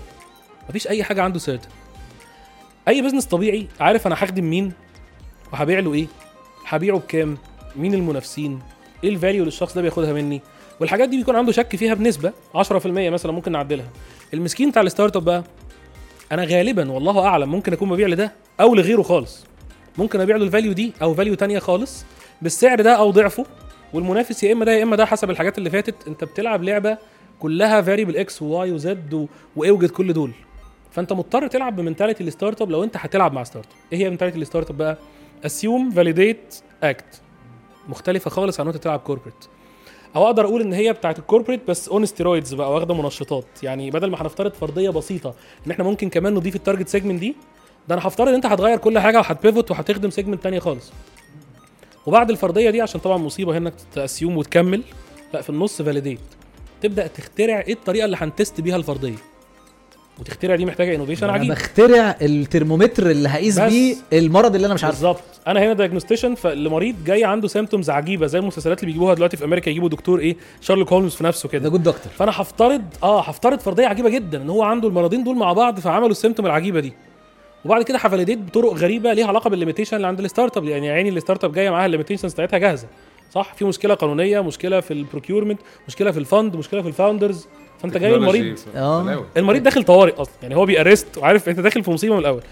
مفيش أي حاجة عنده certain أي business طبيعي عارف أنا هخدم مين؟ وهبيع له إيه؟ هبيعه بكام؟ مين المنافسين؟ إيه ال value اللي الشخص ده بياخدها مني؟ والحاجات دي بيكون عنده شك فيها بنسبة 10% مثلا ممكن نعدلها. المسكين بتاع ال startup بقى أنا غالبا والله أعلم ممكن أكون ببيع لده أو لغيره خالص. ممكن ابيع له ال value دي أو value تانية خالص بالسعر ده أو ضعفه. والمنافس يا اما ده يا اما ده حسب الحاجات اللي فاتت. انت بتلعب لعبة كلها variable X و Y و Z. واوجد كل دول. فانت مضطر تلعب ب mentality ال startup لو انت هتلعب مع startup إيه هي mentality ال startup بقى؟ assume validate act مختلفة خالص عن وانت تلعب corporate أو أقدر أقول ان هي بتاعت ال corporate بس on steroids بقى واخدة منشطات. يعني بدل ما هنفترض فرضية بسيطة إن إحنا ممكن كمان نضيف ال target segment دي ده أنا هفترض إن انت هتغير كل حاجة وهت pivot وهتخدم segment تانية خالص. وبعد الفرضية دي عشان طبعا مصيبة هنا انك ت assume وتكمل لا في النص validate تبدأ تخترع إيه الطريقة اللي هن test بيها الفرضية؟ وتخترع دي محتاجة innovation أنا عجيب. بخترع الترمومتر اللي هقيس. بيه المرض اللي أنا مش عارفه. بالظبط. أنا هنا diagnostician فالمريض جاي عنده symptoms عجيبة زي المسلسلات اللي بيجيبوها دلوقتي في أمريكا يجيبوا دكتور إيه؟ شارلوك هولمز في نفسه ده كده Good Doctor فأنا هفترض آه هفترض فرضية عجيبة جدا إن هو عنده المرضين دول مع بعض فعملوا ال symptom العجيبة دي. وبعد كده ه validate بطرق غريبة ليها علاقة بال limitation اللي عند ال startup. يعني يا عيني ال startup جاية معاها ال limitations بتاعتها جاهزة. صح؟ في مشكلة قانونية مشكلة في ال procurement مشكلة في ال fund مشكلة في ال founders فأنت جاي المريض. آه. المريض داخل طوارئ أصلا. يعني هو بي arrest وعارف أنت داخل في مصيبة من الأول.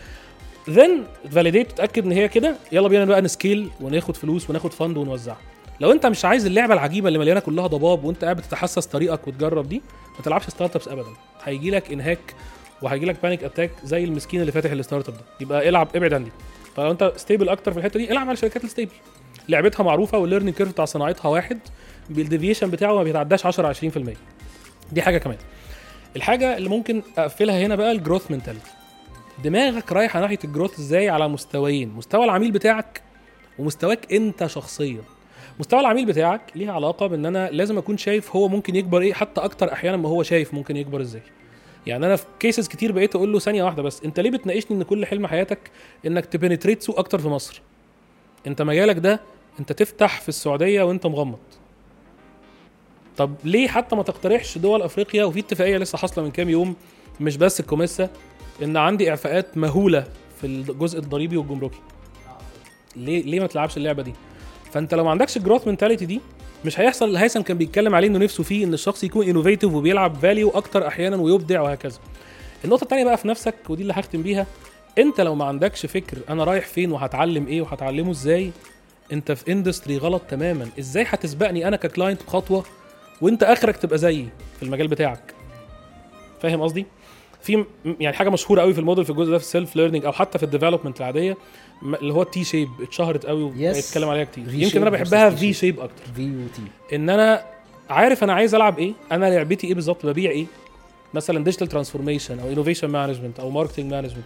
then validate تتاكد إن هي كده. يلا بينا بقى ن scale وناخد فلوس وناخد fund ونوزعها لو أنت مش عايز اللعبة العجيبة اللي مليانة كلها ضباب وأنت قاعد بتتحسس طريقك وتجرب دي ما تلعبش startups ابدا. هيجي لك إنهاك وهيجي لك panic attack زي المسكين اللي فاتح ال startup ده. يبقى العب ابعد عن دي. فلو انت stable أكتر في الحتة دي العب على الشركات ال stable لعبتها معروفة وال learning curve بتاع صناعتها واحد بال deviation بتاعه ما بيتعداش 10 20% دي حاجة كمان. الحاجة اللي ممكن أقفلها هنا بقى ال growth mentality دماغك رايحة ناحية ال growth إزاي؟ على مستويين. مستوى العميل بتاعك ومستواك أنت شخصيا. مستوى العميل بتاعك ليها علاقة بإن أنا لازم أكون شايف هو ممكن يكبر إيه؟ حتى أكتر أحيانا ما هو شايف ممكن يكبر إزاي. يعني أنا في cases كتير بقيت أقول له ثانية واحدة بس أنت ليه بتناقشني إن كل حلم حياتك إنك ت penetrate سوق أكتر في مصر؟ أنت مجالك ده أنت تفتح في السعودية وأنت مغمض. طب ليه حتى ما تقترحش دول أفريقيا؟ وفي اتفاقية لسه حاصلة من كام يوم مش بس الكوميسا إن عندي إعفاءات مهولة في الجزء الضريبي والجمركي. ليه ليه ما تلعبش اللعبة دي؟ فأنت لو ما عندكش ال growth mentality دي مش هيحصل اللي هيثم كان بيتكلم عليه إنه نفسه فيه إن الشخص يكون innovative وبيلعب value أكتر أحيانا ويبدع وهكذا. النقطة الثانية بقى في نفسك ودي اللي هختم بيها أنت لو ما عندكش فكر أنا رايح فين وهتعلم إيه وهتعلمه إزاي أنت في industry غلط تماما. إزاي هتسبقني أنا ك client بخطوة وأنت آخرك تبقى زيي في المجال بتاعك؟ فاهم قصدي؟ في يعني حاجة مشهورة قوي في الموديل في الجزء ده في ال self learning أو حتى في ال development العادية اللي هو ال T-shape اتشهرت قوي Yes. وبيتكلم عليها كتير. يمكن أنا بحبها في. shape أكتر. في يو تي إن أنا عارف أنا عايز ألعب إيه أنا لعبتي إيه بالظبط ببيع إيه. مثلا digital transformation أو innovation management أو marketing management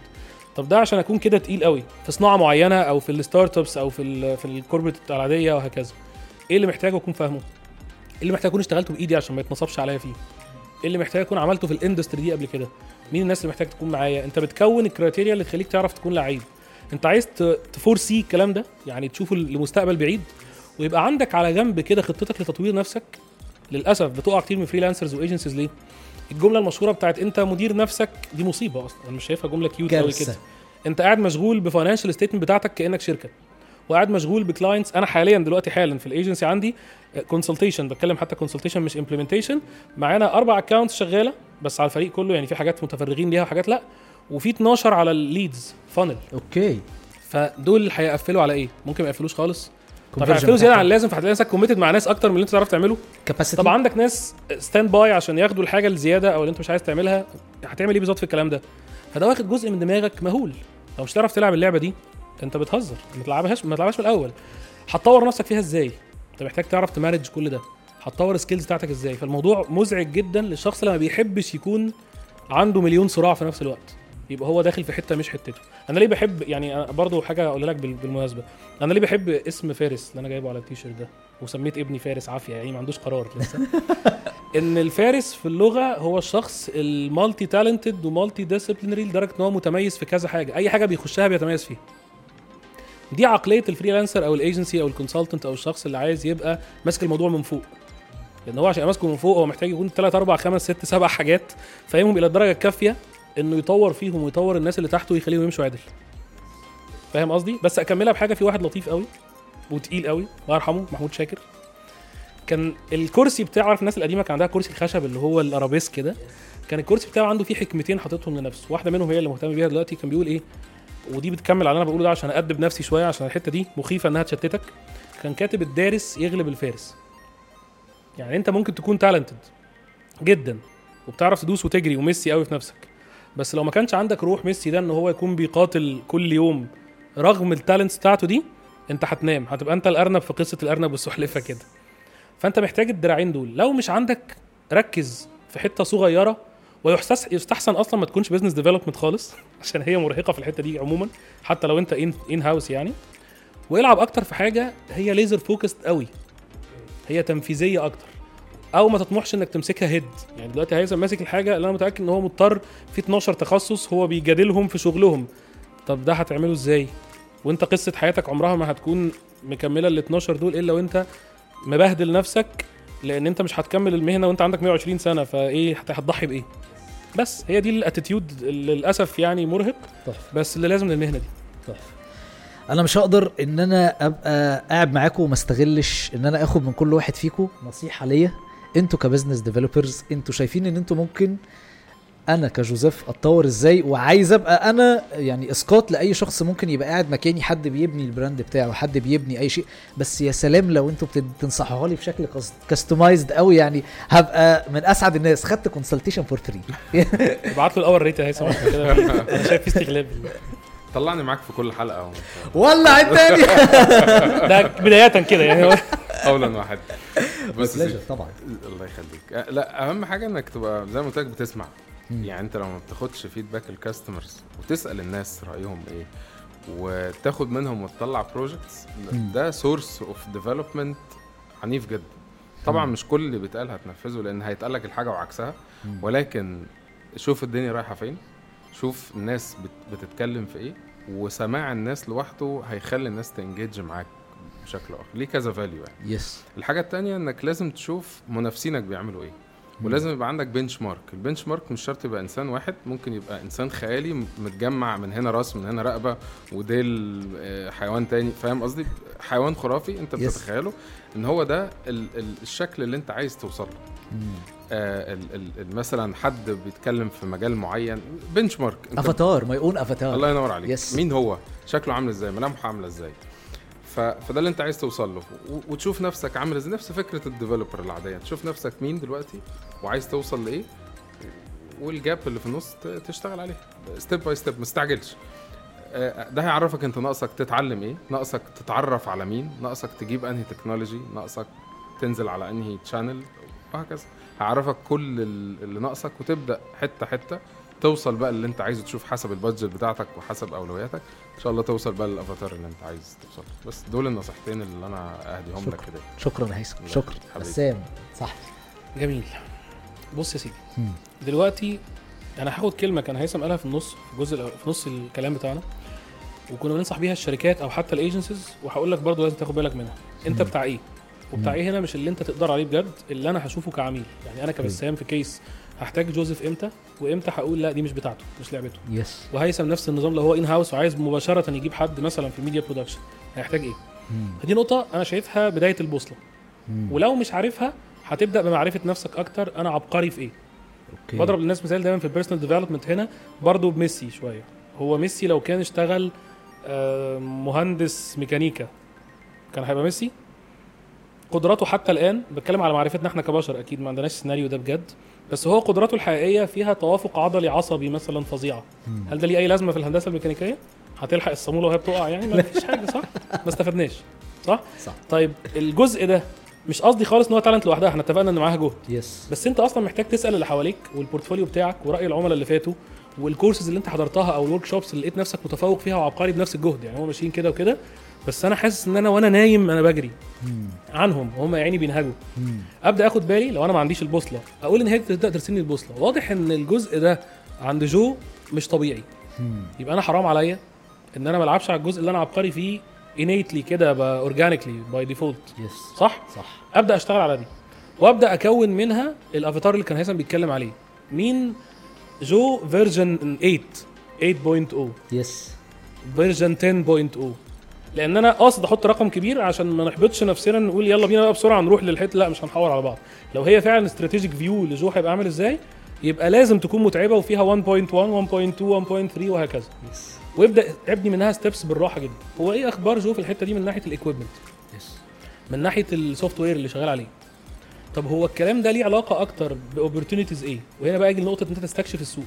طب ده عشان أكون كده تقيل قوي في صناعة معينة أو في ال startups أو في ال في ال corporate العادية وهكذا. إيه اللي محتاجه أكون فاهمه؟ إيه اللي محتاج أكون اشتغلته بإيدي عشان ما يتنصبش عليا فيه؟ إيه اللي محتاج أكون عملته في ال industry دي قبل كده؟ مين الناس اللي محتاج تكون معايا؟ أنت بتكون ال criteria اللي تخليك تعرف تكون لعيب. انت عايز ت foresee الكلام ده؟ يعني تشوفه لمستقبل بعيد؟ ويبقى عندك على جنب كده خطتك لتطوير نفسك؟ للأسف بتقع كتير من freelancers و agencies ليه؟ الجملة المشهورة بتاعت انت مدير نفسك دي مصيبة أصلا. أنا مش شايفها جملة cute قوي. كده. انت قاعد مشغول ب financial statement بتاعتك كأنك شركة. وقاعد مشغول ب clients أنا حاليا دلوقتي حالا في الايجنسي عندي consultation بتكلم حتى consultation مش implementation معانا أربع accounts شغالة بس على الفريق كله. يعني في حاجات متفرغين ليها وحاجات لأ. وفي 12 على ال leads funnel okay. فدول هيقفلوا على إيه؟ ممكن ما يقفلوش خالص. طب هيقفلوا زيادة. عن اللازم فهتلاقي نفسك committed مع ناس أكتر من اللي أنت تعرف تعمله. capacity طب عندك ناس standby عشان ياخدوا الحاجة الزيادة أو اللي أنت مش عايز تعملها هتعمل إيه بالظبط في الكلام ده؟ فده واخد جزء من دماغك مهول. لو مش تعرف تلعب اللعبة دي أنت بتهزر. ما تلعبهاش ما تلعبهاش من الأول. هتطور نفسك فيها إزاي؟ أنت محتاج تعرف ت manage كل ده. هتطور ال skills بتاعتك إزاي؟ فالموضوع مزعج جدا للشخص اللي ما بيحبش يكون عنده مليون صراع في نفس الوقت. يبقى هو داخل في حتة مش حتته. أنا ليه بحب يعني برضو حاجة أقول لك بال- بالمناسبة. أنا ليه بحب اسم فارس اللي أنا جايبه على التيشيرت ده؟ وسميت ابني فارس عافية يعني ما عندوش قرار لسه. إن الفارس في اللغة هو الشخص ال multi-talented و multidisciplinary لدرجة إن هو متميز في كذا حاجة. أي حاجة بيخشها بيتميز فيها. دي عقلية ال freelancer أو الايجنسي أو ال consultant أو الشخص اللي عايز يبقى ماسك الموضوع من فوق. لأن هو عشان ماسكه من فوق هو محتاج يكون 3 4 5 6 7 حاجات فاهمهم إلى الدرجة الكافية. إنه يطور فيهم ويطور الناس اللي تحته ويخليهم يمشوا عدل. فاهم قصدي؟ بس أكملها بحاجة في واحد لطيف قوي وتقيل قوي الله يرحمه محمود شاكر. كان الكرسي بتاعه عارف الناس القديمة كان عندها كرسي الخشب اللي هو الأرابيسك كده كان الكرسي بتاعه عنده فيه حكمتين حاططهم لنفسه. واحدة منهم هي اللي مهتم بيها دلوقتي كان بيقول إيه؟ ودي بتكمل على أنا بقوله ده عشان ادب نفسي شوية عشان الحتة دي مخيفة إنها تشتتك. كان كاتب الدارس يغلب الفارس. يعني أنت ممكن تكون talented جدا وبتعرف تدوس وتجري وميسي قوي في نفسك. بس لو ما كانش عندك روح ميسي ده ان هو يكون بيقاتل كل يوم رغم ال talents بتاعته دي انت هتنام. هتبقى انت الارنب في قصة الارنب والسلحفه كده. فانت محتاج الدراعين دول. لو مش عندك ركز في حتة صغيرة ويحسس يستحسن أصلا ما تكونش business development خالص عشان هي مرهقة في الحتة دي عموما حتى لو انت in in-house يعني. والعب أكتر في حاجة هي laser focused قوي. هي تنفيذية أكتر. أو ما تطمحش إنك تمسكها head يعني دلوقتي هيثم ماسك الحاجة اللي أنا متأكد إن هو مضطر في 12 تخصص هو بيجادلهم في شغلهم. طب ده هتعمله إزاي؟ وأنت قصة حياتك عمرها ما هتكون مكملة ال 12 دول إلا وأنت مبهدل نفسك لأن أنت مش هتكمل المهنة وأنت عندك 120 سنة فإيه هت- هتضحي بإيه؟ بس هي دي ال attitude للأسف يعني مرهق. بس اللي لازم للمهنة دي. أنا مش هقدر إن أنا أبقى قاعد معاكم وما استغلش إن أنا آخد من كل واحد فيكم نصيحة ليا. أنتوا ك business developers أنتوا شايفين ان أنتوا ممكن أنا كجوزيف أتطور إزاي؟ وعايز أبقى أنا يعني اسقاط لأي شخص ممكن يبقى قاعد مكاني حد بيبني ال brand بتاعه حد بيبني أي شيء. بس يا سلام لو أنتوا بتنصحوها لي بشكل customized قوي يعني هبقى من أسعد الناس. خدت consultation for free ابعت له الأول rate يا هيثم. أنا شايف في استغلال. طلعني معاك في كل حلقة أهو. ولع التاني ده بداية كده يعني. قولا واحد. بس طبعا. الله يخليك. أه، لا أهم حاجة إنك تبقى زي ما قلت لك بتسمع. يعني أنت لو ما بتاخدش feedback ال customers وتسأل الناس رأيهم إيه وتاخد منهم وتطلع projects. ده source of development عنيف جدا. طبعا. مش كل اللي بيتقال هتنفذه لأن هيتقال لك الحاجة وعكسها. ولكن شوف الدنيا رايحة فين. شوف الناس بت- بتتكلم في إيه وسماع الناس لوحده هيخلي الناس ت engage معاك بشكل آخر. ليه كذا value يعني؟ yes الحاجة التانية إنك لازم تشوف منافسينك بيعملوا إيه. ولازم يبقى عندك benchmark ال benchmark مش شرط يبقى إنسان واحد ممكن يبقى إنسان خيالي متجمع من هنا راس من هنا رقبة وديل آه، حيوان تاني. فاهم قصدي؟ حيوان خرافي أنت Yes. بتتخيله إن هو ده ال- ال- الشكل اللي أنت عايز توصل له. مثلا حد بيتكلم في مجال معين benchmark avatar ما يقول افاتار الله ينور عليك. Yes. مين هو؟ شكله عامل إزاي؟ ملامحه عاملة إزاي. فده اللي أنت عايز توصل له. وتشوف نفسك عامل إزاي. نفس فكرة ال developer العادية. تشوف نفسك مين دلوقتي؟ وعايز توصل لإيه؟ وال gap اللي في النص. تشتغل عليه. step by step ما تستعجلش. آه، ده هيعرفك أنت ناقصك تتعلم إيه؟ ناقصك تتعرف على مين؟ ناقصك تجيب أنهي technology ناقصك تنزل على انهي channel وهكذا. هعرفك كل ال- اللي ناقصك وتبدأ حتة حتة توصل بقى اللي انت عايزه تشوف حسب ال budget بتاعتك وحسب أولوياتك. إن شاء الله توصل بقى للأفاتار اللي انت عايز توصل. له. بس دول النصيحتين اللي أنا أهديهم لك. كده. شكرا يا هيثم. شكرا. بسام صح. جميل. بص يا سيدي. مم. دلوقتي أنا هاخد كلمة كان هيثم قالها في النص في الجزء في نص الكلام بتاعنا. وكنا بننصح بيها الشركات أو حتى ال agencies وهقول لك برضو لازم تاخد بالك منها. أنت مم. بتاع إيه؟ وبتاع إيه هنا مش اللي أنت تقدر عليه بجد اللي أنا هشوفه كعميل. يعني أنا كبسام في case هحتاج جوزيف إمتى؟ وإمتى هقول لا دي مش بتاعته مش لعبته. yes. وهيثم نفس النظام لو هو in-house وعايز مباشرة يجيب حد مثلا في ال media production هيحتاج إيه؟ دي نقطة أنا شايفها بداية البوصلة. ولو مش عارفها هتبدأ بمعرفة نفسك أكتر أنا عبقري في إيه. okay. بضرب للناس مثال دايما في ال personal development هنا برضه بميسي شوية. هو ميسي لو كان اشتغل آه، مهندس ميكانيكا كان هيبقى ميسي؟ قدراته حتى الآن بتكلم على معرفتنا إحنا كبشر أكيد ما عندناش السيناريو ده بجد بس هو قدراته الحقيقية فيها توافق عضلي عصبي مثلا فظيعه. هل ده ليه أي لازمة في الهندسة الميكانيكية؟ هتلحق الصامولة وهي بتقع يعني؟ ما فيش حاجة صح؟ ما استفدناش صح؟ صح. طيب الجزء ده مش قصدي خالص إن هو talent لوحدها إحنا اتفقنا إن معاها جهد. yes بس أنت أصلا محتاج تسأل اللي حواليك وال portfolio بتاعك ورأي العملاء اللي فاتوا والكورسز اللي أنت حضرتها أو الورك شوبس اللي لقيت نفسك متفوق فيها وعبقري بنفس الجهد يعني هم ماشيين كده وكده. بس أنا حاسس إن أنا وأنا نايم أنا بجري. عنهم وهم يا عيني بينهجوا. أبدأ آخد بالي لو أنا ما عنديش البوصلة. أقول إن هي تبدا ترسم لي البوصلة. واضح إن الجزء ده عند جو مش طبيعي. يبقى أنا حرام عليا إن أنا ما ألعبش على الجزء اللي أنا عبقري فيه innately كده organically by default yes صح؟ صح. أبدأ أشتغل على دي. وأبدأ أكون منها الأفاتار اللي كان هيثم بيتكلم عليه. مين؟ جو version 8 8.0 yes version 10.0 لأن أنا قاصد أحط رقم كبير عشان ما نحبطش نفسنا نقول يلا بينا بقى بسرعة نروح للحتة لا مش هنحور على بعض. لو هي فعلا strategic view لجو هيبقى عامل إزاي؟ يبقى لازم تكون متعبة وفيها 1.1 1.2 1.3 وهكذا. وابدأ ابني منها steps بالراحة جدا. هو إيه أخبار جو في الحتة دي من ناحية ال equipment من ناحية ال software اللي شغال عليه. طب هو الكلام ده ليه علاقة أكتر ب opportunities إيه؟ وهنا بقى يجي لنقطه إن أنت تستكشف السوق.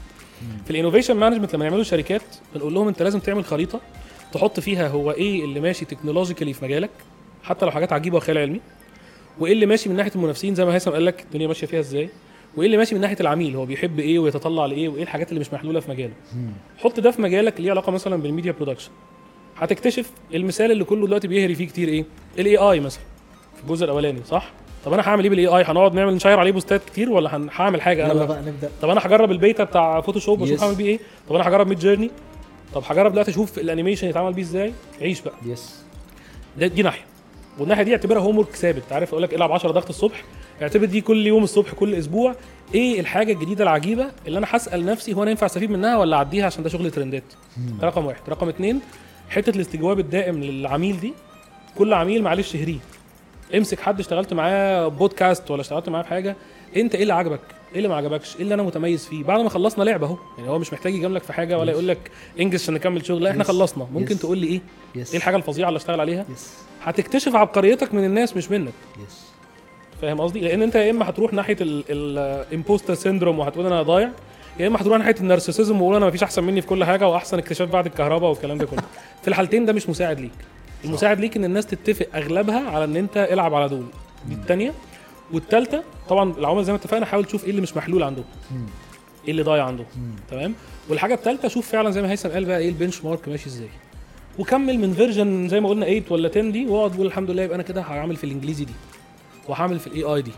في ال innovation management لما يعملوا شركات بنقول لهم أنت لازم تعمل خريطة تحط فيها هو إيه اللي ماشي technologically في مجالك حتى لو حاجات عجيبة وخيال علمي وإيه اللي ماشي من ناحية المنافسين زي ما هيثم قال لك الدنيا ماشية فيها إزاي وإيه اللي ماشي من ناحية العميل هو بيحب إيه ويتطلع لإيه وإيه الحاجات اللي مش محلولة في مجاله. حط ده في مجالك ليه علاقة مثلا بال media production هتكتشف المثال اللي كله دلوقتي بيهري فيه كتير إيه؟ ال AI مثلا في الجزء الأولاني صح؟ طب أنا هعمل إيه بال AI هنقعد نعمل نشير عليه بوستات كتير ولا هعمل حاجة؟ أنا بقى. نبدأ. طب أنا هجرب البيتا بتاع Photoshop وأشوف. هعمل بيه إيه؟ طب أنا هجرب Midjourney طب هجرب دلوقتي أشوف ال animation يتعمل بيه إزاي؟ عيش بقى. yes ده دي ناحية. والناحية دي اعتبرها homework ثابت. عارف أقول لك العب 10 ضغط الصبح اعتبر دي كل يوم الصبح كل أسبوع. إيه الحاجة الجديدة العجيبة؟ اللي أنا هسأل نفسي هو أنا ينفع أستفيد منها ولا أعديها عشان ده شغل ترندات. ده رقم واحد. رقم اتنين حتة الاستجواب الدائم للعميل دي كل عميل معلش هريه امسك حد اشتغلت معاه بودكاست ولا اشتغلت معاه في حاجة أنت إيه اللي عجبك؟ إيه اللي ما عجبكش؟ إيه اللي أنا متميز فيه؟ بعد ما خلصنا لعبه أهو. يعني هو مش محتاج يجاملك في حاجة ولا يقول لك إنجز عشان نكمل شغل. لا إحنا. خلصنا. ممكن. تقول لي إيه؟ إيه الحاجة الفظيعة اللي أشتغل عليها؟ هتكتشف عبقريتك من الناس مش منك. فاهم قصدي؟ لأن أنت يا إما هتروح ناحية ال imposter syndrome وهتقول أنا ضايع يا إما هتروح ناحية ال narcissism وقول أنا مفيش أحسن مني في كل حاجة وأحسن اكتشاف بعد الكهرباء والكلام ده كله. في الحالتين ده مش مساعد ليك. المساعد ليك إن الناس تتفق أغلبها على إن أنت العب على دول. دي الثانية والثالثه طبعا العوامل زي ما اتفقنا حاول تشوف إيه اللي مش محلول عندهم. إيه اللي ضايع عندهم. تمام؟ والحاجة الثالثه شوف فعلا زي ما هيثم قال بقى إيه ال benchmark ماشي إزاي. وكمل من version زي ما قلنا 8 ولا 10 دي واقعد قول الحمد لله يبقى أنا كده هعمل في الإنجليزي دي وهعمل في ال AI دي.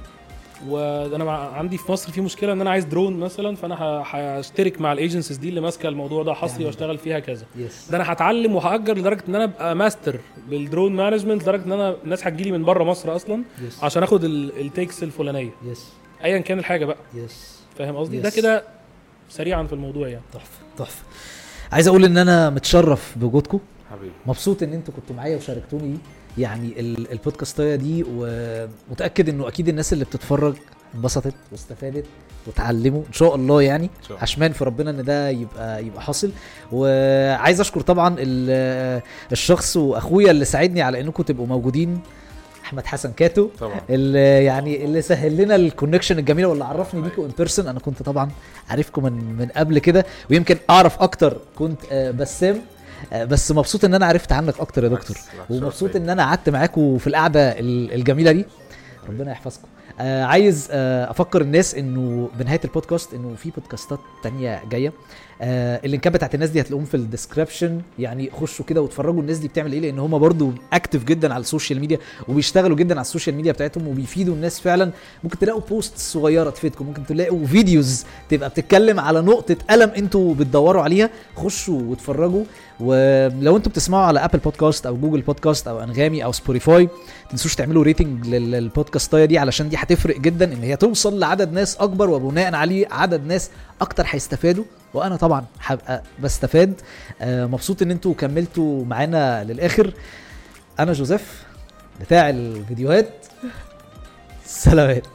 وأنا مع- عندي في مصر في مشكلة ان أنا عايز درون مثلا فأنا هشترك مع ال agencies دي اللي ماسكة الموضوع ده حصري تعمل. واشتغل فيها كذا. yes ده أنا هتعلم وهأجر لدرجة إن أنا أبقى master بال drone management لدرجة إن أنا الناس هتجيلي من بره مصر أصلا yes عشان آخد ال- ال takes الفلانية. yes ايا كان الحاجة بقى. يس فاهم قصدي؟ ده Yes. كده سريعا في الموضوع يعني. تحفة تحفة. عايز أقول إن أنا متشرف بوجودكم. حبيبي. مبسوط إن أنتوا كنتوا معايا وشاركتوني. يعني ال- البودكاستاية دي ومتاكد إنه أكيد الناس اللي بتتفرج انبسطت واستفادت وتعلموا. إن شاء الله يعني شاء. عشمان في ربنا إن ده يبقى يبقى حاصل. وعايز أشكر طبعا ال- الشخص وأخويا اللي ساعدني على إنكم تبقوا موجودين أحمد حسن كاتو طبعا. اللي يعني اللي سهل لنا ال connection الجميلة واللي عرفني بيكم in person أنا كنت طبعا عارفكم من من قبل كده ويمكن أعرف أكتر. كنت آه، بسام. بس مبسوط إن أنا عرفت عنك أكتر يا دكتور. ومبسوط إن أنا قعدت معاكم في القعدة ال- الجميلة دي. ربنا يحفظكم. آه عايز آه أفكر الناس إنه بنهاية البودكاست إنه في بودكاستات تانية جاية. آه اللينكات بتاعت الناس دي هتلاقوهم في ال description يعني خشوا كده واتفرجوا الناس دي بتعمل إيه لأن هم برضو active جدا على ال social media وبيشتغلوا جدا على ال social media بتاعتهم وبيفيدوا الناس فعلا. ممكن تلاقوا post صغيرة تفيدكم ممكن تلاقوا videos تبقى بتتكلم على نقطة ألم أنتوا بتدوروا عليها. خشوا واتفرجوا ولو أنتوا بتسمعوا على Apple Podcast أو Google Podcast أو أنغامي أو Spotify تنسوش تعملوا rating للبودكاستايه دي علشان دي هتفرق جدا إن هي توصل لعدد ناس أكبر وبناء عليه عدد ناس أكتر هيستفادوا وأنا طبعا هبقى بستفاد. آه، مبسوط إن أنتوا كملتوا معانا للآخر. أنا جوزيف بتاع الفيديوهات سلامات.